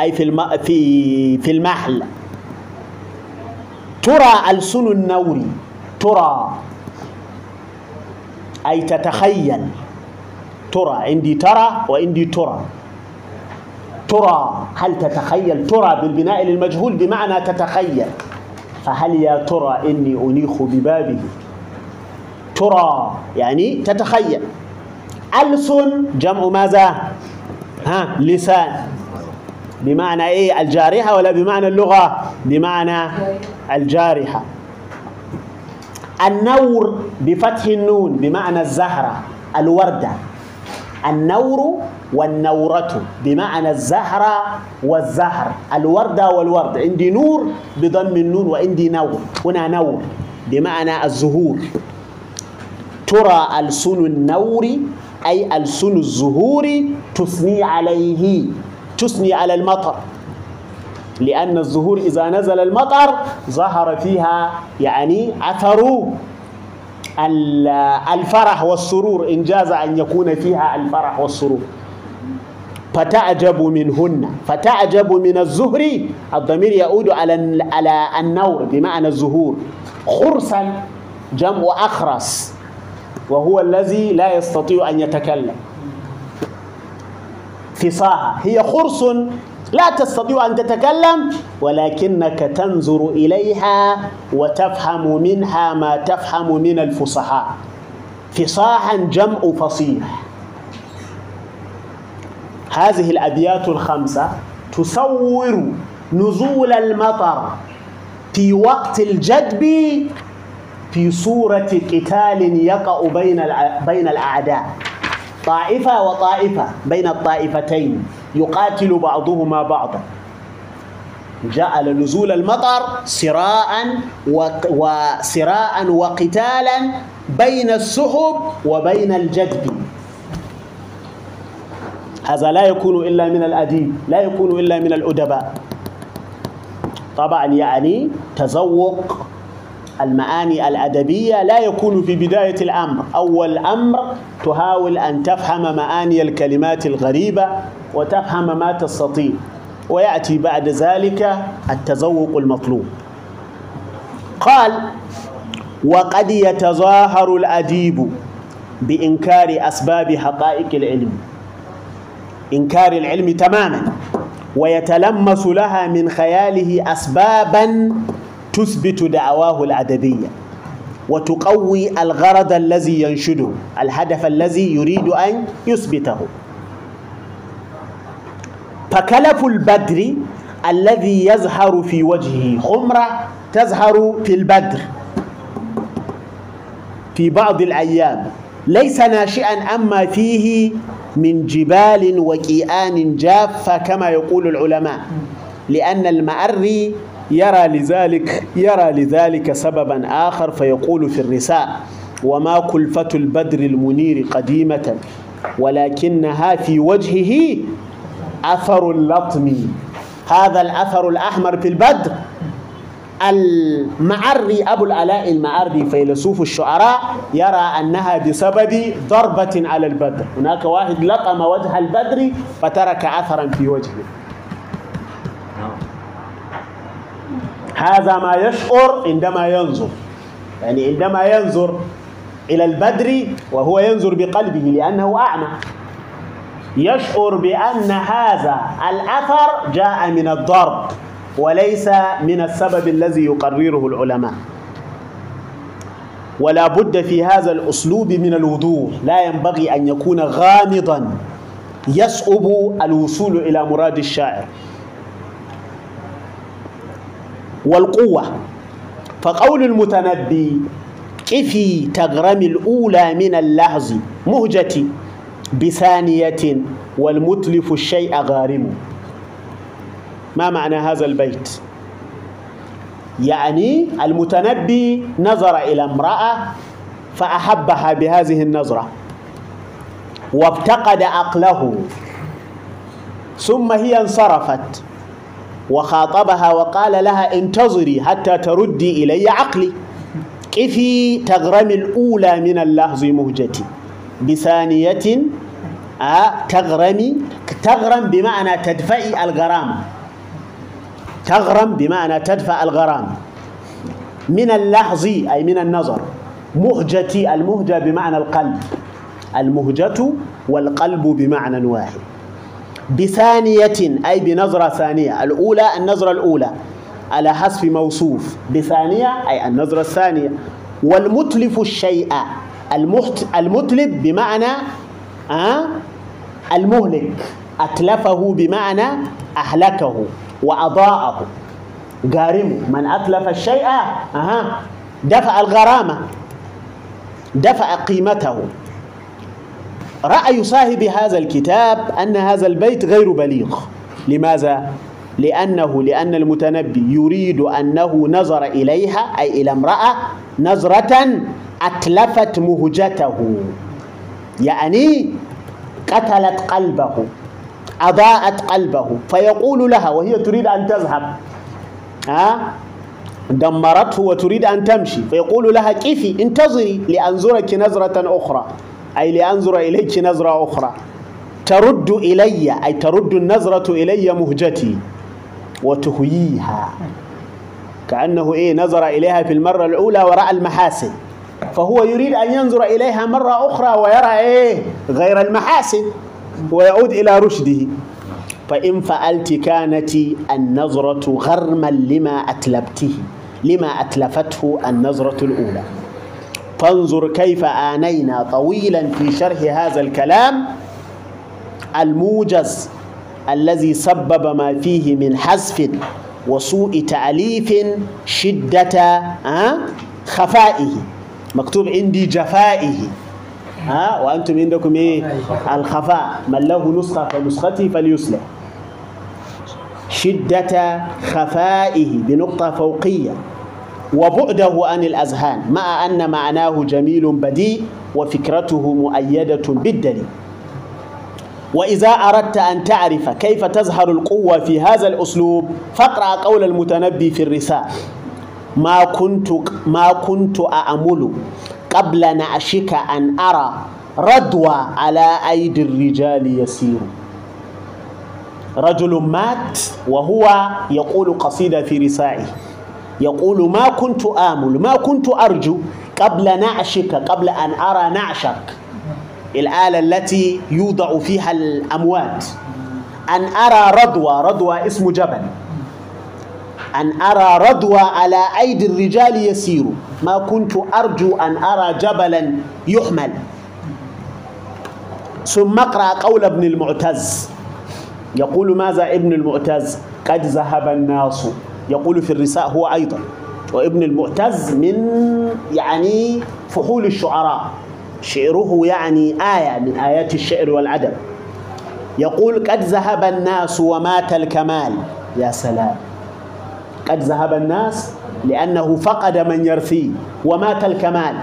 أي في الم... في في المحل. ترى ألسن النور. ترى. أي تتخيل. ترى. عندي ترى وعندي ترى. ترى. هل تتخيل؟ ترى بالبناء للمجهول بمعنى تتخيل. فهل يا ترى إني أنيخ ببابه؟ ترى يعني تتخيل. ألسن جمع ماذا؟ ها لسان. بمعنى إيه؟ الجارحة ولا بمعنى اللغة؟ بمعنى الجارحة. النور بفتح النون بمعنى الزهرة الوردة. النور والنورة بمعنى الزهرة والزهر. الوردة والورد. عندي نور بضم النون وعندي نور. هنا نور بمعنى الزهور. ترى ألسن النور أي ألسن الزهور تثني عليه تثني على المطر. لأن الزهور إذا نزل المطر ظهر فيها يعني أثر الفرح والسرور إن جاز أن يكون فيها الفرح والسرور. فتعجب منهن فتعجب من الزهر الضمير يعود على على النور بمعنى الزهور. خرسا جمع أخرس. وهو الذي لا يستطيع أن يتكلم. فصاحة. هي خرس لا تستطيع أن تتكلم ولكنك تنظر إليها وتفهم منها ما تفهم من الفصحاء. فصاحا جمع فصيح. هذه الأبيات الخمسة تصور نزول المطر في وقت الجدب في صورة قتال يقع بين بين الأعداء. طائفة وطائفة بين الطائفتين يقاتل بعضهما بعضا. جعل نزول المطر صراعا وصراعا وقتالا بين السحب وبين الجدب. هذا لا يكون إلا من الأديب لا يكون إلا من الأدباء. طبعا يعني تذوق المعاني الأدبية لا يكون في بداية الأمر. أول أمر تحاول أن تفهم معاني الكلمات الغريبة وتفهم ما تستطيع ويأتي بعد ذلك التذوق المطلوب. قال وقد يتظاهر الأديب بإنكار أسباب حقائق العلم. إنكار العلم تماما ويتلمس لها من خياله أسبابا تثبت دعواه الأدبية وتقوي الغرض الذي ينشده الهدف الذي يريد أن يثبته. فكلف البدر الذي يظهر في وجهه خمرة تظهر في البدر في بعض الأيام. ليس ناشئا أما فيه من جبال وكيآن جافة كما يقول العلماء لأن المأري يرى لذلك يرى لذلك سببا آخر فيقول في الرساء وما كلفة البدر المنير قديمة ولكنها في وجهه أثر اللطم. هذا الأثر الأحمر في البدر. المعري أبو العلاء المعري فيلسوف الشعراء يرى أنها بسبب ضربة على البدر. هناك واحد لطم وجه البدر فترك أثرا في وجهه. هذا ما يشعر عندما ينظر. يعني عندما ينظر إلى البدر وهو ينظر بقلبه لأنه أعمى. يشعر بأن هذا الأثر جاء من الضرب وليس من السبب الذي يقرره العلماء. ولا بد في هذا الأسلوب من الوضوح. لا ينبغي أن يكون غامضا يصعب الوصول إلى مراد الشاعر. والقوة. فقول المتنبي كفي تغرم الأولى من اللحظ مهجتي بثانية والمتلف الشيء غارم. ما معنى هذا البيت؟ يعني المتنبي نظر إلى امرأة فأحبها بهذه النظرة وابتقد عقله ثم هي انصرفت. وخاطبها وقال لها انتظري حتى تردي إلي عقلي. كفي تغرم الأولى من اللحظ مهجتي؟ بثانية آه تغرمي تغرم بمعنى تدفئي الغرام. تغرم بمعنى تدفع الغرام. من اللحظ أي من النظر. مهجتي المهجة بمعنى القلب. المهجة والقلب بمعنى واحد. بثانية أي بنظرة ثانية. الأولى النظرة الأولى. على حسب موصوف. بثانية أي النظرة الثانية. والمتلف الشيء. المتلف بمعنى آه المهلك. أتلفه بمعنى أهلكه وأضاءه. قارم من أتلف الشيء أها دفع الغرامة. دفع قيمته. رأي صاحب هذا الكتاب أن هذا البيت غير بليغ. لماذا؟ لأنه لأن المتنبي يريد أنه نظر إليها أي إلى امرأة نظرة أتلفت مهجته. يعني قتلت قلبه أضاءت قلبه. فيقول لها وهي تريد أن تذهب. ها؟ دمرته وتريد أن تمشي. فيقول لها كيفي؟ انتظري لأنظرك نظرة أخرى. أي لأنظر إليك نظرة أخرى. ترد إلي أي ترد النظرة إلي مهجتي وتهييها كأنه إيه نظر إليها في المرة الأولى ورأى المحاسن. فهو يريد أن ينظر إليها مرة أخرى ويرى إيه غير المحاسن ويعود إلى رشده. فإن فعلت كانت النظرة غرما لما أتلبته لما أتلفته النظرة الأولى. فانظر كيف آنينا طويلا في شرح هذا الكلام الموجز الذي سبب ما فيه من حذف وسوء تأليف شدة خفائه. مكتوب عندي جفائه ها وأنتم عندكم إيه؟ الخفاء. من له نسخة فنسختي فليصلح. شدة خفائه بنقطة فوقية. وبعده عن الأذهان مع أن معناه جميل بديء وفكرته مؤيدة بالدليل. وإذا أردت أن تعرف كيف تظهر القوة في هذا الأسلوب فاقرأ قول المتنبي في الرسالة ما كنت ما كنت أأمل قبل نعشك أن أرى ردوى على أيدي الرجال يسير رجل مات وهو يقول قصيدة في رسائه. يقول ما كنت آمل ما كنت أرجو قبل نعشك قبل أن أرى نعشك. الآلة التي يوضع فيها الأموات. أن أرى رضوى رضوى اسم جبل. أن أرى رضوى على أيدي الرجال يسير. ما كنت أرجو أن أرى جبلا يحمل. ثم اقرأ قول ابن المعتز. يقول ماذا ابن المعتز؟ قد ذهب الناس. يقول في الرساء هو أيضا. وابن المعتز من يعني فحول الشعراء. شعره يعني آية من آيات الشعر والأدب. يقول قد ذهب الناس ومات الكمال. يا سلام. قد ذهب الناس لأنه فقد من يرثيه. ومات الكمال.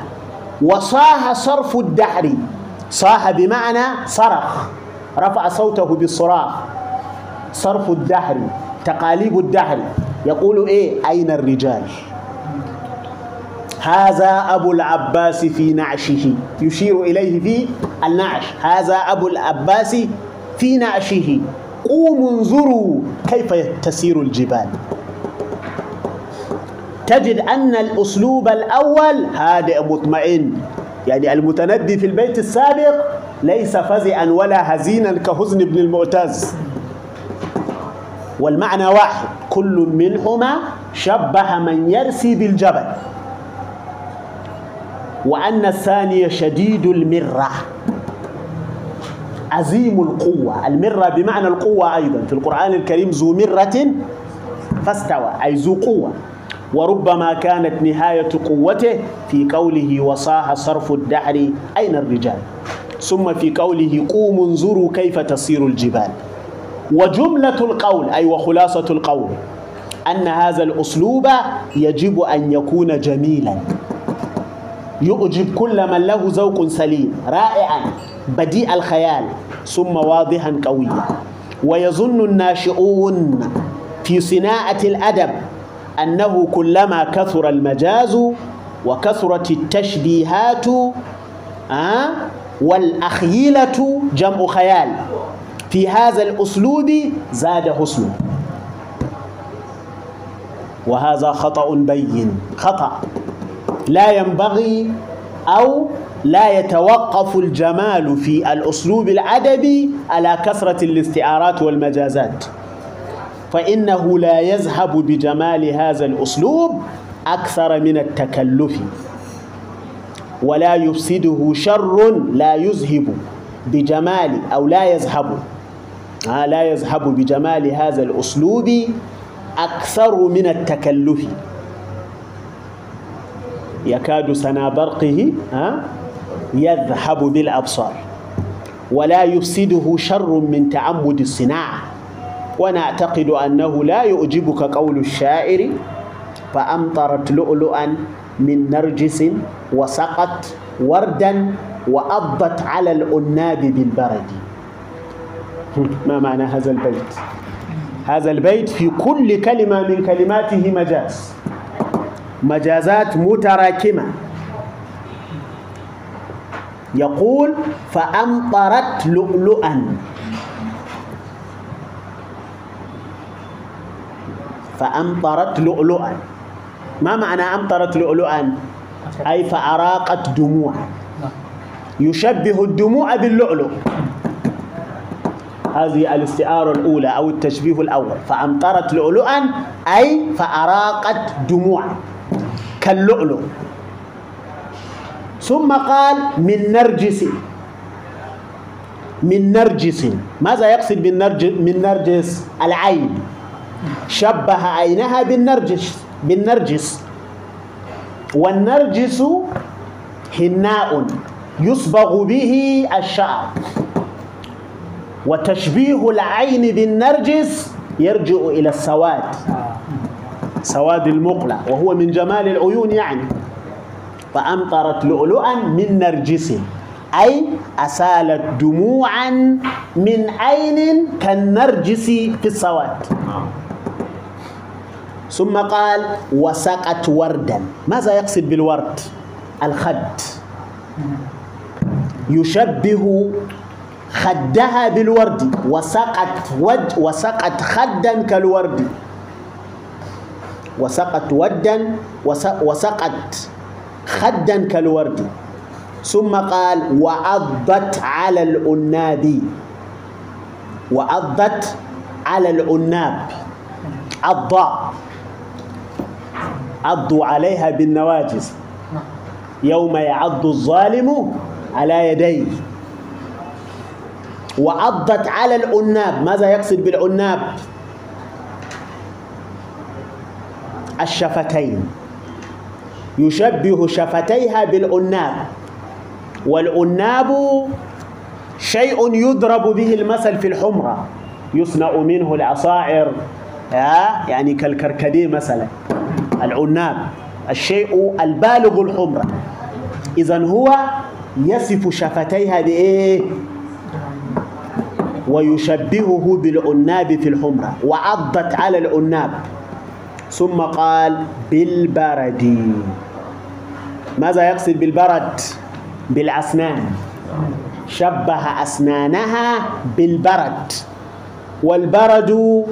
وصاح صرف الدحر. صاح بمعنى صرخ. رفع صوته بالصراخ. صرف الدحر. تقاليب الدحر. يقول إيه؟ أين الرجال؟ هذا أبو العباس في نعشه. يشير إليه في النعش. هذا أبو العباس في نعشه. قوموا انظروا كيف تسير الجبال. تجد أن الأسلوب الأول هادئ مطمئن. يعني المتنبي في البيت السابق ليس فزعا ولا هزينا كحزن ابن المعتز. والمعنى واحد. كل منهما شبه من يرسي بالجبل. وأن الثاني شديد المرة. عظيم القوة. المرة بمعنى القوة أيضا. في القرآن الكريم ذو مرة فاستوى أي ذو قوة. وربما كانت نهاية قوته في قوله وصاح صرف الدحر أين الرجال؟ ثم في قوله قوموا انظروا كيف تصير الجبال. وجملة القول أي وخلاصة القول أن هذا الأسلوب يجب أن يكون جميلا. يؤجب كل من له ذوق سليم رائعا بديع الخيال ثم واضحا قويا. ويظن الناشئون في صناعة الأدب أنه كلما كثر المجاز وكثرت التشبيهات آه والأخيلة جمع خيال. في هذا الأسلوب زاد حسنه وهذا خطأ بين. خطأ. لا ينبغي أو لا يتوقف الجمال في الأسلوب الأدبي على كثرة الاستعارات والمجازات. فإنه لا يذهب بجمال هذا الأسلوب أكثر من التكلف. ولا يفسده شر لا يذهب بجمال أو لا يذهب. لا يذهب بجمال هذا الأسلوب أكثر من التكلف. يكاد سنا برقه يذهب بالأبصار ولا يفسده شر من تعمد الصناعة. ونعتقد أنه لا يعجبك قول الشاعر فأمطرت لؤلؤا من نرجس وسقت وردا وأضت على الأناب بالبرد. ما معنى هذا البيت؟ هذا البيت في كل كلمة من كلماته مجاز. مجازات متراكمة. يقول فأمطرت لؤلؤا. فأمطرت لؤلؤا. ما معنى أمطرت لؤلؤا؟ أي فأراقت دموعا. يشبه الدموع باللؤلؤ. هذه الاستعارة الأولى أو التشبيه الأول. فأمطرت لؤلؤا أي فأراقت دموعا. كاللؤلؤ. ثم قال من نرجس. من نرجس. ماذا يقصد بالنرجس من نرجس؟ العين. شبه عينها بالنرجس. بالنرجس. والنرجس حناء. يصبغ به الشعر. وتشبيه العين بالنرجس يرجع إلى السواد. سواد المقلع وهو من جمال العيون يعني. فأمطرت لؤلؤا من نرجس أي أسالت دموعا من عين كالنرجس في السواد. ثم قال وسقت وردا. ماذا يقصد بالورد؟ الخد. يشبه خدها بالورد. وسقت وج وسقت خدا كالورد. وسقت ودا وسقت خدا كالورد. ثم قال وعضت على الأناب. وعضت على الأناب. عضاء عضوا عليها بالنواجز يوم يعض الظالم على يديه. وعضت على العناب. ماذا يقصد بالعناب؟ الشفتين. يشبه شفتيها بالعناب. والعناب شيء يضرب به المثل في الحمرة. يصنع منه العصائر؟ يعني كالكركديه مثلا. العناب الشيء البالغ الحمرة. إذا هو يصف شفتيها بإيه؟ ويشبهه بالعناب في الحمرة وعضت على العناب. ثم قال بالبرد. ماذا يقصد بالبرد؟ بالأسنان. شبه أسنانها بالبرد. والبرد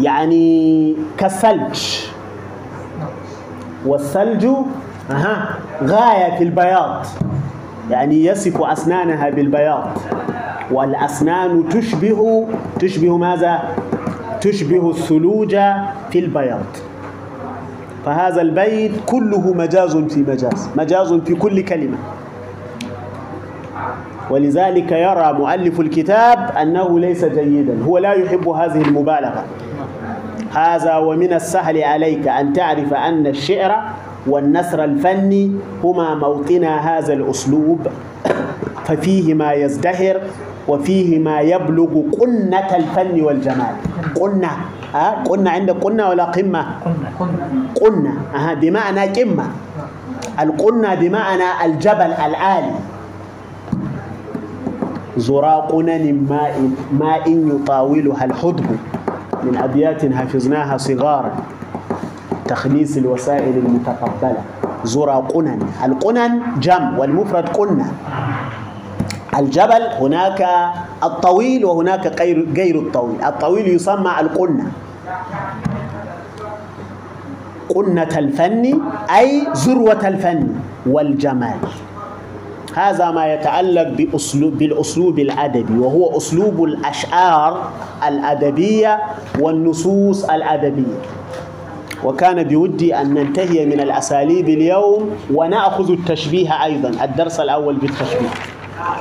يعني كالثلج. والثلج غاية في البياض. يعني يصف أسنانها بالبياض. والأسنان تشبه تشبه ماذا؟ تشبه الثلوج في البياض. فهذا البيت كله مجاز في مجاز مجاز في كل كلمة. ولذلك يرى مؤلف الكتاب أنه ليس جيدا هو لا يحب هذه المبالغة. هذا ومن السهل عليك أن تعرف أن الشعر والنثر الفني هما موطنا هذا الأسلوب. [COUGHS] ففيه ما يزدهر وفيه ما يبلغ قنة الفن والجمال. قنة ها قنة عندك قنة ولا قمة؟ قنة أها بمعنى قمة. القنة بمعنى الجبل العالي زراقنن ماء ماء يطاولها الحدب. من أبيات حفظناها صغارا. تخليص الوسائل المتقبلة. زرا قنن. القنن جم والمفرد قنة الجبل هناك الطويل وهناك غير غير الطويل. الطويل يسمى القنة قنة الفن أي ذروة الفن والجمال. هذا ما يتعلق بأسلوب بالأسلوب الأدبي وهو أسلوب الأشعار الأدبية والنصوص الأدبية. وكان بودي أن ننتهي من الأساليب اليوم ونأخذ التشبيه أيضا الدرس الأول بالتشبيه.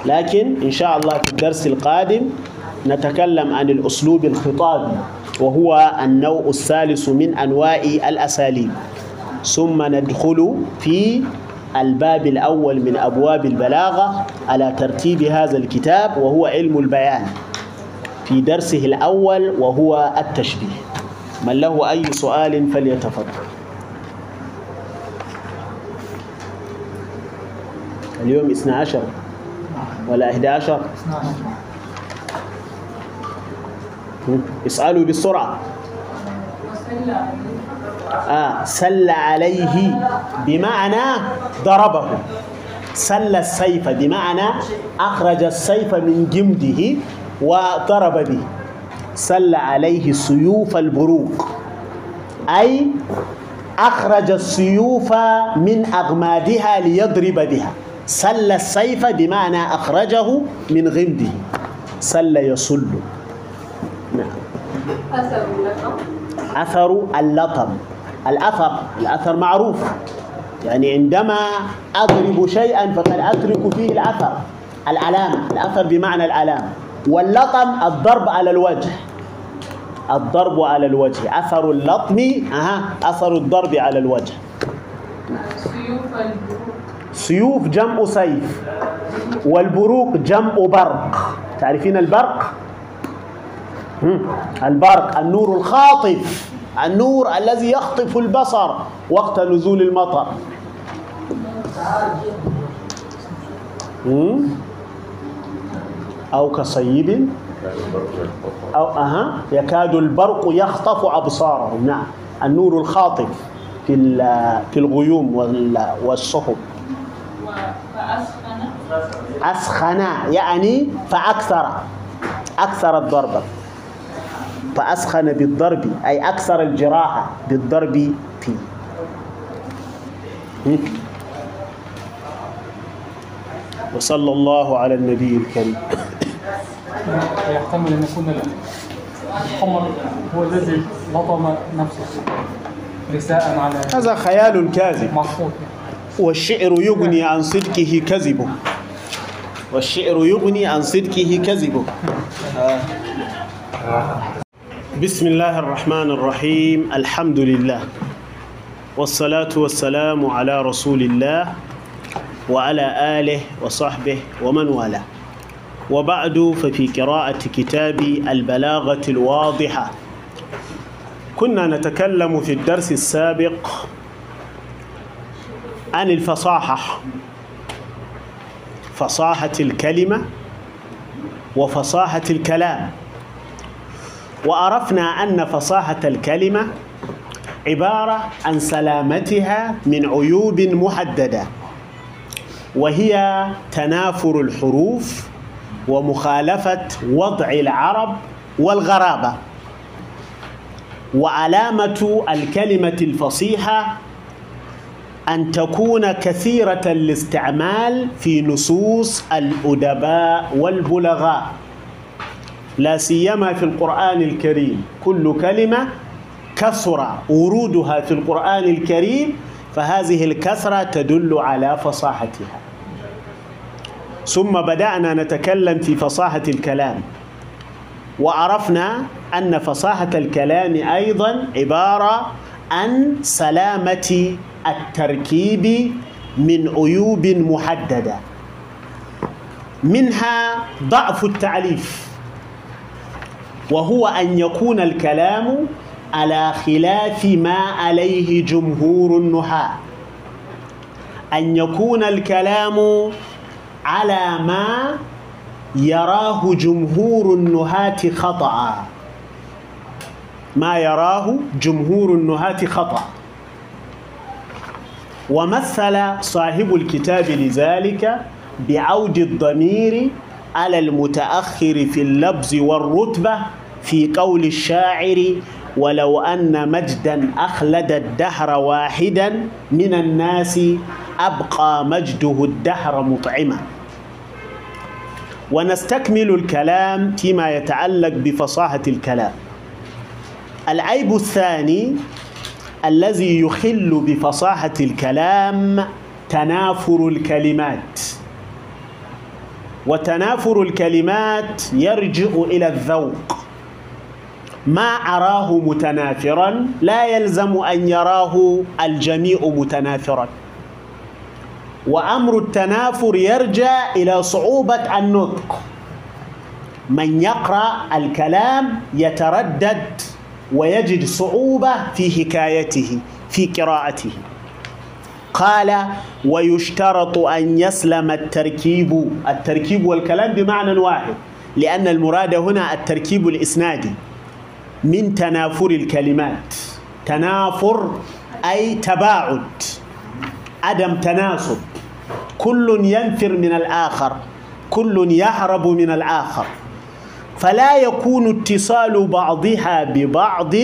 لكن إن شاء الله في الدرس القادم نتكلم عن الأسلوب الخطابي وهو النوع الثالث من أنواع الأساليب. ثم ندخل في الباب الأول من أبواب البلاغة على ترتيب هذا الكتاب وهو علم البيان. في درسه الأول وهو التشبيه. من له أي سؤال فليتفضل. اليوم 12 ولا 11 اسألوا بالسرعة آه سل عليه بمعنى ضربه. سل السيف بمعنى أخرج السيف من جمده وضرب به. سل عليه سيوف البروق. أي أخرج السيوف من أغمادها ليضرب بها. سل السيف بمعنى أخرجه من غمده. سل يسل نعم. أثر لكم أثر اللطم الأثر الأثر معروف. يعني عندما أضرب شيئا فقد أترك فيه الأثر. العلامة الأثر بمعنى العلامة واللطم الضرب على الوجه. الضرب على الوجه. أثر اللطم أها أثر الضرب على الوجه. سيوف جمع سيف. والبروق جمع برق. تعرفين البرق؟ البرق النور الخاطف. النور الذي يخطف البصر وقت نزول المطر. أو كصيب. أو أها يكاد البرق يخطف أبصارهم. نعم. النور الخاطف في في الغيوم وال- والسحب فأسخن أسخن. يعني فأكثر. أكثر الضرب. فأسخن بالضرب. أي أكثر الجراحة بالضرب فيه. وصلى الله على النبي الكريم. يحتمل أن يكون الحمر هو الذي لطم نفسه. رساء على هذا خيال كاذب. محفوظ. والشعر يغني عن صدقه كذبه والشعر يغني عن صدقه كذبه بسم الله الرحمن الرحيم. الحمد لله. والصلاة والسلام على رسول الله وعلى آله وصحبه ومن والاه. وبعد ففي قراءة كتاب البلاغة الواضحة. كنا نتكلم في الدرس السابق عن الفصاحة فصاحة الكلمة وفصاحة الكلام. وعرفنا أن فصاحة الكلمة عبارة عن سلامتها من عيوب محددة وهي تنافر الحروف ومخالفة وضع العرب والغرابة. وعلامة الكلمة الفصيحة أن تكون كثيرة الاستعمال في نصوص الأدباء والبلغاء. لا سيما في القرآن الكريم. كل كلمة كثر ورودها في القرآن الكريم فهذه الكثرة تدل على فصاحتها. ثم بدأنا نتكلم في فصاحة الكلام. وعرفنا أن فصاحة الكلام أيضا عبارة عن سلامة التركيب من عيوب محددة. منها ضعف التعليف. وهو أن يكون الكلام على خلاف ما عليه جمهور النحاة أن يكون الكلام على ما يراه جمهور النهاة خطأ. ما يراه جمهور النهاة خطأ. ومثل صاحب الكتاب لذلك بعود الضمير على المتأخر في اللبز والرتبة في قول الشاعر ولو أن مجدا أخلد الدهر واحدا من الناس أبقى مجده الدهر مطعما. ونستكمل الكلام فيما يتعلق بفصاحة الكلام. العيب الثاني الذي يخل بفصاحة الكلام تنافر الكلمات. وتنافر الكلمات يرجع إلى الذوق. ما أراه متنافرا لا يلزم أن يراه الجميع متنافرا وأمر التنافر يرجع إلى صعوبة النطق. من يقرأ الكلام يتردد ويجد صعوبة في حكايته في قراءته. قال ويشترط أن يسلم التركيب. التركيب والكلام بمعنى واحد لأن المراد هنا التركيب الإسنادي. من تنافر الكلمات. تنافر أي تباعد. عدم تناسب. كل ينفر من الآخر. كل يهرب من الآخر. فلا يكون اتصال بعضها ببعض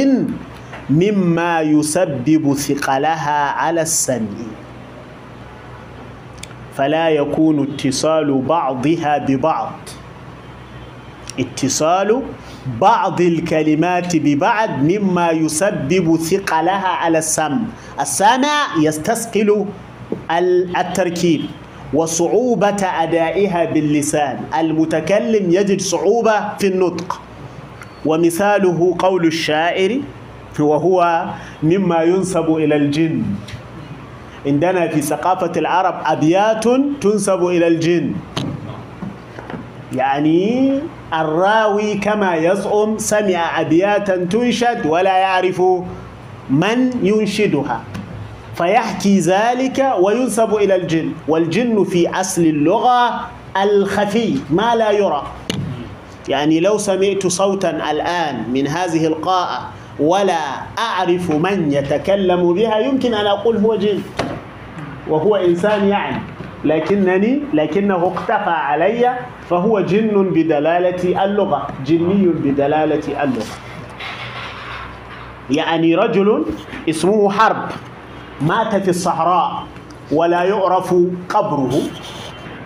مما يسبب ثقلها على السمع. فلا يكون اتصال بعضها ببعض. اتصال بعض الكلمات ببعض مما يسبب ثقلها على السمع. السامع يستثقل التركيب وصعوبة أدائها باللسان. المتكلم يجد صعوبة في النطق. ومثاله قول الشاعر وهو مما ينسب إلى الجن. عندنا في ثقافة العرب أبيات تنسب إلى الجن. يعني الراوي كما يزعم سمع أبياتا تنشد ولا يعرف من ينشدها. فيحكي ذلك وينسب إلى الجن والجن في أصل اللغة الخفي ما لا يرى. يعني لو سمعت صوتا الآن من هذه القاءة ولا أعرف من يتكلم بها يمكن أن أقول هو جن وهو إنسان يعني. لكنني لكنه اختفى علي فهو جن بدلالة اللغة جني بدلالة اللغة. يعني رجل اسمه حرب مات في الصحراء ولا يعرف قبره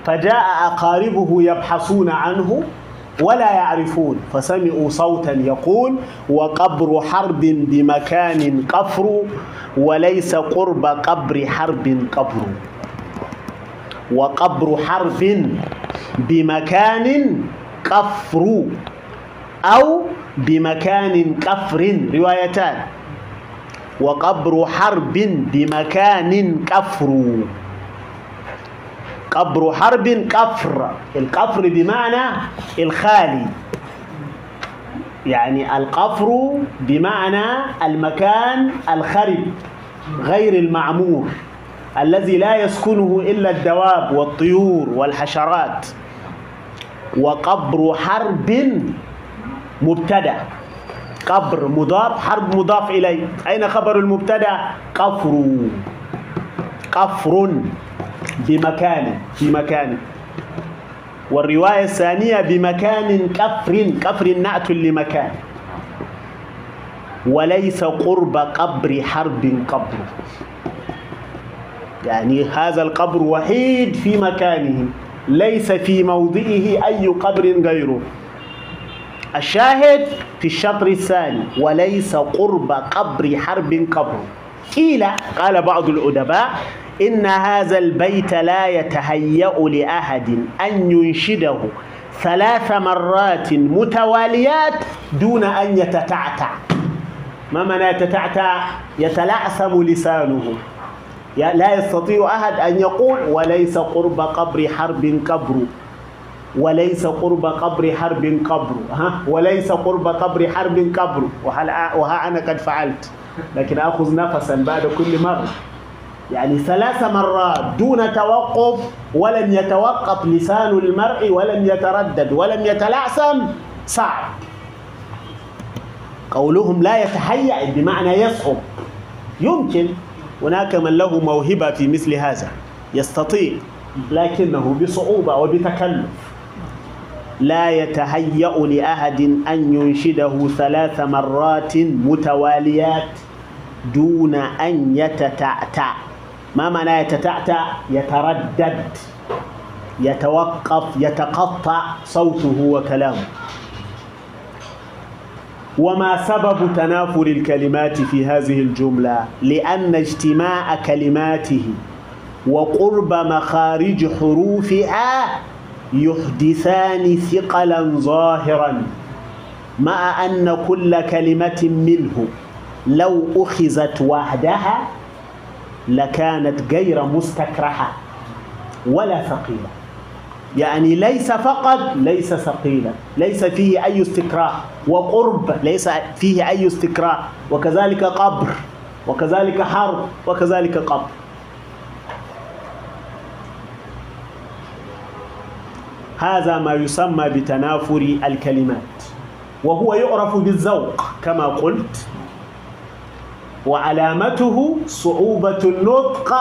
فجاء أقاربه يبحثون عنه ولا يعرفون فسمعوا صوتا يقول وقبر حرب بمكان قفر وليس قرب قبر حرب قبر. وقبر حرب بمكان قفر أو بمكان قفر روايتان. وقبر حرب بمكان كفر. قبر حرب قفر القفر بمعنى الخالي. يعني القفر بمعنى المكان الخرب غير المعمور. الذي لا يسكنه إلا الدواب والطيور والحشرات وقبر حرب مبتدأ. قبر مضاف حرب مضاف إليه. أين خبر المبتدأ؟ قفر. قفر بمكان في مكان. والرواية الثانية بمكان كفر كفر نعت لمكان. وليس قرب قبر حرب قبر. يعني هذا القبر وحيد في مكانه ليس في موضعه أي قبر غيره. الشاهد في الشطر الثاني وليس قرب قبر حرب قبر. قيل قال بعض الأدباء إن هذا البيت لا يتهيأ لأحد أن ينشده ثلاث مرات متواليات دون أن يتتعتع. ما معنى يتتعتع؟ يتلعثم لسانه. لا يستطيع أحد أن يقول وليس قرب قبر حرب قبر. وليس قرب قبر حرب قبر. ها؟ وليس قرب قبر حرب قبر. وها أنا قد فعلت. لكن أخذ نفسا بعد كل مرة. يعني ثلاث مرات دون توقف ولم يتوقف لسان المرء ولم يتردد ولم يتلعثم صعب. قولهم لا يتهيأ بمعنى يصعب. يمكن. هناك من له موهبة في مثل هذا يستطيع لكنه بصعوبة وبتكلف. لا يتهيأ لأحد أن ينشده ثلاث مرات متواليات دون أن يتتعتع. ما معنى يتتعتع؟ يتردد يتوقف يتقطع صوته وكلامه. وما سبب تنافر الكلمات في هذه الجملة؟ لأن اجتماع كلماته وقرب مخارج حروفها يحدثان ثقلا ظاهرا مع أن كل كلمة منه لو أخذت وحدها لكانت غير مستكرهة ولا ثقيلة. يعني ليس فقط ليس ثقيلا ليس فيه أي استكراه وقرب ليس فيه أي استكراه وكذلك قبر وكذلك حرب وكذلك قبر. هذا ما يسمى بتنافر الكلمات وهو يعرف بالذوق كما قلت. وعلامته صعوبة النطق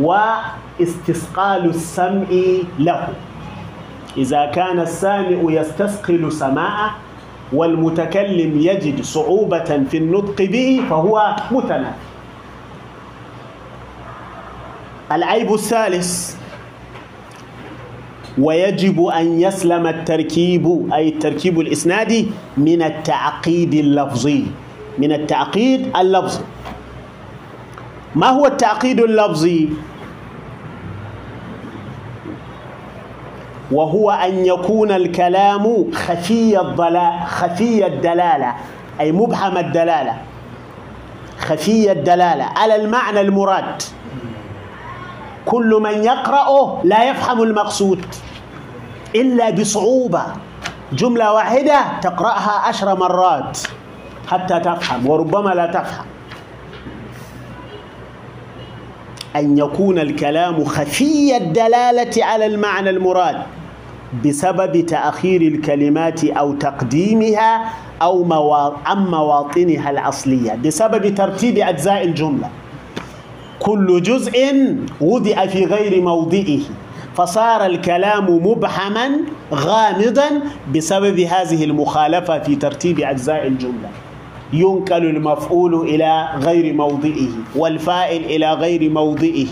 واستثقال السمع له. إذا كان السامع يستثقل سماعه والمتكلم يجد صعوبة في النطق به فهو متنافر العيب الثالث ويجب أن يسلم التركيب أي التركيب الإسنادي من التعقيد اللفظي. من التعقيد اللفظي. ما هو التعقيد اللفظي؟ وهو أن يكون الكلام خفي الضلال خفي الدلالة أي مبهم الدلالة. خفي الدلالة. على المعنى المراد. كل من يقرأه لا يفهم المقصود. إلا بصعوبة. جملة واحدة تقرأها عشر مرات حتى تفهم وربما لا تفهم. أن يكون الكلام خفي الدلالة على المعنى المراد. بسبب تأخير الكلمات أو تقديمها أو مواطنها الأصلية بسبب ترتيب أجزاء الجملة. كل جزء وضع في غير موضعه فصار الكلام مبحما غامضا بسبب هذه المخالفة في ترتيب أجزاء الجملة. ينقل المفعول إلى غير موضعه والفاعل إلى غير موضعه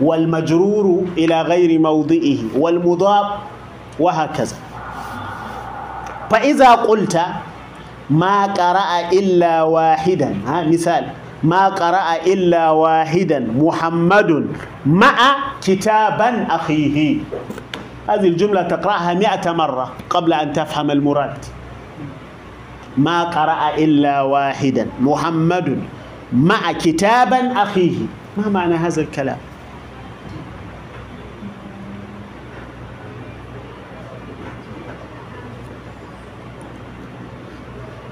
والمجرور إلى غير موضعه والمضاف وهكذا. فإذا قلت ما قرأ إلا واحدا ها مثال ما قرأ إلا واحدا محمد مع كتابا أخيه. هذه الجملة تقرأها مئة مرة قبل أن تفهم المراد. ما قرأ إلا واحدا محمد مع كتابا أخيه. ما معنى هذا الكلام؟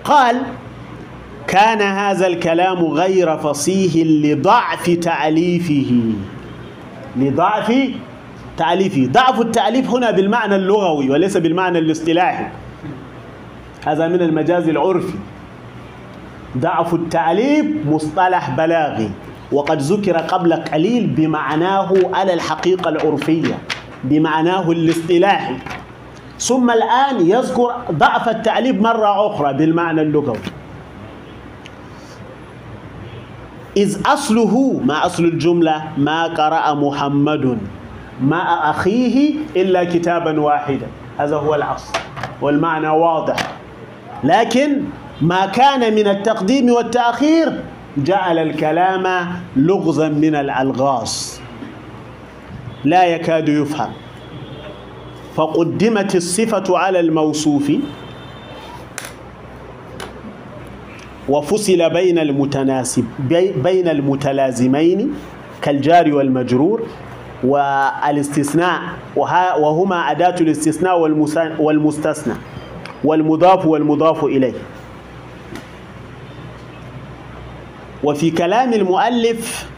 يقال كان هذا الكلام غير فصيح لضعف تعليفه لضعف تعليفه ضعف التعليف هنا بالمعنى اللغوي وليس بالمعنى الاصطلاحي. هذا من المجاز العرفي. ضعف التعليف مصطلح بلاغي وقد ذكر قبل قليل بمعناه على الحقيقة العرفية بمعناه الاصطلاحي. ثم الآن يذكر ضعف التعليف مرة أخرى بالمعنى اللغوي. إذ أصله ما أصل الجملة؟ ما قرأ محمد مع أخيه إلا كتابا واحدا. هذا هو الأصل والمعنى واضح. لكن ما كان من التقديم والتأخير جعل الكلام لغزا من الألغاز. لا يكاد يفهم. فقدمت الصفة على الموصوف وفصل بين المتناسب بي- بين المتلازمين كالجار والمجرور والاستثناء وهما أداة الاستثناء والمستثنى والمضاف والمضاف إليه. وفي كلام المؤلف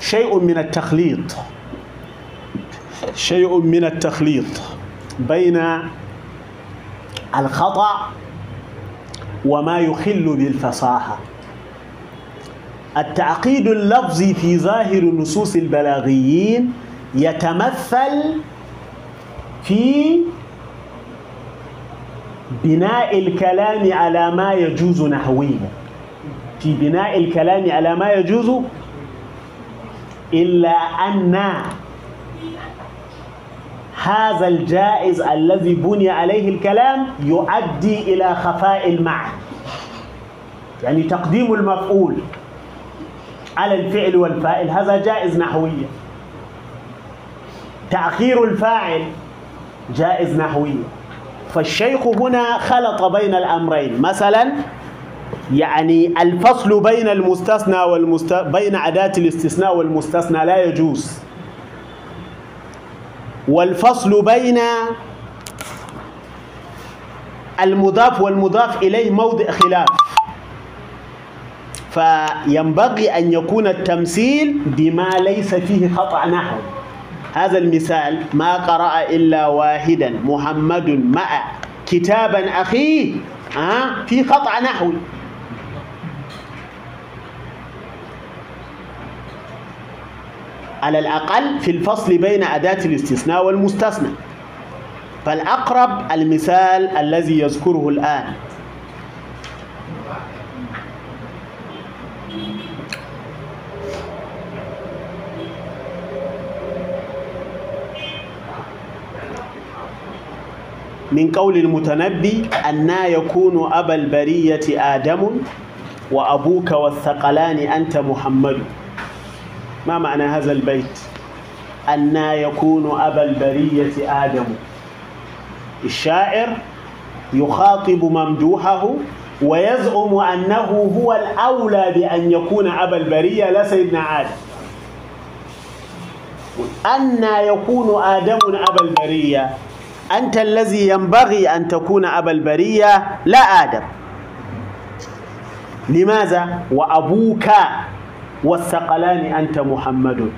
شيء من التخليط. شيء من التخليط بين الخطأ وما يخل بالفصاحة. التعقيد اللفظي في ظاهر نصوص البلاغيين يتمثل في بناء الكلام على ما يجوز نحويا في بناء الكلام على ما يجوز إلا أن هذا الجائز الذي بني عليه الكلام يؤدي إلى خفاء المعنى يعني تقديم المفعول على الفعل والفاعل هذا جائز نحويا. تأخير الفاعل جائز نحويا. فالشيخ هنا خلط بين الأمرين. مثلا يعني الفصل بين المستثنى والمست... بين أداة الاستثناء والمستثنى لا يجوز. والفصل بين المضاف والمضاف إليه موضع خلاف. فينبغي أن يكون التمثيل بما ليس فيه خطأ نحو. هذا المثال ما قرأ إلا واحدا محمد مع كتابا أخيه آه في خطأ نحوي على الأقل في الفصل بين أداة الاستثناء والمستثنى. فالأقرب المثال الذي يذكره الآن. من قول المتنبي أنا يكون أبا البرية آدم وأبوك والثقلان أنت محمد. ما معنى هذا البيت؟ أنا يكون أبا البرية آدم. الشاعر يخاطب ممدوحه ويزعم أنه هو الأولى بأن يكون أبا البرية لا سيدنا آدم. أنا يكون آدم أبا البرية. أنت الذي ينبغي أن تكون أبا البرية لا آدم. لماذا؟ وأبوك. والثقلان أنت محمد.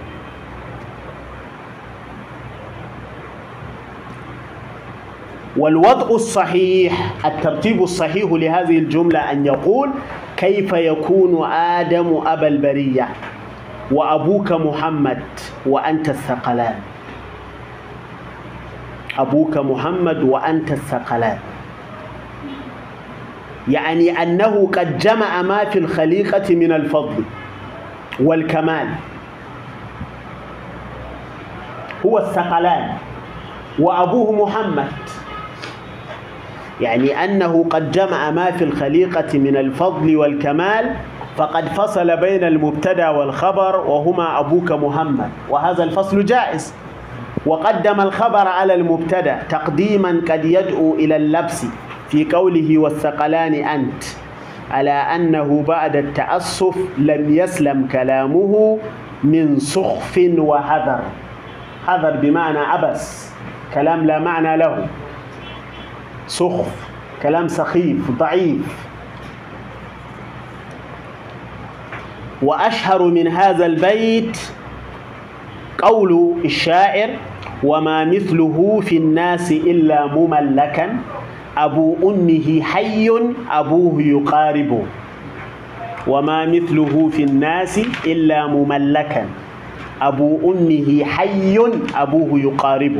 والوضع الصحيح الترتيب الصحيح لهذه الجملة أن يقول كيف يكون آدم أبا البرية وأبوك محمد وأنت الثقلان؟ أبوك محمد وأنت الثقلان. يعني أنه قد جمع ما في الخليقة من الفضل. والكمال. هو الثقلان. وأبوه محمد. يعني أنه قد جمع ما في الخليقة من الفضل والكمال فقد فصل بين المبتدأ والخبر وهما أبوك محمد. وهذا الفصل جائز. وقدم الخبر على المبتدأ تقديما قد يدعو إلى اللبس في قوله والثقلان أنت. على أنه بعد التأسف لم يسلم كلامه من سخف وحذر حذر بمعنى عبس كلام لا معنى له. سخف. كلام سخيف ضعيف. وأشهر من هذا البيت قول الشاعر وما مثله في الناس إلا مملكا أبو أمه حي أبوه يقارب. وما مثله في الناس إلا مملكا. أبو أمه حي أبوه يقارب.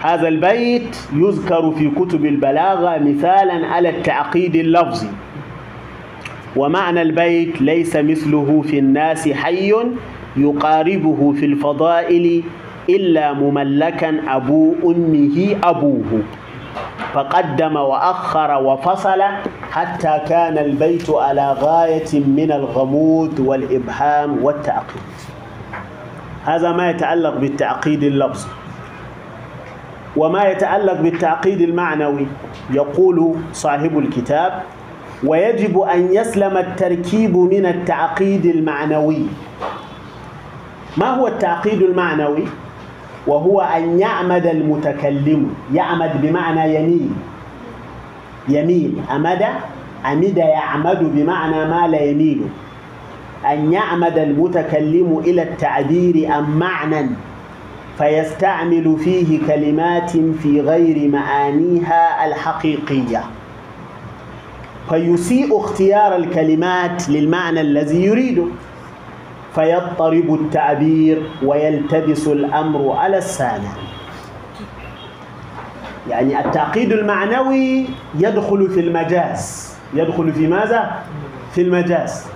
هذا البيت يذكر في كتب البلاغة مثالا على التعقيد اللفظي. ومعنى البيت ليس مثله في الناس حي يقاربه في الفضائل إلا مملكا أبو أمه أبوه. فقدم وأخر وفصل حتى كان البيت على غاية من الغموض والإبهام والتعقيد. هذا ما يتعلق بالتعقيد اللفظي. وما يتعلق بالتعقيد المعنوي يقول صاحب الكتاب ويجب أن يسلم التركيب من التعقيد المعنوي. ما هو التعقيد المعنوي؟ وهو أن يعمد المتكلم. يعمد بمعنى يميل يميل أمد؟ عمد يعمد بمعنى ما لا يميل أن يعمد المتكلم إلى التعبير عن معنى. فيستعمل فيه كلمات في غير معانيها الحقيقية. فيسيء اختيار الكلمات للمعنى الذي يريده. فيضطرب التعبير ويلتبس الأمر على السامع. يعني التعقيد المعنوي يدخل في المجاز. يدخل في ماذا؟ في المجاز.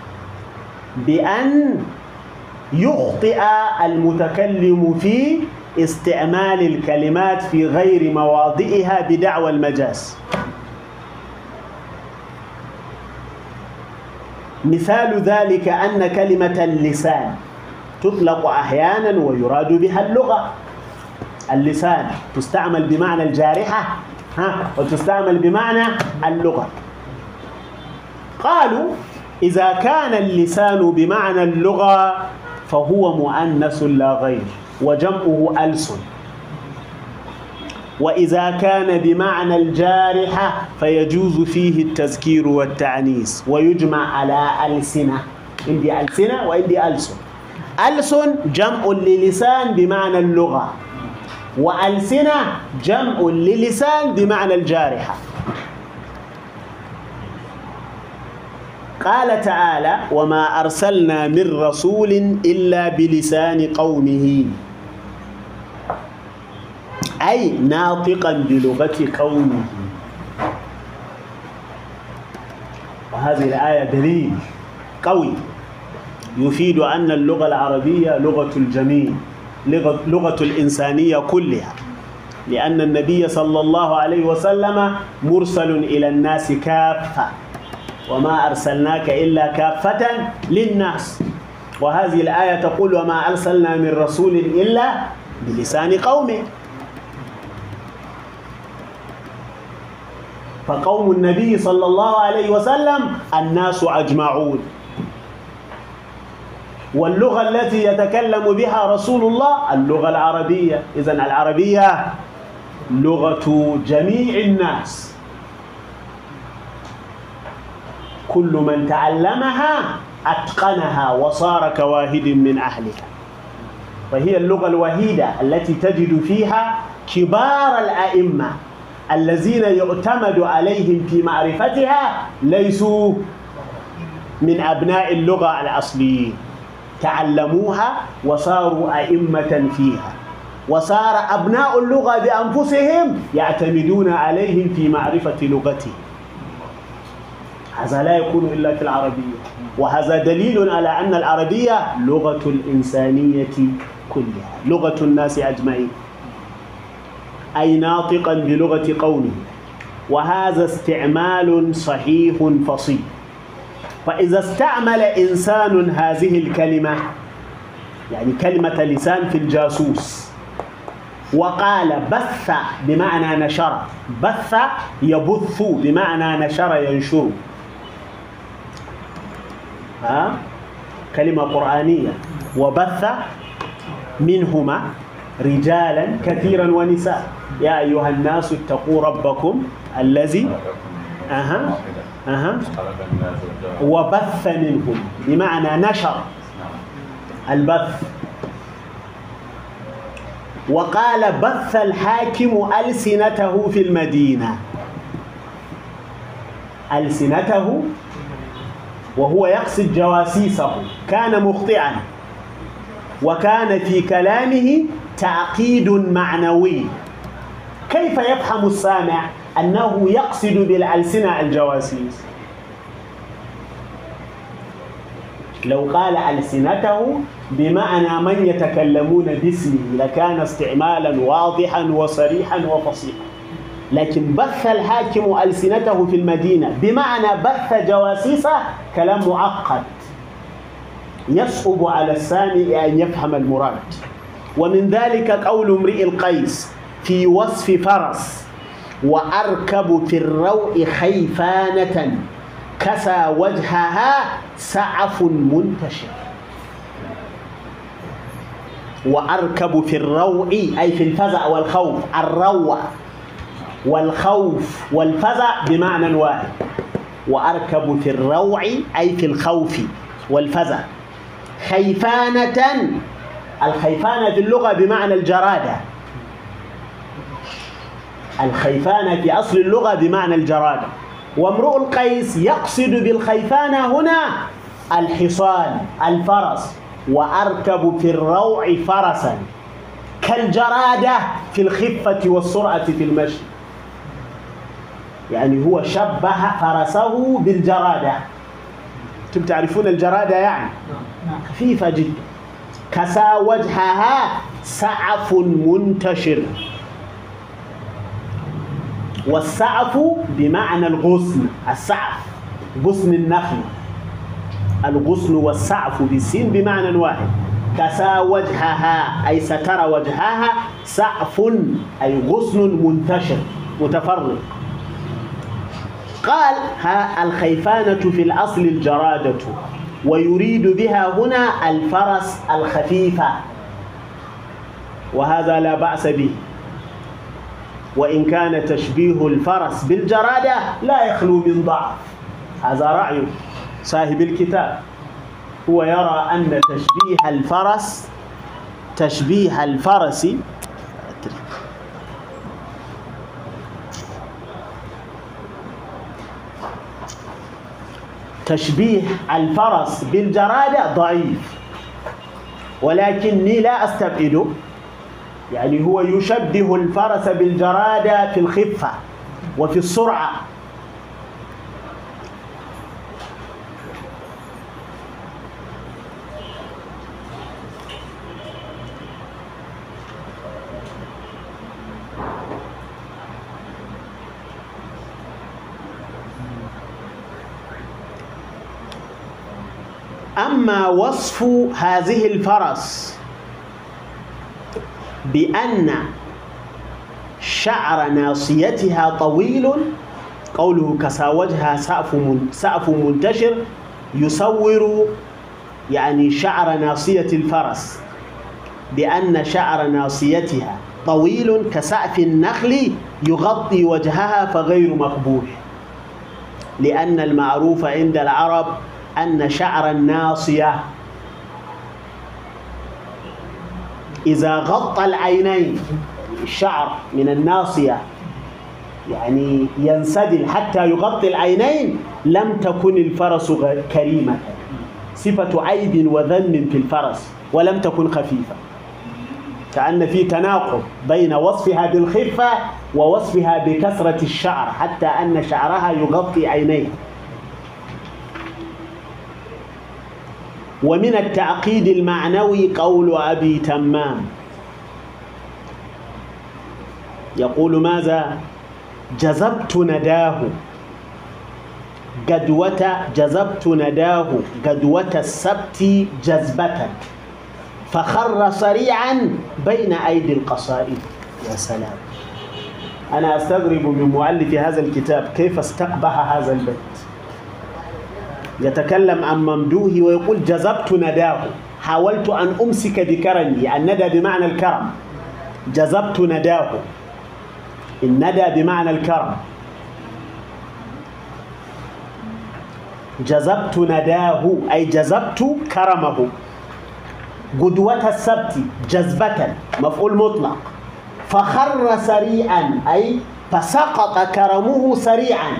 بأن يخطئ المتكلم في استعمال الكلمات في غير مواضعها بدعوى المجاز. مثال ذلك أن كلمة اللسان تطلق أحيانا ويراد بها اللغة. اللسان تستعمل بمعنى الجارحة ها وتستعمل بمعنى اللغة. قالوا إذا كان اللسان بمعنى اللغة فهو مؤنث لا غير وجمعه ألسن. وإذا كان بمعنى الجارحة فيجوز فيه التذكير والتعنيس ويجمع على ألسنة. عندي ألسنة وعندي ألسن. ألسن جمع للسان بمعنى اللغة وألسنة جمع للسان بمعنى الجارحة. قال تعالى وما أرسلنا من رسول إلا بلسان قومه. أي ناطقا بلغة قومه وهذه الآية دليل قوي يفيد أن اللغة العربية لغة الجميع لغة, الإنسانية كلها. لأن النبي صلى الله عليه وسلم مرسل إلى الناس كافة. وما أرسلناك إلا كافة للناس. وهذه الآية تقول وما أرسلنا من رسول إلا بلسان قومه. فقوم النبي صلى الله عليه وسلم الناس أجمعون. واللغة التي يتكلم بها رسول الله اللغة العربية. إذا العربية لغة جميع الناس. كل من تعلمها أتقنها وصار كواهد من أهلها. فهي اللغة الوحيدة التي تجد فيها كبار الأئمة. الذين يعتمد عليهم في معرفتها ليسوا من أبناء اللغة الأصليين تعلموها وصاروا أئمة فيها. وصار أبناء اللغة بأنفسهم يعتمدون عليهم في معرفة لغتهم. هذا لا يكون إلا في العربية. وهذا دليل على أن العربية لغة الإنسانية كلها. لغة الناس أجمعين. أي ناطقا بلغة قومه وهذا استعمال صحيح فصيح. فإذا استعمل إنسان هذه الكلمة يعني كلمة لسان في الجاسوس وقال بث بمعنى نشر بث يبث بمعنى نشر ينشر. ها؟ كلمة قرآنية. وبث منهما رجالا كثيرا ونساء. يا أيها الناس اتقوا ربكم الذي أها. أها. وبث منهم. بمعنى نشر. البث. وقال بث الحاكم ألسنته في المدينة. ألسنته وهو يقصد جواسيسه. كان مخطئا. وكان في كلامه تعقيد معنوي. كيف يفهم السامع أنه يقصد بالألسنة الجواسيس؟ لو قال ألسنته بمعنى من يتكلمون باسمه لكان استعمالا واضحا وصريحا وفصيحا. لكن بث الحاكم ألسنته في المدينة بمعنى بث جواسيسه كلام معقد. يصعب على السامع أن يفهم المراد. ومن ذلك قول امرئ القيس في وصف فرس وأركب في الروء خيفانة كسى وجهها سعف منتشر. وأركب في الروء أي في الفزع والخوف الروع والخوف والفزع بمعنى واحد. وأركب في الروع أي في الخوف والفزع. خيفانة الخيفانة في اللغة بمعنى الجرادة. الخيفانة في أصل اللغة بمعنى الجرادة. وامرؤ القيس يقصد بالخيفانة هنا الحصان الفرس وأركب في الروع فرسا. كالجرادة في الخفة والسرعة في المشي. يعني هو شبه فرسه بالجرادة. أنتم تعرفون الجرادة يعني؟ خفيفة جدا. كسى وجهها سعف منتشر. والسعف بمعنى الغصن السعف غصن النخل. الغصن والسعف بالسين بمعنى واحد. كسى وجهها أي ستر وجهها سعف أي غصن منتشر متفرق. قال ها الخيفانة في الأصل الجرادة ويريد بها هنا الفرس الخفيفة. وهذا لا بأس به. وإن كان تشبيه الفرس بالجرادة لا يخلو من ضعف. هذا رأي صاحب الكتاب. هو يرى أن تشبيه الفرس تشبيه الفرس تشبيه الفرس بالجرادة ضعيف. ولكني لا أستبعده. يعني هو يشبه الفرس بالجرادة في الخفة وفي السرعة. أما وصف هذه الفرس بأن شعر ناصيتها طويل. قوله كسى وجهها سقف منتشر يصور يعني شعر ناصية الفرس. بأن شعر ناصيتها طويل كسقف النخل يغطي وجهها فغير مقبول. لأن المعروف عند العرب أن شعر الناصية إذا غطى العينين الشعر من الناصية يعني ينسدل حتى يغطي العينين لم تكن الفرس كريمة. صفة عيب وذم في الفرس ولم تكن خفيفة. كأن في تناقض بين وصفها بالخفة ووصفها بكثرة الشعر حتى أن شعرها يغطي عينيه. ومن التعقيد المعنوي قول أبي تمام. يقول ماذا؟ جذبت نداه. قدوة جذبت نداه. قدوة السبت جذبة. فخر صريعا بين أيدي القصائد. يا سلام. أنا أستغرب من مؤلف هذا الكتاب كيف استقبح هذا البيت. يتكلم عن ممدوه ويقول جذبت نداه. حاولت أن أمسك بكرمي الندى بمعنى الكرم. جذبت نداه. الندى بمعنى الكرم. جذبت نداه أي جذبت كرمه. قدوة السبت جذبة مفعول مطلق. فخر سريعا أي فسقط كرمه سريعا.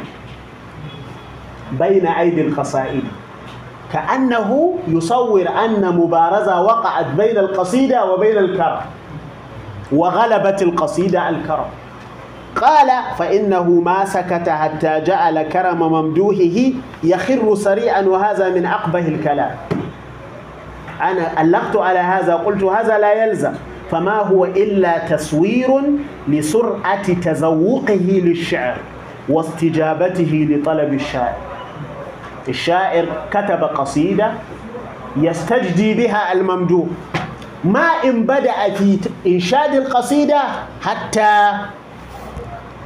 بين أيدي القصائد. كأنه يصور أن مبارزة وقعت بين القصيدة وبين الكرم. وغلبت القصيدة الكرم. قال فإنه ما سكت حتى جعل كرم ممدوحه يخر سريعا وهذا من أقبه الكلام. أنا ألقت على هذا قلت هذا لا يلزم. فما هو إلا تصوير لسرعة تذوقه للشعر واستجابته لطلب الشاعر. الشاعر كتب قصيدة يستجدي بها الممدوح. ما إن بدأ في إنشاد القصيدة حتى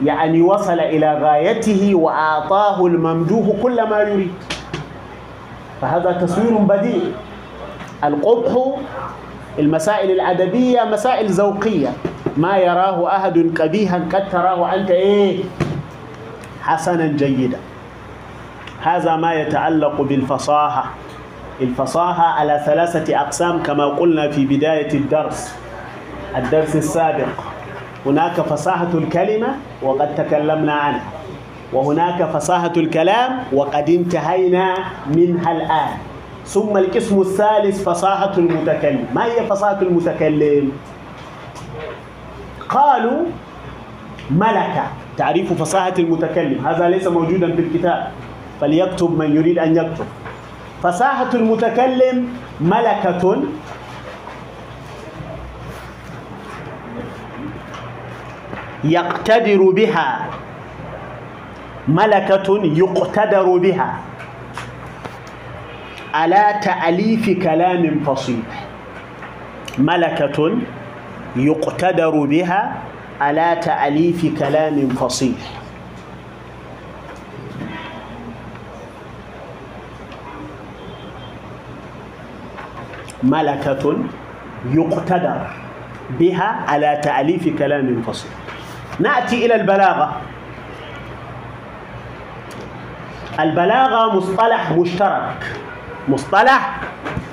يعني وصل إلى غايته وأعطاه الممدوح كل ما يريد. فهذا تصوير بديع. القبح المسائل الأدبية مسائل ذوقية. ما يراه أحد قبيحا قد تراه أنت إيه؟ حسنا جيدا. هذا ما يتعلق بالفصاحة. الفصاحة على ثلاثة أقسام كما قلنا في بداية الدرس. الدرس السابق. هناك فصاحة الكلمة وقد تكلمنا عنها. وهناك فصاحة الكلام وقد انتهينا منها الآن. ثم القسم الثالث فصاحة المتكلم. ما هي فصاحة المتكلم؟ قالوا ملكة. تعريف فصاحة المتكلم. هذا ليس موجودا في الكتاب. فليكتب من يريد أن يكتب. فصاحة المتكلم ملكة. يقتدر بها. ملكة يقتدر بها. على تأليف كلام فصيح. ملكة يقتدر بها. على تأليف كلام فصيح. ملكة يقتدر بها على تأليف كلام فصيح. نأتي إلى البلاغة. البلاغة مصطلح مشترك. مصطلح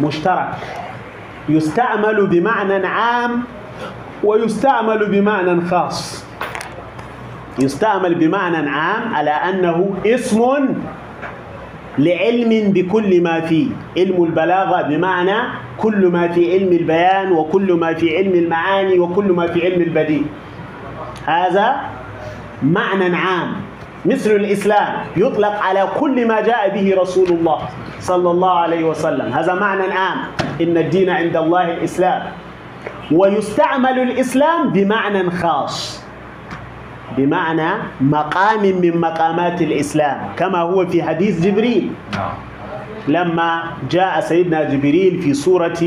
مشترك. يستعمل بمعنى عام ويستعمل بمعنى خاص. يستعمل بمعنى عام على أنه اسم لعلم بكل ما فيه. علم البلاغة بمعنى كل ما في علم البيان وكل ما في علم المعاني وكل ما في علم البديع. هذا معنى عام. مثل الإسلام يطلق على كل ما جاء به رسول الله صلى الله عليه وسلم. هذا معنى عام. إن الدين عند الله الإسلام. ويستعمل الإسلام بمعنى خاص. بمعنى مقام من مقامات الإسلام. كما هو في حديث جبريل. لما جاء سيدنا جبريل في سورة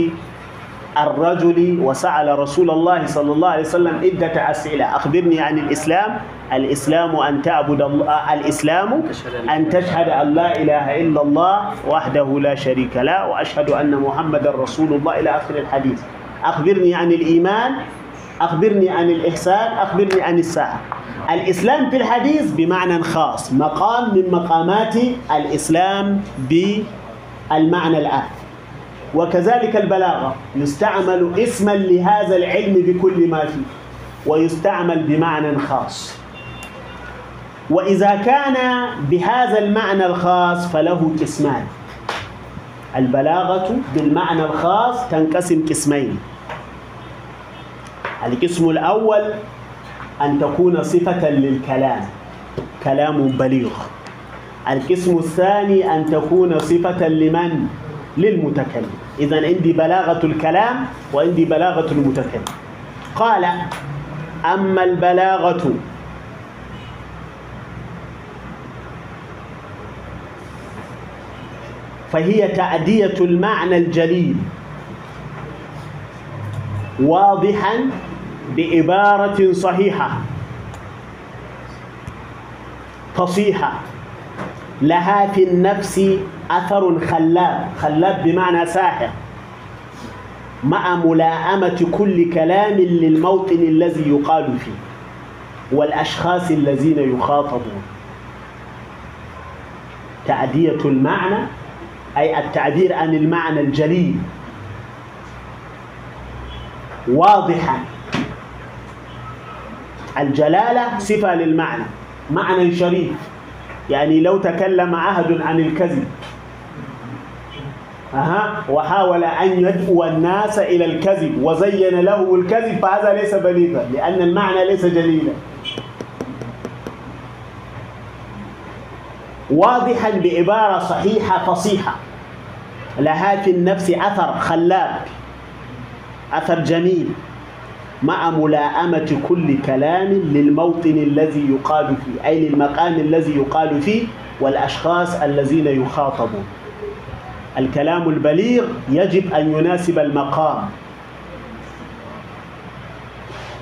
الرجل وسأل رسول الله صلى الله عليه وسلم عدة أسئلة. أخبرني عن الإسلام. الإسلام أن تعبد الله الإسلام أن تشهد أن لا إله إلا الله وحده لا شريك له وأشهد أن محمدا رسول الله إلى آخر الحديث. أخبرني عن الإيمان. أخبرني عن الإحسان. أخبرني عن الساعة. الإسلام في الحديث بمعنى خاص. مقام من مقامات الإسلام بالمعنى العام وكذلك البلاغة. يستعمل اسما لهذا العلم بكل ما فيه. ويستعمل بمعنى خاص. وإذا كان بهذا المعنى الخاص فله قسمان. البلاغة بالمعنى الخاص تنقسم قسمين. القسم الأول أن تكون صفة للكلام. كلام بليغ. القسم الثاني أن تكون صفة لمن؟ للمتكلم. إذا عندي بلاغة الكلام وعندي بلاغة المتكلم. قال أما البلاغة فهي تأدية المعنى الجليل. واضحا بعبارة صحيحة. فصيحة لها في النفس أثر خلاب. خلاب بمعنى ساحر. مع ملاءمة كل كلام للموطن الذي يقال فيه والأشخاص الذين يخاطبون. تعدية المعنى أي التعبير عن المعنى الجليل. واضحا. الجلالة صفة للمعنى معنى شريف. يعني لو تكلم أحد عن الكذب. أها؟ وحاول أن يدعو الناس إلى الكذب وزين له الكذب فهذا ليس بليغا لأن المعنى ليس جليلا. واضحا بعبارة صحيحة فصيحة. لها في النفس أثر خلاب أثر جميل. مع ملائمة كل كلام للموطن الذي يقال فيه أي للمقام الذي يقال فيه والأشخاص الذين يخاطبون. الكلام البليغ يجب أن يناسب المقام.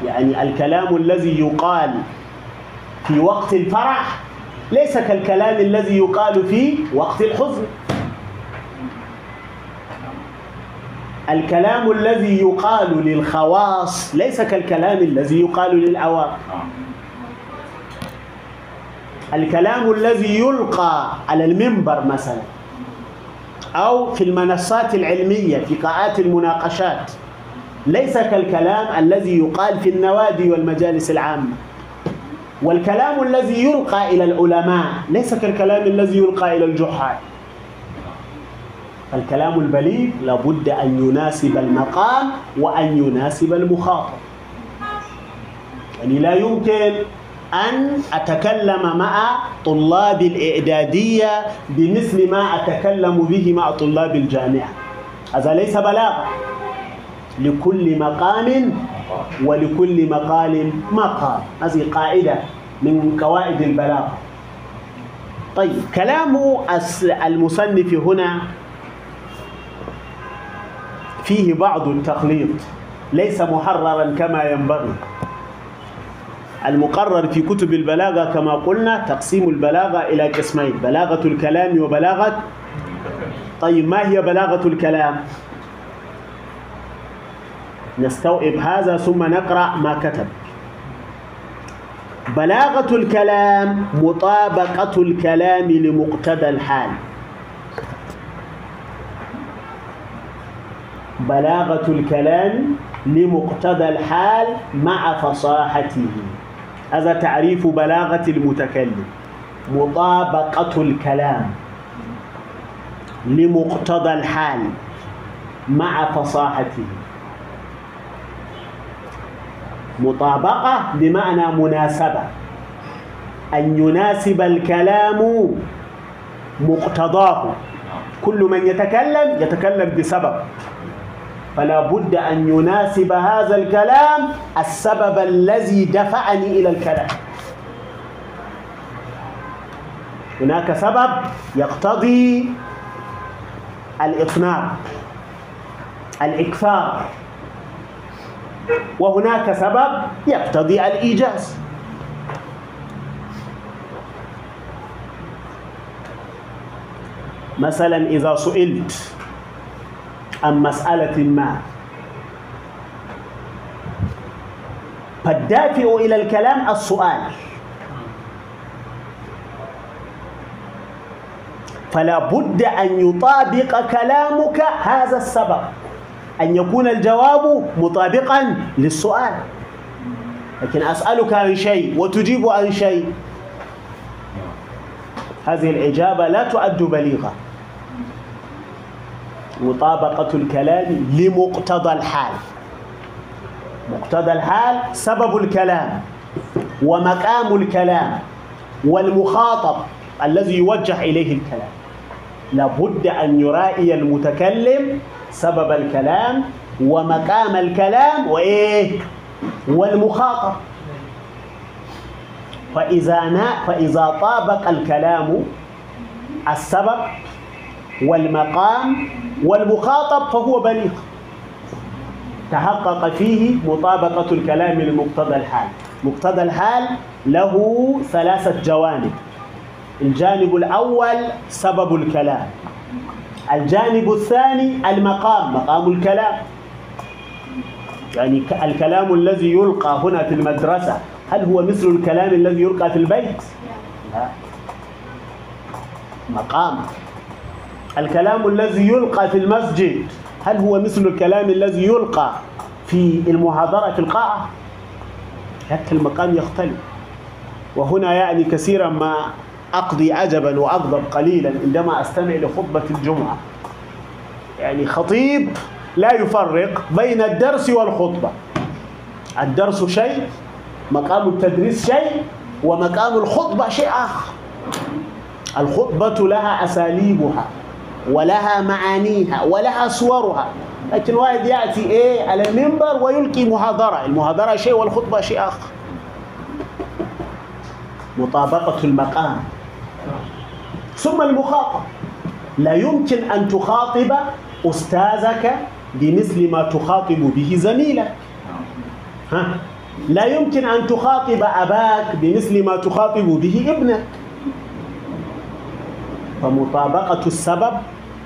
يعني الكلام الذي يقال في وقت الفرح ليس كالكلام الذي يقال في وقت الحزن. الكلام الذي يقال للخواص ليس كالكلام الذي يقال للعوام الكلام الذي يلقى على المنبر مثلا أو في المنصات العلمية في قاعات المناقشات ليس كالكلام الذي يقال في النوادي والمجالس العامة. والكلام الذي يلقى إلى العلماء ليس كالكلام الذي يلقى إلى الجحال الكلام البليغ لابد أن يناسب المقام وأن يناسب المخاطب. يعني لا يمكن أن أتكلم مع طلاب الإعدادية بمثل ما أتكلم به مع طلاب الجامعة. هذا ليس بلاغة لكل مقام ولكل مقال مقال. هذه قاعدة من قواعد البلاغة طيب كلام المصنف هنا فيه بعض التخليط ليس محررا كما ينبغي. المقرر في كتب البلاغة كما قلنا تقسيم البلاغة إلى قسمين بلاغة الكلام وبلاغة طيب ما هي بلاغة الكلام؟ نستوعب هذا ثم نقرأ ما كتب. بلاغة الكلام مطابقة الكلام لمقتضى الحال. بلاغة الكلام لمقتضى الحال مع فصاحته. هذا تعريف بلاغة المتكلم. مطابقة الكلام لمقتضى الحال مع فصاحته. مطابقة بمعنى مناسبة. أن يناسب الكلام مقتضاه. كل من يتكلم يتكلم بسبب. فلا بد أن يناسب هذا الكلام السبب الذي دفعني إلى الكلام. هناك سبب يقتضي الإطناب الإكثار. وهناك سبب يقتضي الإيجاز. مثلا إذا سئلت عن مسألة ما. فالدافع إلى الكلام السؤال. فلا بد أن يطابق كلامك هذا السبب. أن يكون الجواب مطابقا للسؤال. لكن أسألك عن شيء وتجيب عن شيء. هذه الإجابة لا تؤد بليغة مطابقة الكلام لمقتضى الحال. مقتضى الحال سبب الكلام ومقام الكلام والمخاطب الذي يوجه إليه الكلام. لابد أن يرائي المتكلم سبب الكلام ومقام الكلام وإيه؟ والمخاطب. فإذا فإذا طابق الكلام السبب والمقام والمخاطب فهو بليغ. تحقق فيه مطابقة الكلام لمقتضى الحال. مقتضى الحال له ثلاثة جوانب. الجانب الأول سبب الكلام. الجانب الثاني المقام مقام الكلام. يعني الكلام الذي يلقى هنا في المدرسة هل هو مثل الكلام الذي يلقى في البيت؟ لا. مقام. الكلام الذي يلقى في المسجد هل هو مثل الكلام الذي يلقى في المحاضرة في القاعة؟ حتى المقام يختلف. وهنا يعني كثيرا ما أقضي عجبا وأغضب قليلا عندما أستمع لخطبة الجمعة. يعني خطيب لا يفرق بين الدرس والخطبة. الدرس شيء مقام التدريس شيء ومقام الخطبة شيء آخر. الخطبة لها أساليبها. ولها معانيها ولها صورها. لكن واحد يأتي إيه على المنبر ويلقي محاضرة المحاضرة شيء والخطبة شيء آخر. مطابقة المقام. ثم المخاطب. لا يمكن أن تخاطب أستاذك بمثل ما تخاطب به زميلك. ها؟ لا يمكن أن تخاطب أباك بمثل ما تخاطب به ابنك. فمطابقة السبب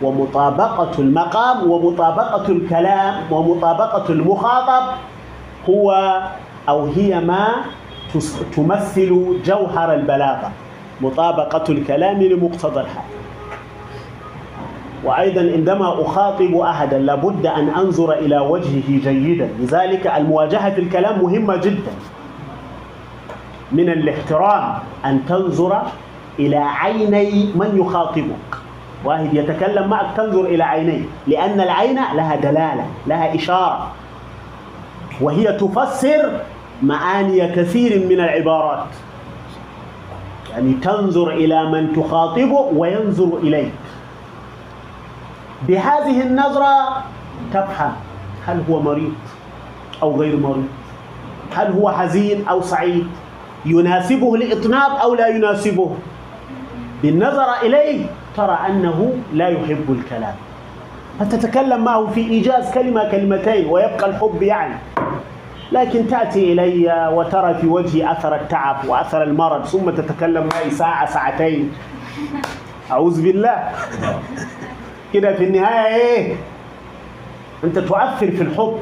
ومطابقة المقام ومطابقة الكلام ومطابقة المخاطب هو أو هي ما تمثل جوهر البلاغة مطابقة الكلام لمقتضى الحال وأيضا عندما أخاطب أحدا لابد أن أنظر إلى وجهه جيدا لذلك المواجهة في الكلام مهمة جدا. من الاحترام أن تنظر إلى عيني من يخاطبك. واحد يتكلم معك تنظر إلى عينيه لأن العين لها دلالة لها إشارة. وهي تفسر معاني كثير من العبارات. يعني تنظر إلى من تخاطبه وينظر إليك. بهذه النظرة تفهم هل هو مريض أو غير مريض. هل هو حزين أو سعيد. يناسبه الإطناب أو لا يناسبه. بالنظر إليه ترى أنه لا يحب الكلام. فتتكلم معه في إيجاز كلمة كلمتين ويبقى الحب يعني. لكن تأتي إلي وترى في وجهي أثر التعب وأثر المرض ثم تتكلم معي ساعة ساعتين. أعوذ بالله. كده في النهاية إيه؟ أنت تؤثر في الحب.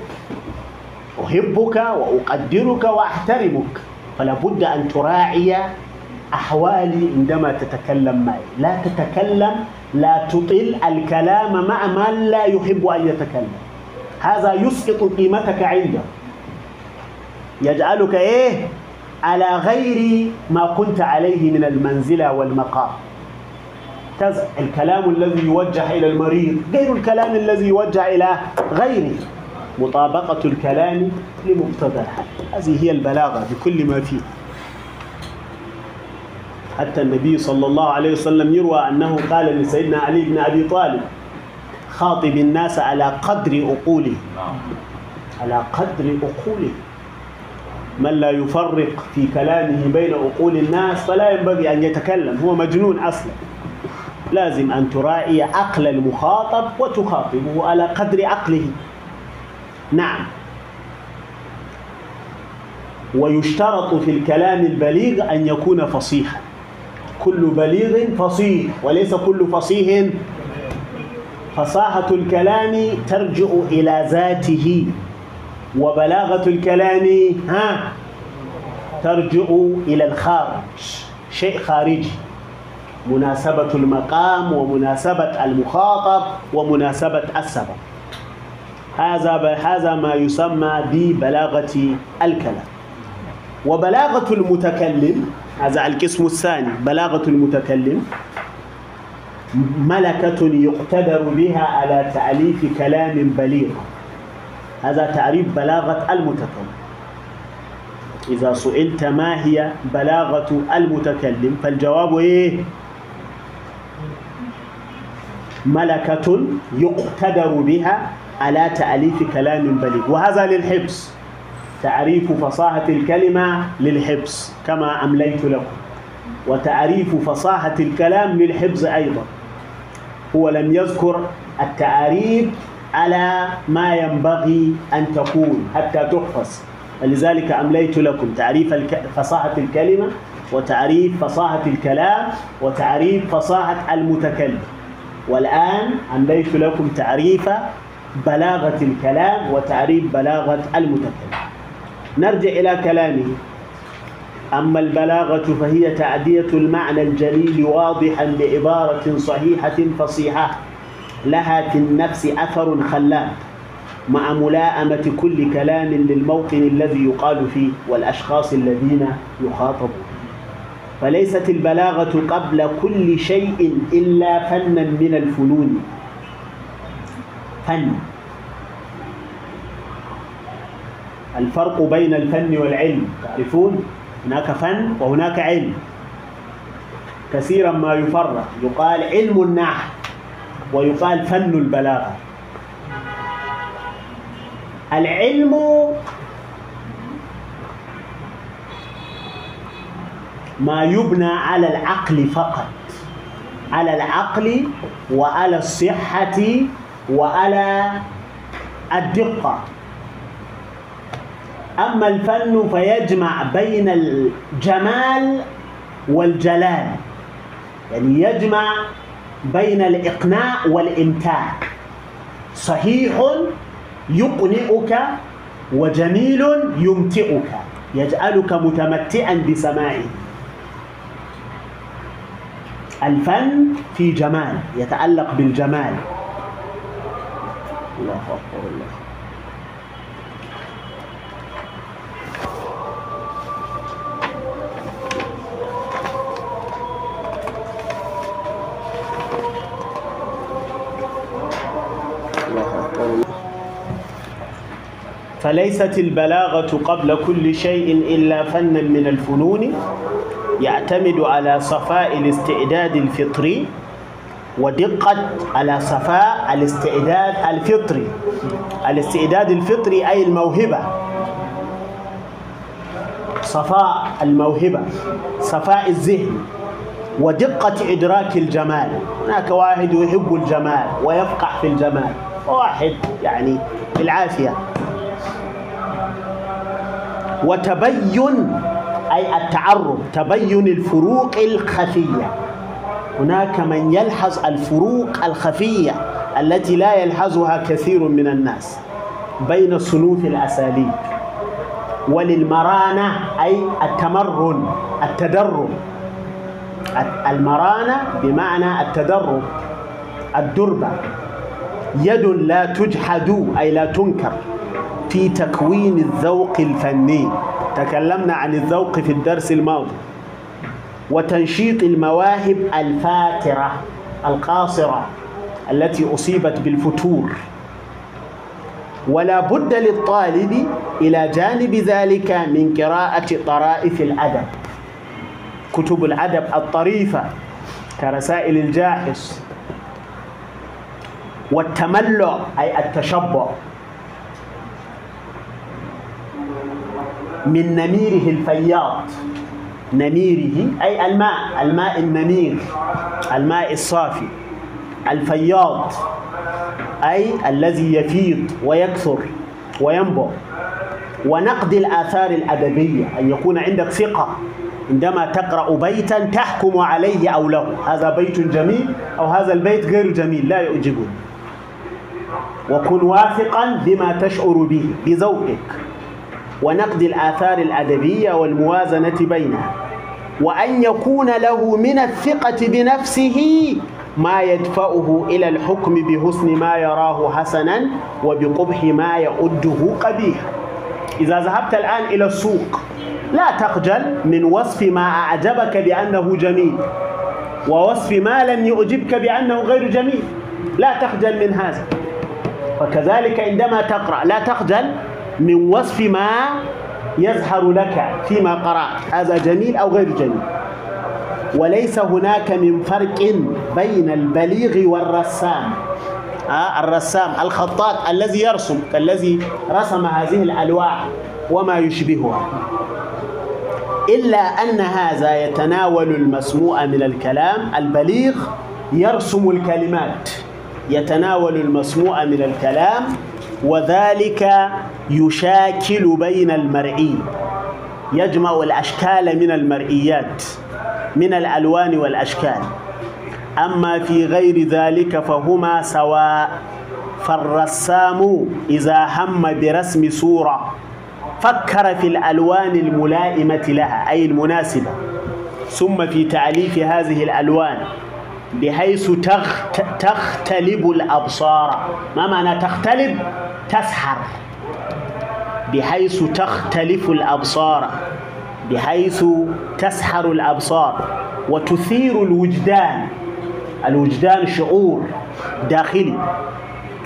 أحبك وأقدرك وأحترمك. فلا بد أن تراعي أحوالي عندما تتكلم معي. لا تتكلم لا تطل الكلام مع من لا يحب أن يتكلم. هذا يسقط قيمتك عنده. يجعلك إيه؟ على غير ما كنت عليه من المنزلة والمقام. الكلام الذي يوجه إلى المريض غير الكلام الذي يوجه إلى غيره. مطابقة الكلام لمقتضى هذه هي البلاغة بكل ما فيه. حتى النبي صلى الله عليه وسلم يروى أنه قال لسيدنا علي بن أبي طالب خاطب الناس على قدر عقوله على قدر عقوله من لا يفرق في كلامه بين عقول الناس فلا ينبغي أن يتكلم هو مجنون أصلا. لازم أن تراعي عقل المخاطب وتخاطبه على قدر عقله. نعم. ويشترط في الكلام البليغ أن يكون فصيحا. كل بليغ فصيح وليس كل فصيح. فصاحة الكلام ترجع إلى ذاته وبلاغة الكلام ها ترجع إلى الخارج. شيء خارجي مناسبة المقام ومناسبة المخاطب ومناسبة السبب. هذا هذا ما يسمى ببلاغة الكلام. وبلاغة المتكلم هذا القسم الثاني بلاغة المتكلم. ملكة يقتدر بها على تأليف كلام بليغ. هذا تعريف بلاغة المتكلم. إذا سئلت ما هي بلاغة المتكلم فالجواب إيه؟ ملكة يقتدر بها على تأليف كلام بليغ. وهذا للحفظ. تعريف فصاحة الكلمة للحفظ كما أمليت لكم. وتعريف فصاحة الكلام للحفظ أيضا. هو لم يذكر التعريف على ما ينبغي أن تكون حتى تحفظ. ولذلك أمليت لكم تعريف الك... فصاحة الكلمة وتعريف فصاحة الكلام وتعريف فصاحة المتكلم. والآن أمليت لكم تعريف بلاغة الكلام وتعريف بلاغة المتكلم. نرجع إلى كلامه أما البلاغة فهي تعدية المعنى الجليل واضحا بعبارة صحيحة فصيحة. لها في النفس أثر خلاب مع ملاءمة كل كلام للموطن الذي يقال فيه والأشخاص الذين يخاطبون. فليست البلاغة قبل كل شيء إلا فنا من الفنون. فن. الفرق بين الفن والعلم. تعرفون؟ هناك فن وهناك علم. كثيرا ما يفرق. يقال علم النحو ويقال فن البلاغة. العلم ما يبنى على العقل فقط. على العقل وعلى الصحة وعلى الدقة. أما الفن فيجمع بين الجمال والجلال يعني يجمع بين الإقناع والإمتاع. صحيح يقنئك وجميل يمتئك يجعلك متمتعا بسماعه. الفن في جمال يتعلق بالجمال. الله أكبر الله فليست البلاغة قبل كل شيء إلا فنا من الفنون يعتمد على صفاء الاستعداد الفطري ودقة على صفاء الاستعداد الفطري. الاستعداد الفطري أي الموهبة. صفاء الموهبة صفاء الذهن ودقة إدراك الجمال. هناك واحد يحب الجمال ويفقع في الجمال. واحد يعني بالعافية. وتبين أي التعرف تبين الفروق الخفية. هناك من يلحظ الفروق الخفية التي لا يلحظها كثير من الناس بين صنوف الأساليب وللمرانة أي التمرن التدرب. المرانة بمعنى التدرب الدربة. يد لا تجحد أي لا تنكر. في تكوين الذوق الفني. تكلمنا عن الذوق في الدرس الماضي. وتنشيط المواهب الفاترة القاصرة التي أصيبت بالفتور. ولا بد للطالب إلى جانب ذلك من قراءة طرائف الأدب. كتب الأدب الطريفة كرسائل الجاحظ. والتملع أي التشبع. من نميره الفياض. نميره أي الماء الماء النمير الماء الصافي. الفياض أي الذي يفيض ويكثر وينبع. ونقد الآثار الأدبية أن يكون عندك ثقة. عندما تقرأ بيتا تحكم عليه أو له. هذا بيت جميل أو هذا البيت غير جميل لا يعجبني وكن واثقا بما تشعر به بذوقك. ونقد الآثار الأدبية والموازنة بينها وأن يكون له من الثقة بنفسه ما يدفعه إلى الحكم بحسن ما يراه حسنا وبقبح ما يعده قبيحا إذا ذهبت الآن إلى السوق لا تخجل من وصف ما أعجبك بأنه جميل ووصف ما لم يعجبك بأنه غير جميل. لا تخجل من هذا. فكذلك عندما تقرأ لا تخجل من وصف ما يظهر لك فيما قرأت. هذا جميل أو غير جميل؟ وليس هناك من فرق بين البليغ والرسام. آه الرسام الخطاط الذي يرسم كالذي رسم هذه الألواح وما يشبهها. إلا أن هذا يتناول المسموع من الكلام البليغ يرسم الكلمات يتناول المسموع من الكلام وذلك يشاكل بين المرئي يجمع الأشكال من المرئيات من الألوان والأشكال. أما في غير ذلك فهما سواء فالرسام إذا هم برسم صورة فكر في الألوان الملائمة لها أي المناسبة. ثم في تعليف هذه الألوان بحيث تخت تختلب الأبصار. ما معنى تختلب؟ تسحر. بحيث تختلف الأبصار بحيث تسحر الأبصار وتثير الوجدان. الوجدان شعور داخلي.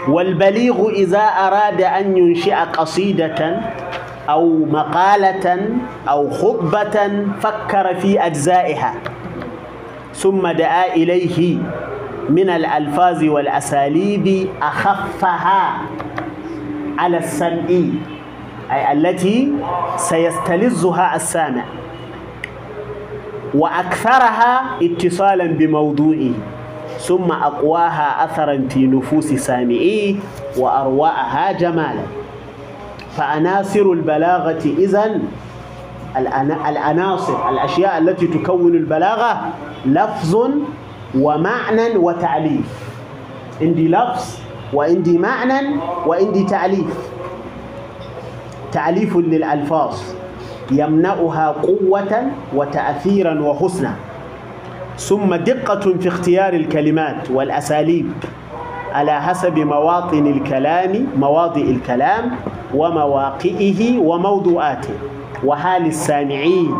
والبليغ إذا أراد أن ينشئ قصيدة أو مقالة أو خطبة فكر في أجزائها. ثم دعا إليه من الألفاظ والأساليب أخفها على السمع. أي التي سيستلذها السامع. وأكثرها اتصالا بموضوعه ثم أقواها أثرا في نفوس سامعيه وأرواءها جمالا. فعناصر البلاغة إذن العناصر الأشياء التي تكون البلاغة لفظ ومعنى وتعليف عندي لفظ وعندي معنى وعندي تعليف تعليف للألفاظ يمنعها قوة وتأثيرا وحسنا. ثم دقة في اختيار الكلمات والأساليب على حسب مواطن الكلام مواضع الكلام ومواقعه وموضوعاته. وحال السامعين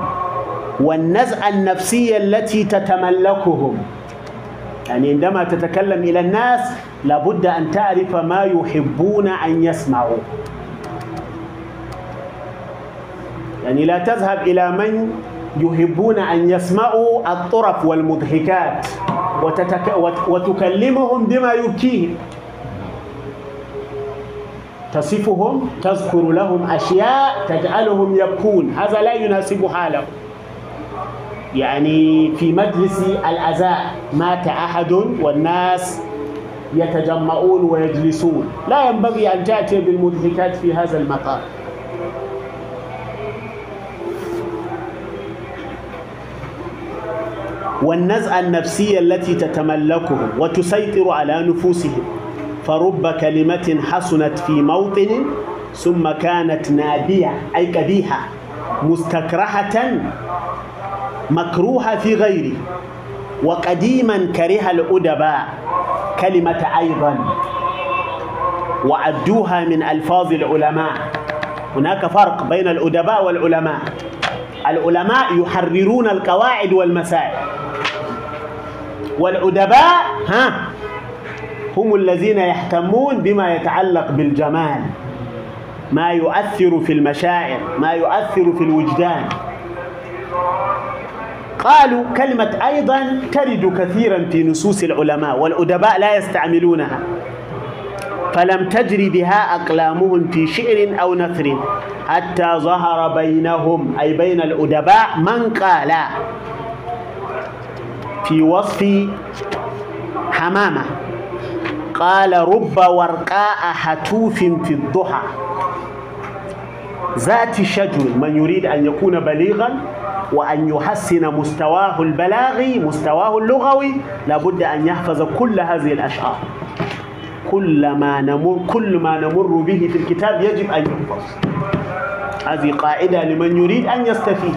والنزعة النفسية التي تتملكهم. يعني عندما تتكلم إلى الناس لابد أن تعرف ما يحبون أن يسمعوا. يعني لا تذهب إلى من يحبون أن يسمعوا الطرف والمضحكات وتتك... وتكلمهم بما يبكيهم تصفهم تذكر لهم أشياء تجعلهم يبكون. هذا لا يناسب حالهم. يعني في مجلس العزاء مات أحد والناس يتجمعون ويجلسون. لا ينبغي أن تأتي بالمضحكات في هذا المقام والنزعة النفسية التي تتملكهم وتسيطر على نفوسهم فرب كلمة حسنت في موطن ثم كانت نابية أي قبيحة مستكرهة مكروهة في غيره وقديما كره الأدباء كلمة أيضا. وعدوها من ألفاظ العلماء. هناك فرق بين الأدباء والعلماء. العلماء يحررون القواعد والمسائل. والأدباء ها هم الذين يهتمون بما يتعلق بالجمال ما يؤثر في المشاعر ما يؤثر في الوجدان. قالوا كلمة أيضا ترد كثيرا في نصوص العلماء والأدباء لا يستعملونها. فلم تجري بها أقلامهم في شعر أو نثر حتى ظهر بينهم أي بين الأدباء من قال. في وصف حمامة. قال رب ورقاء حتوف في الضحى. ذات شجر من يريد أن يكون بليغا وأن يحسن مستواه البلاغي مستواه اللغوي لابد أن يحفظ كل هذه الأشعار. كل ما نمر كل ما نمر به في الكتاب يجب أن يحفظ. هذه قاعدة لمن يريد أن يستفيد.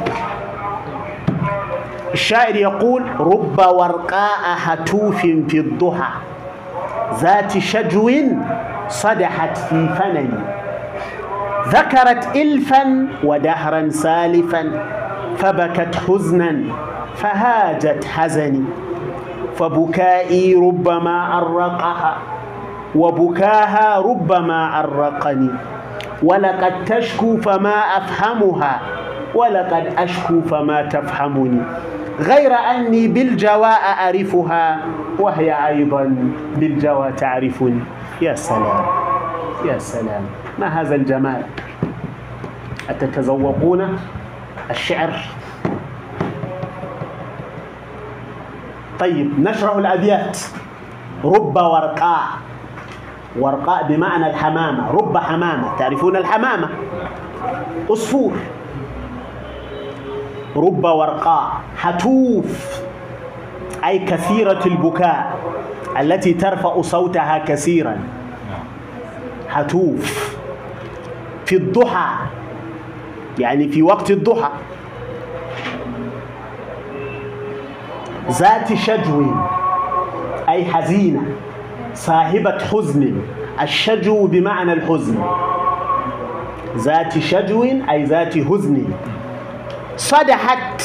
الشاعر يقول رب ورقاء هتوف في الضحى ذات شجو صدحت في فنن ذكرت إلفا ودهرا سالفا فبكت حزنا فهاجت حزني فبكائي ربما أرقها وبكاها ربما أرقني ولقد تشكو فما أفهمها ولقد أشكو فما تفهمني. غير أني بالجواء أعرفها وهي أيضا بالجوى تعرفني يا سلام يا سلام. ما هذا الجمال؟ أتتذوقون الشعر؟ طيب نشرح الأبيات. رب ورقاء. ورقاء بمعنى الحمامة. رب حمامة. تعرفون الحمامة؟ أصفور. رب ورقاء حتوف أي كثيرة البكاء التي ترفع صوتها كثيرا. حتوف. في الضحى يعني في وقت الضحى. ذات شجو أي حزينة صاحبة حزن الشجو بمعنى الحزن. ذات شجو أي ذات حزن. صدحت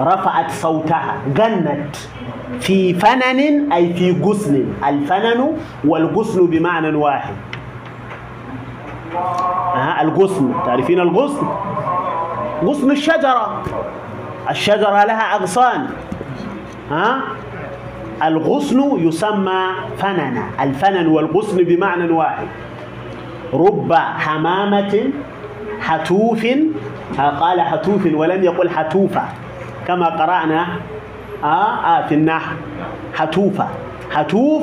رفعت صوتها غنت. في فنن أي في غصن الفنن والغصن بمعنى واحد. آه الغصن تعرفين الغصن غصن الشجرة. الشجرة لها أغصان. ها الغصن يسمى فنن. الفنن والغصن بمعنى واحد. رب حمامة حتوف قال حتوف ولم يقل حتوفة كما قرأنا آه آه في النحو. حتوفة حتوف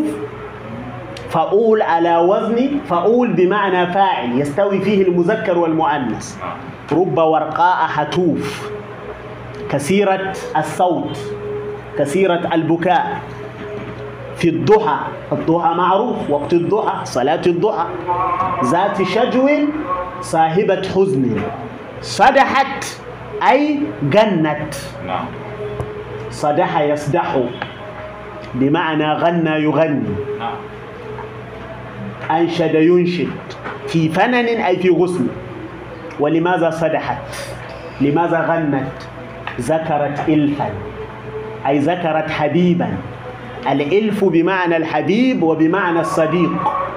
فأول على وزن فأول بمعنى فاعل يستوي فيه المذكر والمؤنث. رب ورقاء حتوف. كثيرة الصوت كثيرة البكاء. في الضحى الضحى معروف وقت الضحى صلاة الضحى. ذات شجو صاحبة حزن. صدحت أي جنت. نعم. صدح يصدح. بمعنى غنى يغني نعم. أنشد ينشد. في فنن أي في غصن ولماذا صدحت؟ لماذا غنت؟ ذكرت إلفا. أي ذكرت حبيبا. الإلف بمعنى الحبيب وبمعنى الصديق.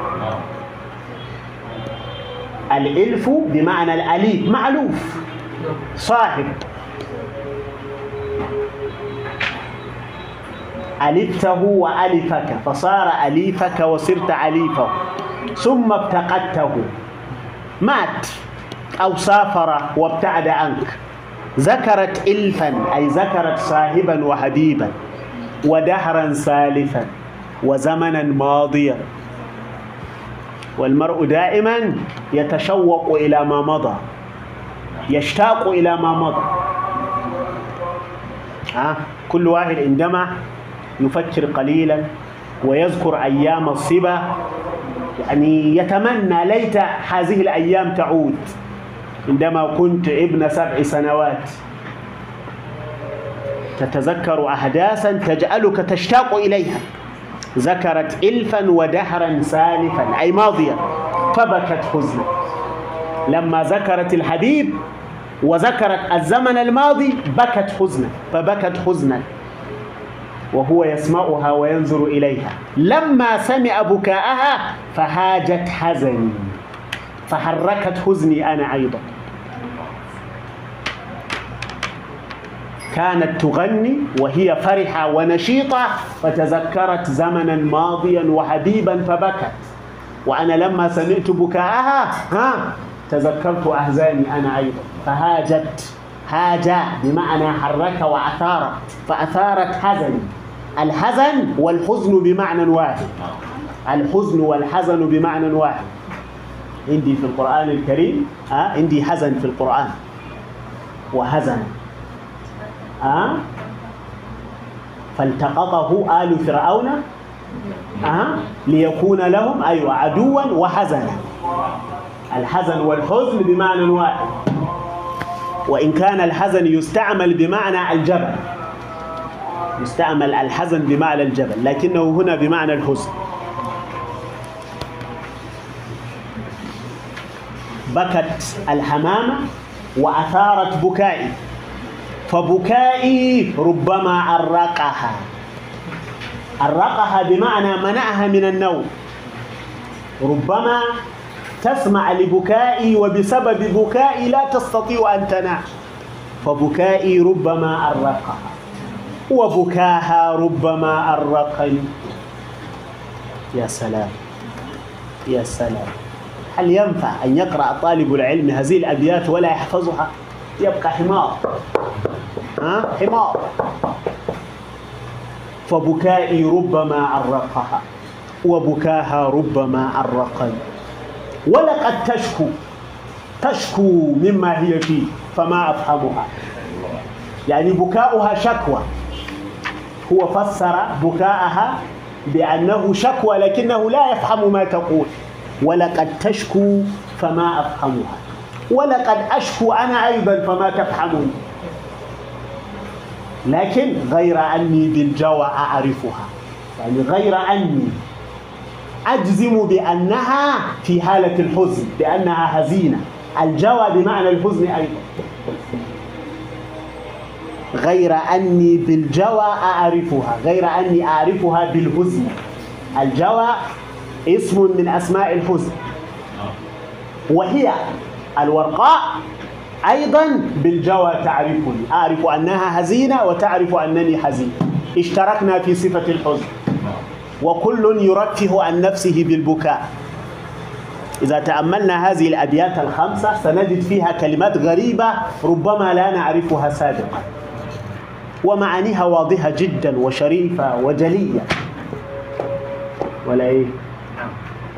الإلف بمعنى الأليف. معلوف. صاحب. ألفته وألفك فصار أليفك وصرت أليفه. ثم ابتقدته. مات أو سافر وابتعد عنك. ذكرت إلفا أي ذكرت صاحبا وحبيبا ودهرا سالفا وزمنا ماضيا. والمرء دائما يتشوق إلى ما مضى يشتاق إلى ما مضى. ها؟ كل واحد عندما يفكر قليلا ويذكر أيام الصبا يعني يتمنى ليت هذه الأيام تعود. عندما كنت ابن سبع سنوات تتذكر أحداثا تجعلك تشتاق إليها. ذكرت إلفا ودهرا سالفا أي ماضيا فبكت حزنا. لما ذكرت الحبيب وذكرت الزمن الماضي بكت حزنا فبكت حزنا. وهو يسمعها وينظر إليها. لما سمع بكاءها فهاجت حزني فحركت حزني أنا أيضا. كانت تغني وهي فرحة ونشيطة فتذكرت زمنا ماضيا وحبيبا فبكت. وأنا لما سمعت بكاءها ها تذكرت أحزاني أنا أيضا. فهاجت هاج بمعنى حرك وأثار. فأثارت حزني. الحزن والحزن بمعنى واحد. الحزن والحزن بمعنى واحد. عندي في القرآن الكريم عندي حزن في القرآن. وحزن. آه؟ فالتقطه آل فرعون آه؟ ليكون لهم أيوة عدوا وحزنا. الحزن والحزن بمعنى واحد. وإن كان الحزن يستعمل بمعنى الجبل. يستعمل الحزن بمعنى الجبل لكنه هنا بمعنى الحزن. بكت الحمامة وأثارت بكائي. فبكائي ربما أرقها أرقها بمعنى منعها من النوم. ربما تسمع لبكائي وبسبب بكائي لا تستطيع أن تنام. فبكائي ربما أرقها وبكاها ربما أرقني يا سلام. يا سلام. هل ينفع أن يقرأ طالب العلم هذه الأبيات ولا يحفظها؟ يبقى حمار. ها؟ حمار. فبكائي ربما أرقها وبكاها ربما أرقني ولقد تشكو تشكو مما هي فيه فما أفهمها. يعني بكاؤها شكوى. هو فسر بكاءها بأنه شكوى لكنه لا يفهم ما تقول. ولقد تشكو فما أفهمها. ولقد أشكو أنا أيضا فما تفهمون لكن غير أني بالجوى أعرفها. يعني غير أني أجزم بأنها في حالة الحزن بأنها حزينة الجوى بمعنى الحزن أيضا. غير أني بالجوى أعرفها. غير أني أعرفها بالحزن. الجوى اسم من أسماء الحزن. وهي الورقاء أيضا بالجوى تعرفني. أعرف أنها حزينة وتعرف أنني حزين. اشتركنا في صفة الحزن. وكل يرفه عن نفسه بالبكاء. إذا تأملنا هذه الأبيات الخمسة سنجد فيها كلمات غريبة ربما لا نعرفها سابقا. ومعانيها واضحة جدا وشريفة وجلية. ولا إيه؟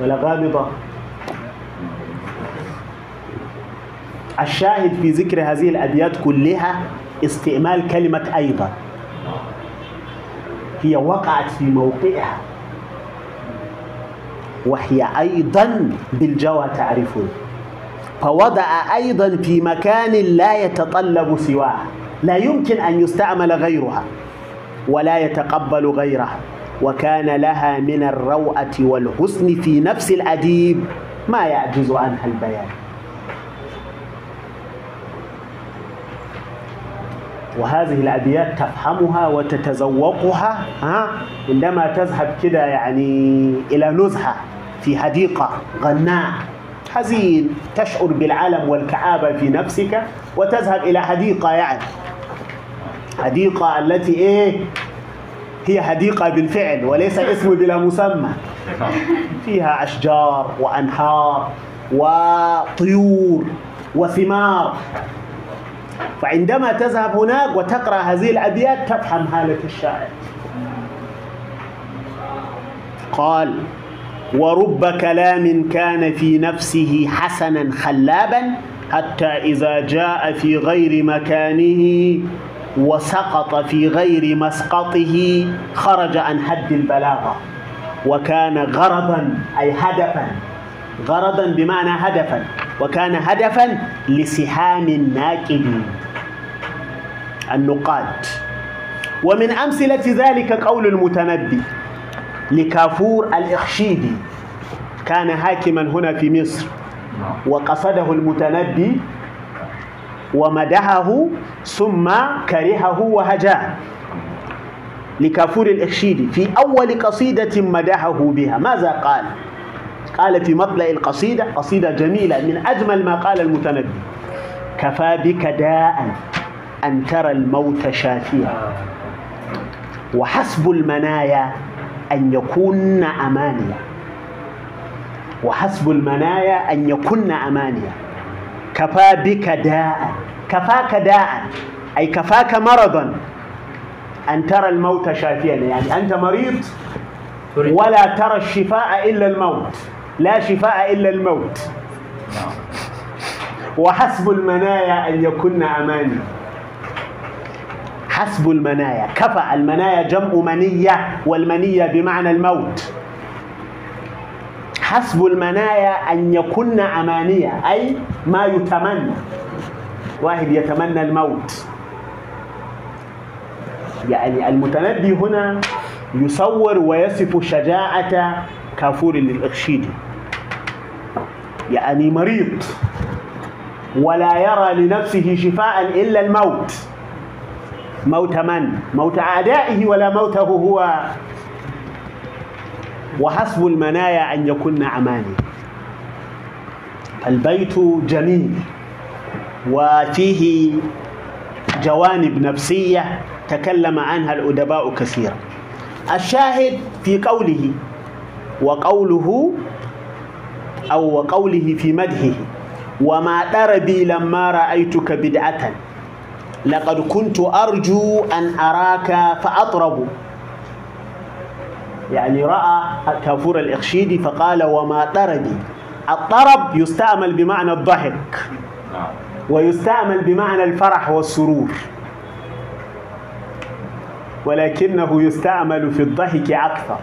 ولا غامضة. الشاهد في ذكر هذه الأبيات كلها استعمال كلمة أيضا. هي وقعت في موقعها. وهي أيضا بالجوى تعرفون فوضع أيضا في مكان لا يتطلب سواه. لا يمكن أن يستعمل غيرها ولا يتقبل غيرها. وكان لها من الروعة والحسن في نفس الأديب ما يعجز عنها البيان. وهذه الأبيات تفهمها وتتذوقها ها؟ عندما تذهب كده يعني إلى نزهة في حديقة غناء حزين تشعر بالعلم والكآبة في نفسك وتذهب إلى حديقة يعني. حديقة التي إيه؟ هي حديقة بالفعل وليس اسم بلا مسمى. فيها أشجار وأنهار وطيور وثمار. فعندما تذهب هناك وتقرأ هذه الأبيات تفهم حالة الشاعر. قال ورب كلام كان في نفسه حسنا خلابا حتى إذا جاء في غير مكانه وسقط في غير مسقطه خرج عن حد البلاغة. وكان غرضا أي هدفا غرضا بمعنى هدفا وكان هدفا لسهام الناكبين النقاد. ومن أمثلة ذلك قول المتنبي لكافور الإخشيدي كان حاكما هنا في مصر. وقصده المتنبي ومدحه ثم كرهه وهجاه. لكافور الإخشيدي في أول قصيدة مدحه بها. ماذا قال؟ قال في مطلع القصيدة قصيدة جميلة من أجمل ما قال المتنبي كفى بك داء أن ترى الموت شافيا وحسب المنايا أن يكون أمانيا. وحسب المنايا أن يكون أمانيا. كفى بك داء. كفاك داء. أي كفاك مرضا أن ترى الموت شافيا. يعني أنت مريض ولا ترى الشفاء إلا الموت. لا شفاء إلا الموت. وحسب المنايا أن يكن أماني. حسب المنايا. كفى المنايا جمع منية والمنية بمعنى الموت. حسب المنايا أن يكن أمانية أي ما يتمنى. واحد يتمنى الموت. يعني المتنبي هنا يصور ويصف شجاعة كافور للإخشيدي يعني مريض ولا يرى لنفسه شفاء إلا الموت. موت من؟ موت أعدائه ولا موته هو؟ وحسب المنايا أن يكون أماني البيت جميل وفيه جوانب نفسية تكلم عنها الأدباء كثيرا. الشاهد في قوله وقوله أو وقوله في مدحه وما دربي لما رأيتك بدعة. لقد كنت أرجو أن أراك فأطرب يعني رأى كافور الإخشيدي فقال وما طربي الطرب يستعمل بمعنى الضحك. ويستعمل بمعنى الفرح والسرور. ولكنه يستعمل في الضحك أكثر.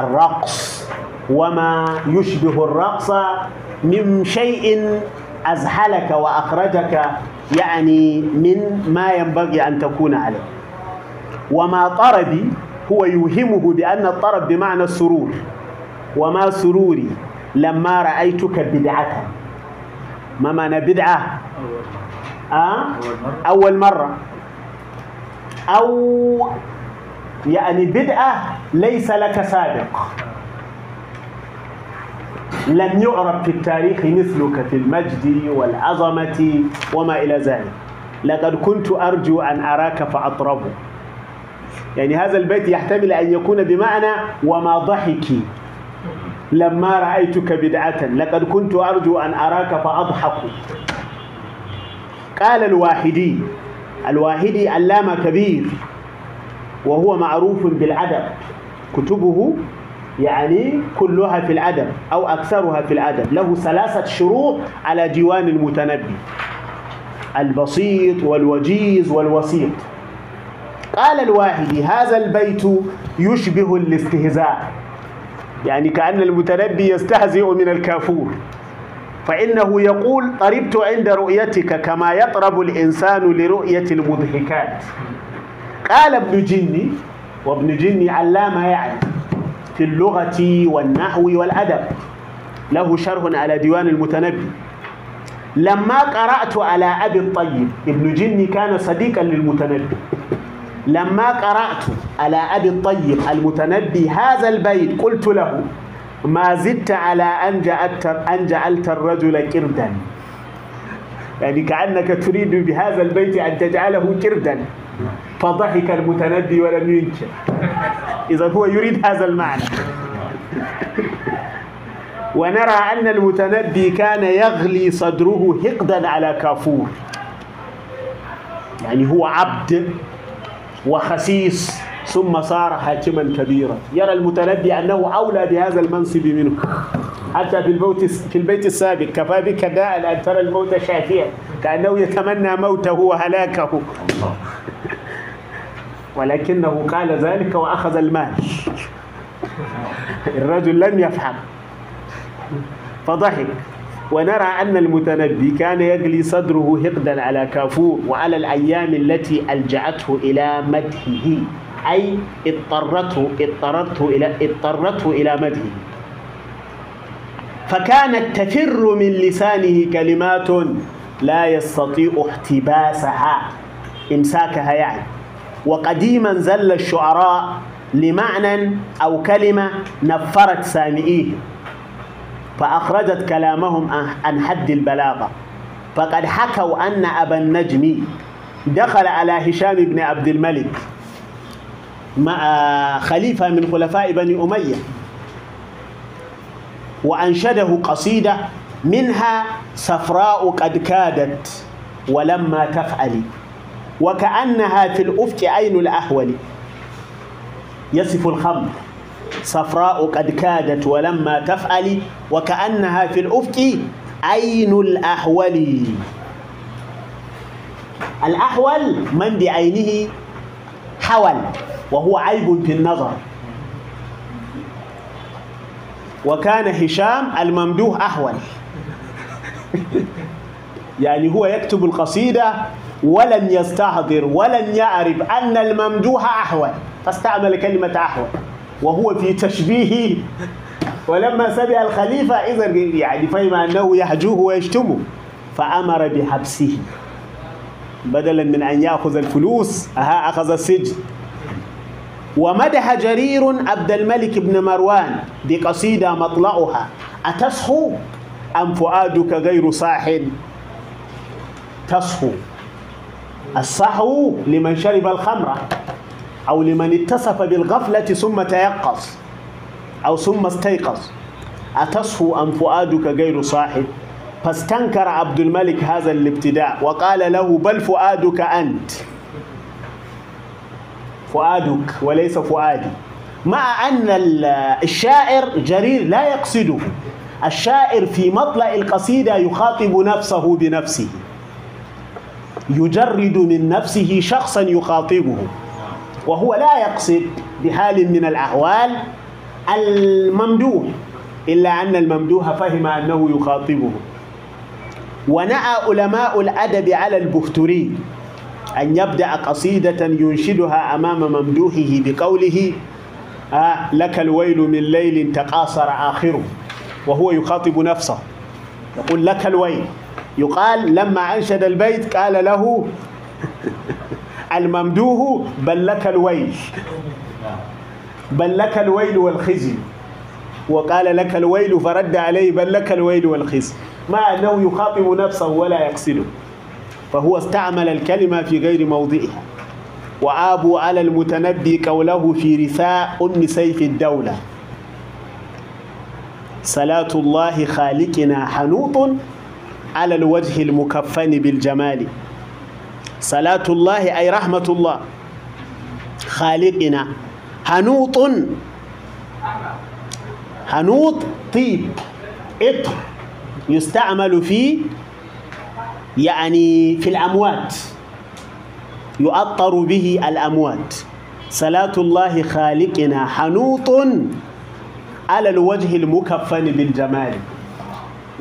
الرقص وما يشبه الرقص من شيء أزحلك وأخرجك يعني من ما ينبغي أن تكون عليه. وما طربي هو يوهمه بأن الطرب بمعنى السرور. وما سروري لما رأيتك بدعة. ما معنى بدعة؟ آه؟ أول مرة. أو يعني بدعة ليس لك سابق. لم يعرف في التاريخ مثلك في المجد والعظمة وما إلى ذلك. لقد كنت أرجو أن أراك فأطربه يعني هذا البيت يحتمل أن يكون بمعنى وما ضحكي لما رأيتك بدعة لقد كنت أرجو أن أراك فأضحك. قال الواحدي الواحدي علامة كبير. وهو معروف بالعدب كتبه يعني كلها في الأدب أو أكثرها في الأدب. له ثلاثة شروط على ديوان المتنبي. البسيط والوجيز والوسيط. قال الواحدي هذا البيت يشبه الاستهزاء. يعني كأن المتنبي يستهزئ من الكافور. فإنه يقول طربت عند رؤيتك كما يطرب الإنسان لرؤية المضحكات. قال ابن جني وابن جني علامة يعني في اللغة والنحو والأدب. له شرح على ديوان المتنبي. لما قرأت على أبي الطيب ابن جني كان صديقا للمتنبي. لما قرأت على أبي الطيب المتنبي هذا البيت قلت له ما زدت على أن جعلت, أن جعلت الرجل كردا. يعني كأنك تريد بهذا البيت أن تجعله كردا. فضحك المتنبي ولم ينكر. إذا هو يريد هذا المعنى. ونرى أن المتنبي كان يغلي صدره حقدا على كافور. يعني هو عبد وخسيس ثم صار حاكما كبيرا. يرى المتنبي أنه أولى بهذا المنصب منه. حتى في البيت في البيت السابق كفى بك داء أن ترى الموت شافيا كأنه يتمنى موته وهلاكه. ولكنه قال ذلك وأخذ المال. الرجل لم يفهم. فضحك. ونرى أن المتنبي كان يجلي صدره حقدا على كافور وعلى الأيام التي ألجأته إلى مدحه. أي اضطرته اضطرته إلى اضطرته إلى مدحه. فكانت تفر من لسانه كلمات لا يستطيع احتباسها. إمساكها يعني. وقديما زل الشعراء لمعنى أو كلمة نفرت سامعيه فأخرجت كلامهم عن حد البلاغة. فقد حكوا أن أبا النجم دخل على هشام بن عبد الملك مع خليفة من خلفاء بني أمية وأنشده قصيدة منها صفراء قد كادت ولما تفعل وكأنها في الأفق عين الأحول يصف الخمر صفراء قد كادت ولما تفعل وكأنها في الأفق عين الأحول الأحول من بعينه؟ حول وهو عيب في النظر. وكان هشام الممدوح أحول [LAUGHS] يعني هو يكتب القصيدة ولن يستحضر ولن يعرف أن الممدوح أحول فاستعمل كلمة أحول وهو في تشبيه ولما سمع الخليفة إذا يعني فهم أنه يحجوه ويشتمه فأمر بحبسه. بدلا من أن يأخذ الفلوس أها أخذ السجن. ومدح جرير عبد الملك بن مروان بقصيدة مطلعها. أتصحو أم فؤادك غير صاح تصحو الصحو لمن شرب الخمر أو لمن اتصف بالغفلة ثم تيقظ أو ثم استيقظ. أتصحو أم فؤادك غير صاحب؟ فاستنكر عبد الملك هذا الابتداء وقال له بل فؤادك أنت. فؤادك وليس فؤادي. مع أن الشاعر جرير لا يقصده. الشاعر في مطلع القصيدة يخاطب نفسه بنفسه. يجرد من نفسه شخصا يخاطبه. وهو لا يقصد بحال من الأحوال الممدوح إلا أن الممدوح فهم أنه يخاطبه. ونأى علماء الأدب على البختري أن يبدأ قصيدة ينشدها أمام ممدوحه بقوله آه لك الويل من ليل تقاصر آخره. وهو يخاطب نفسه يقول لك الويل. يقال لما أنشد البيت قال له الممدوح بل لك الويل. بل لك الويل والخزي. وقال لك الويل فرد عليه بل لك الويل والخزي. مع أنه يخاطب نفسه ولا يقصده. فهو استعمل الكلمة في غير موضعها. وعابوا على المتنبي قوله في رثاء أم سيف الدولة. صلاة الله خالقنا حنوط على الوجه المكفن بالجمال. صلاة الله أي رحمة الله خالقنا. حنوط حنوط طيب. عطر يستعمل في يعني في الأموات. يؤطر به الأموات. صلاة الله خالقنا. حنوط على الوجه المكفن بالجمال.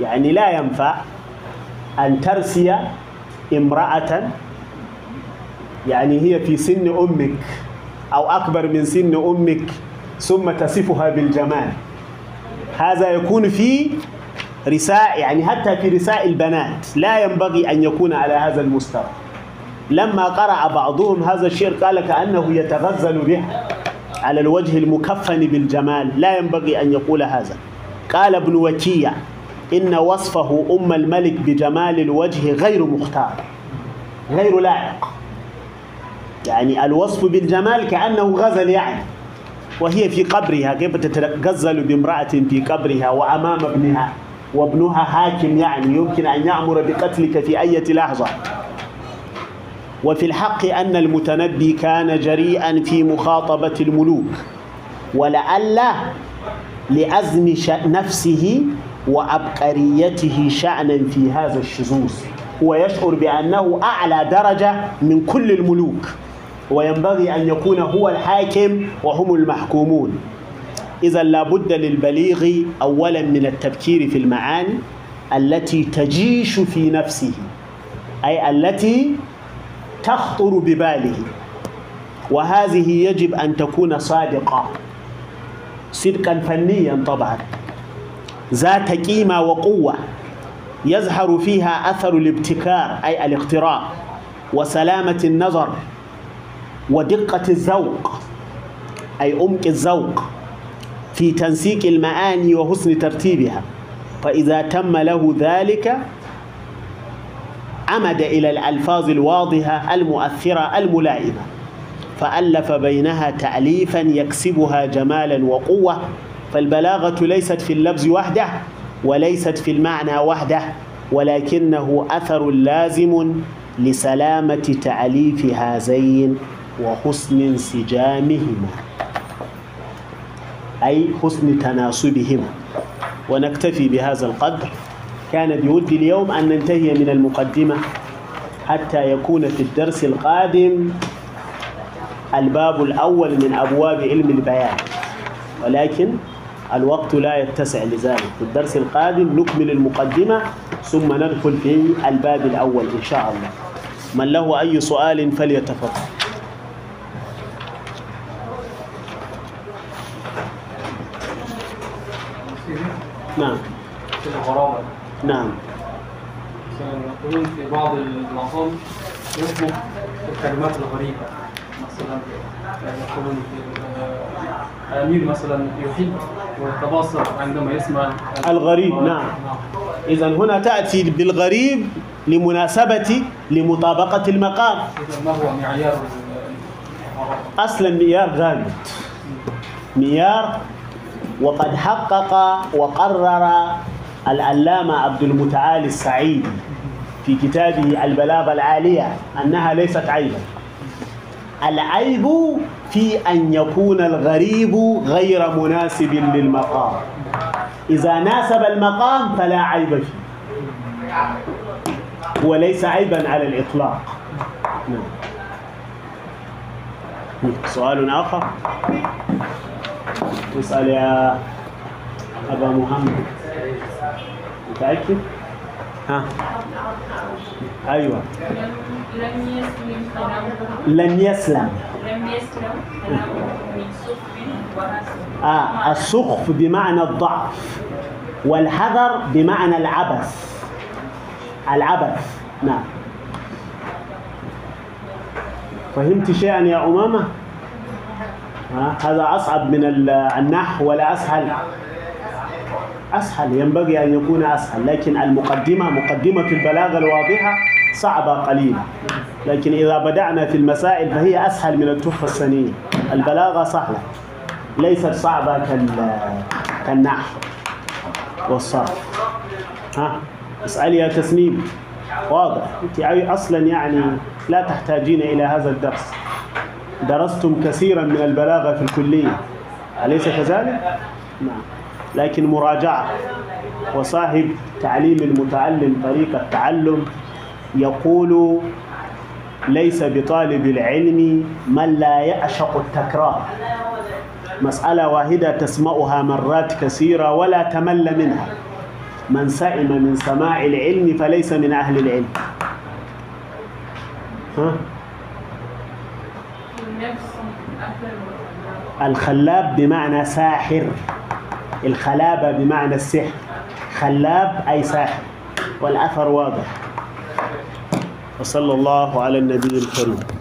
يعني لا ينفع. أن ترسي امرأة يعني هي في سن أمك أو أكبر من سن أمك ثم تصفها بالجمال. هذا يكون في رساء يعني حتى في رساء البنات. لا ينبغي أن يكون على هذا المستوى. لما قرأ بعضهم هذا الشعر قال كأنه يتغزل به على الوجه المكفن بالجمال. لا ينبغي أن يقول هذا. قال ابن وكيع إن وصفه أم الملك بجمال الوجه غير مختار غير لائق. يعني الوصف بالجمال كأنه غزل يعني. وهي في قبرها كيف تتغزل بامرأة في قبرها وأمام ابنها؟ وابنها حاكم يعني يمكن أن يأمر بقتلك في أي لحظة. وفي الحق أن المتنبي كان جريئا في مخاطبة الملوك. ولعل لأزم نفسه وعبقريته شأنا في هذا الشذوذ هو يشعر بأنه أعلى درجة من كل الملوك وينبغي أن يكون هو الحاكم وهم المحكومون. إذا لابد للبليغ أولا من التفكير في المعاني التي تجيش في نفسه أي التي تخطر بباله. وهذه يجب أن تكون صادقة صدقا فنيا طبعا. ذات قيمة وقوة يظهر فيها أثر الابتكار أي الاختراع وسلامة النظر ودقة الذوق أي عمق الذوق في تنسيق المعاني وحسن ترتيبها. فإذا تم له ذلك عمد إلى الألفاظ الواضحة المؤثرة الملائمة فألف بينها تأليفا يكسبها جمالا وقوة فالبلاغة ليست في اللفظ وحده وليست في المعنى وحده ولكنه أثر لازم لسلامة تأليف هذين وحسن انسجامهما أي حسن تناسبهما ونكتفي بهذا القدر. كان بودي اليوم أن ننتهي من المقدمة حتى يكون في الدرس القادم الباب الأول من أبواب علم البيان. ولكن الوقت لا يتسع لذلك. في الدرس القادم نكمل المقدمة ثم ندخل في الباب الأول إن شاء الله. من له أي سؤال فليتفضل. نعم. نعم. يقولون في بعض المقام يطلق الكلمات الغريبة. مثلا يعني يقولون في الأمير مثلا يحب ويتبصر عندما يسمع الغريب، نعم. إذا هنا تأتي بالغريب لمناسبة لمطابقة المقام. ما هو معيار؟ أصلا معيار غامض معيار وقد حقق وقرر العلامة عبد المتعالي السعيدي في كتابه البلاغة العالية أنها ليست عيبا. العيب في أن يكون الغريب غير مناسب للمقام. إذا ناسب المقام فلا عيب فيه. وليس عيبا على الإطلاق. نعم. سؤال آخر. اسأل يا أبا محمد. متأكد؟ ها؟ أيوه. لم يسلم يسلم من سخف آه السخف بمعنى الضعف والحذر بمعنى العبث العبث نعم فهمت شيئا يا أمامة؟ ها؟ هذا أصعب من ال- النحو ولا أسهل؟ أسهل ينبغي أن يكون أسهل لكن المقدمة مقدمة البلاغة الواضحة صعبة قليلا لكن إذا بدأنا في المسائل فهي أسهل من التحفة السنية. البلاغة سهلة ليست صعبة كال كالنحو والصرف. ها؟ اسألي يا تسنيم. واضح. أنت أصلا يعني لا تحتاجين إلى هذا الدرس. درستم كثيرا من البلاغة في الكلية. أليس كذلك؟ نعم. لكن مراجعة وصاحب تعليم المتعلم طريقة تعلم يقول ليس بطالب العلم من لا يعشق التكرار. مسألة واحدة تسمعها مرات كثيرة ولا تمل منها. من سئم من سماع العلم فليس من أهل العلم. ها؟ الخلاب بمعنى ساحر. الخلابة بمعنى السحر. خلاب أي ساحر. والأثر واضح. وصلى الله على النبي الكريم.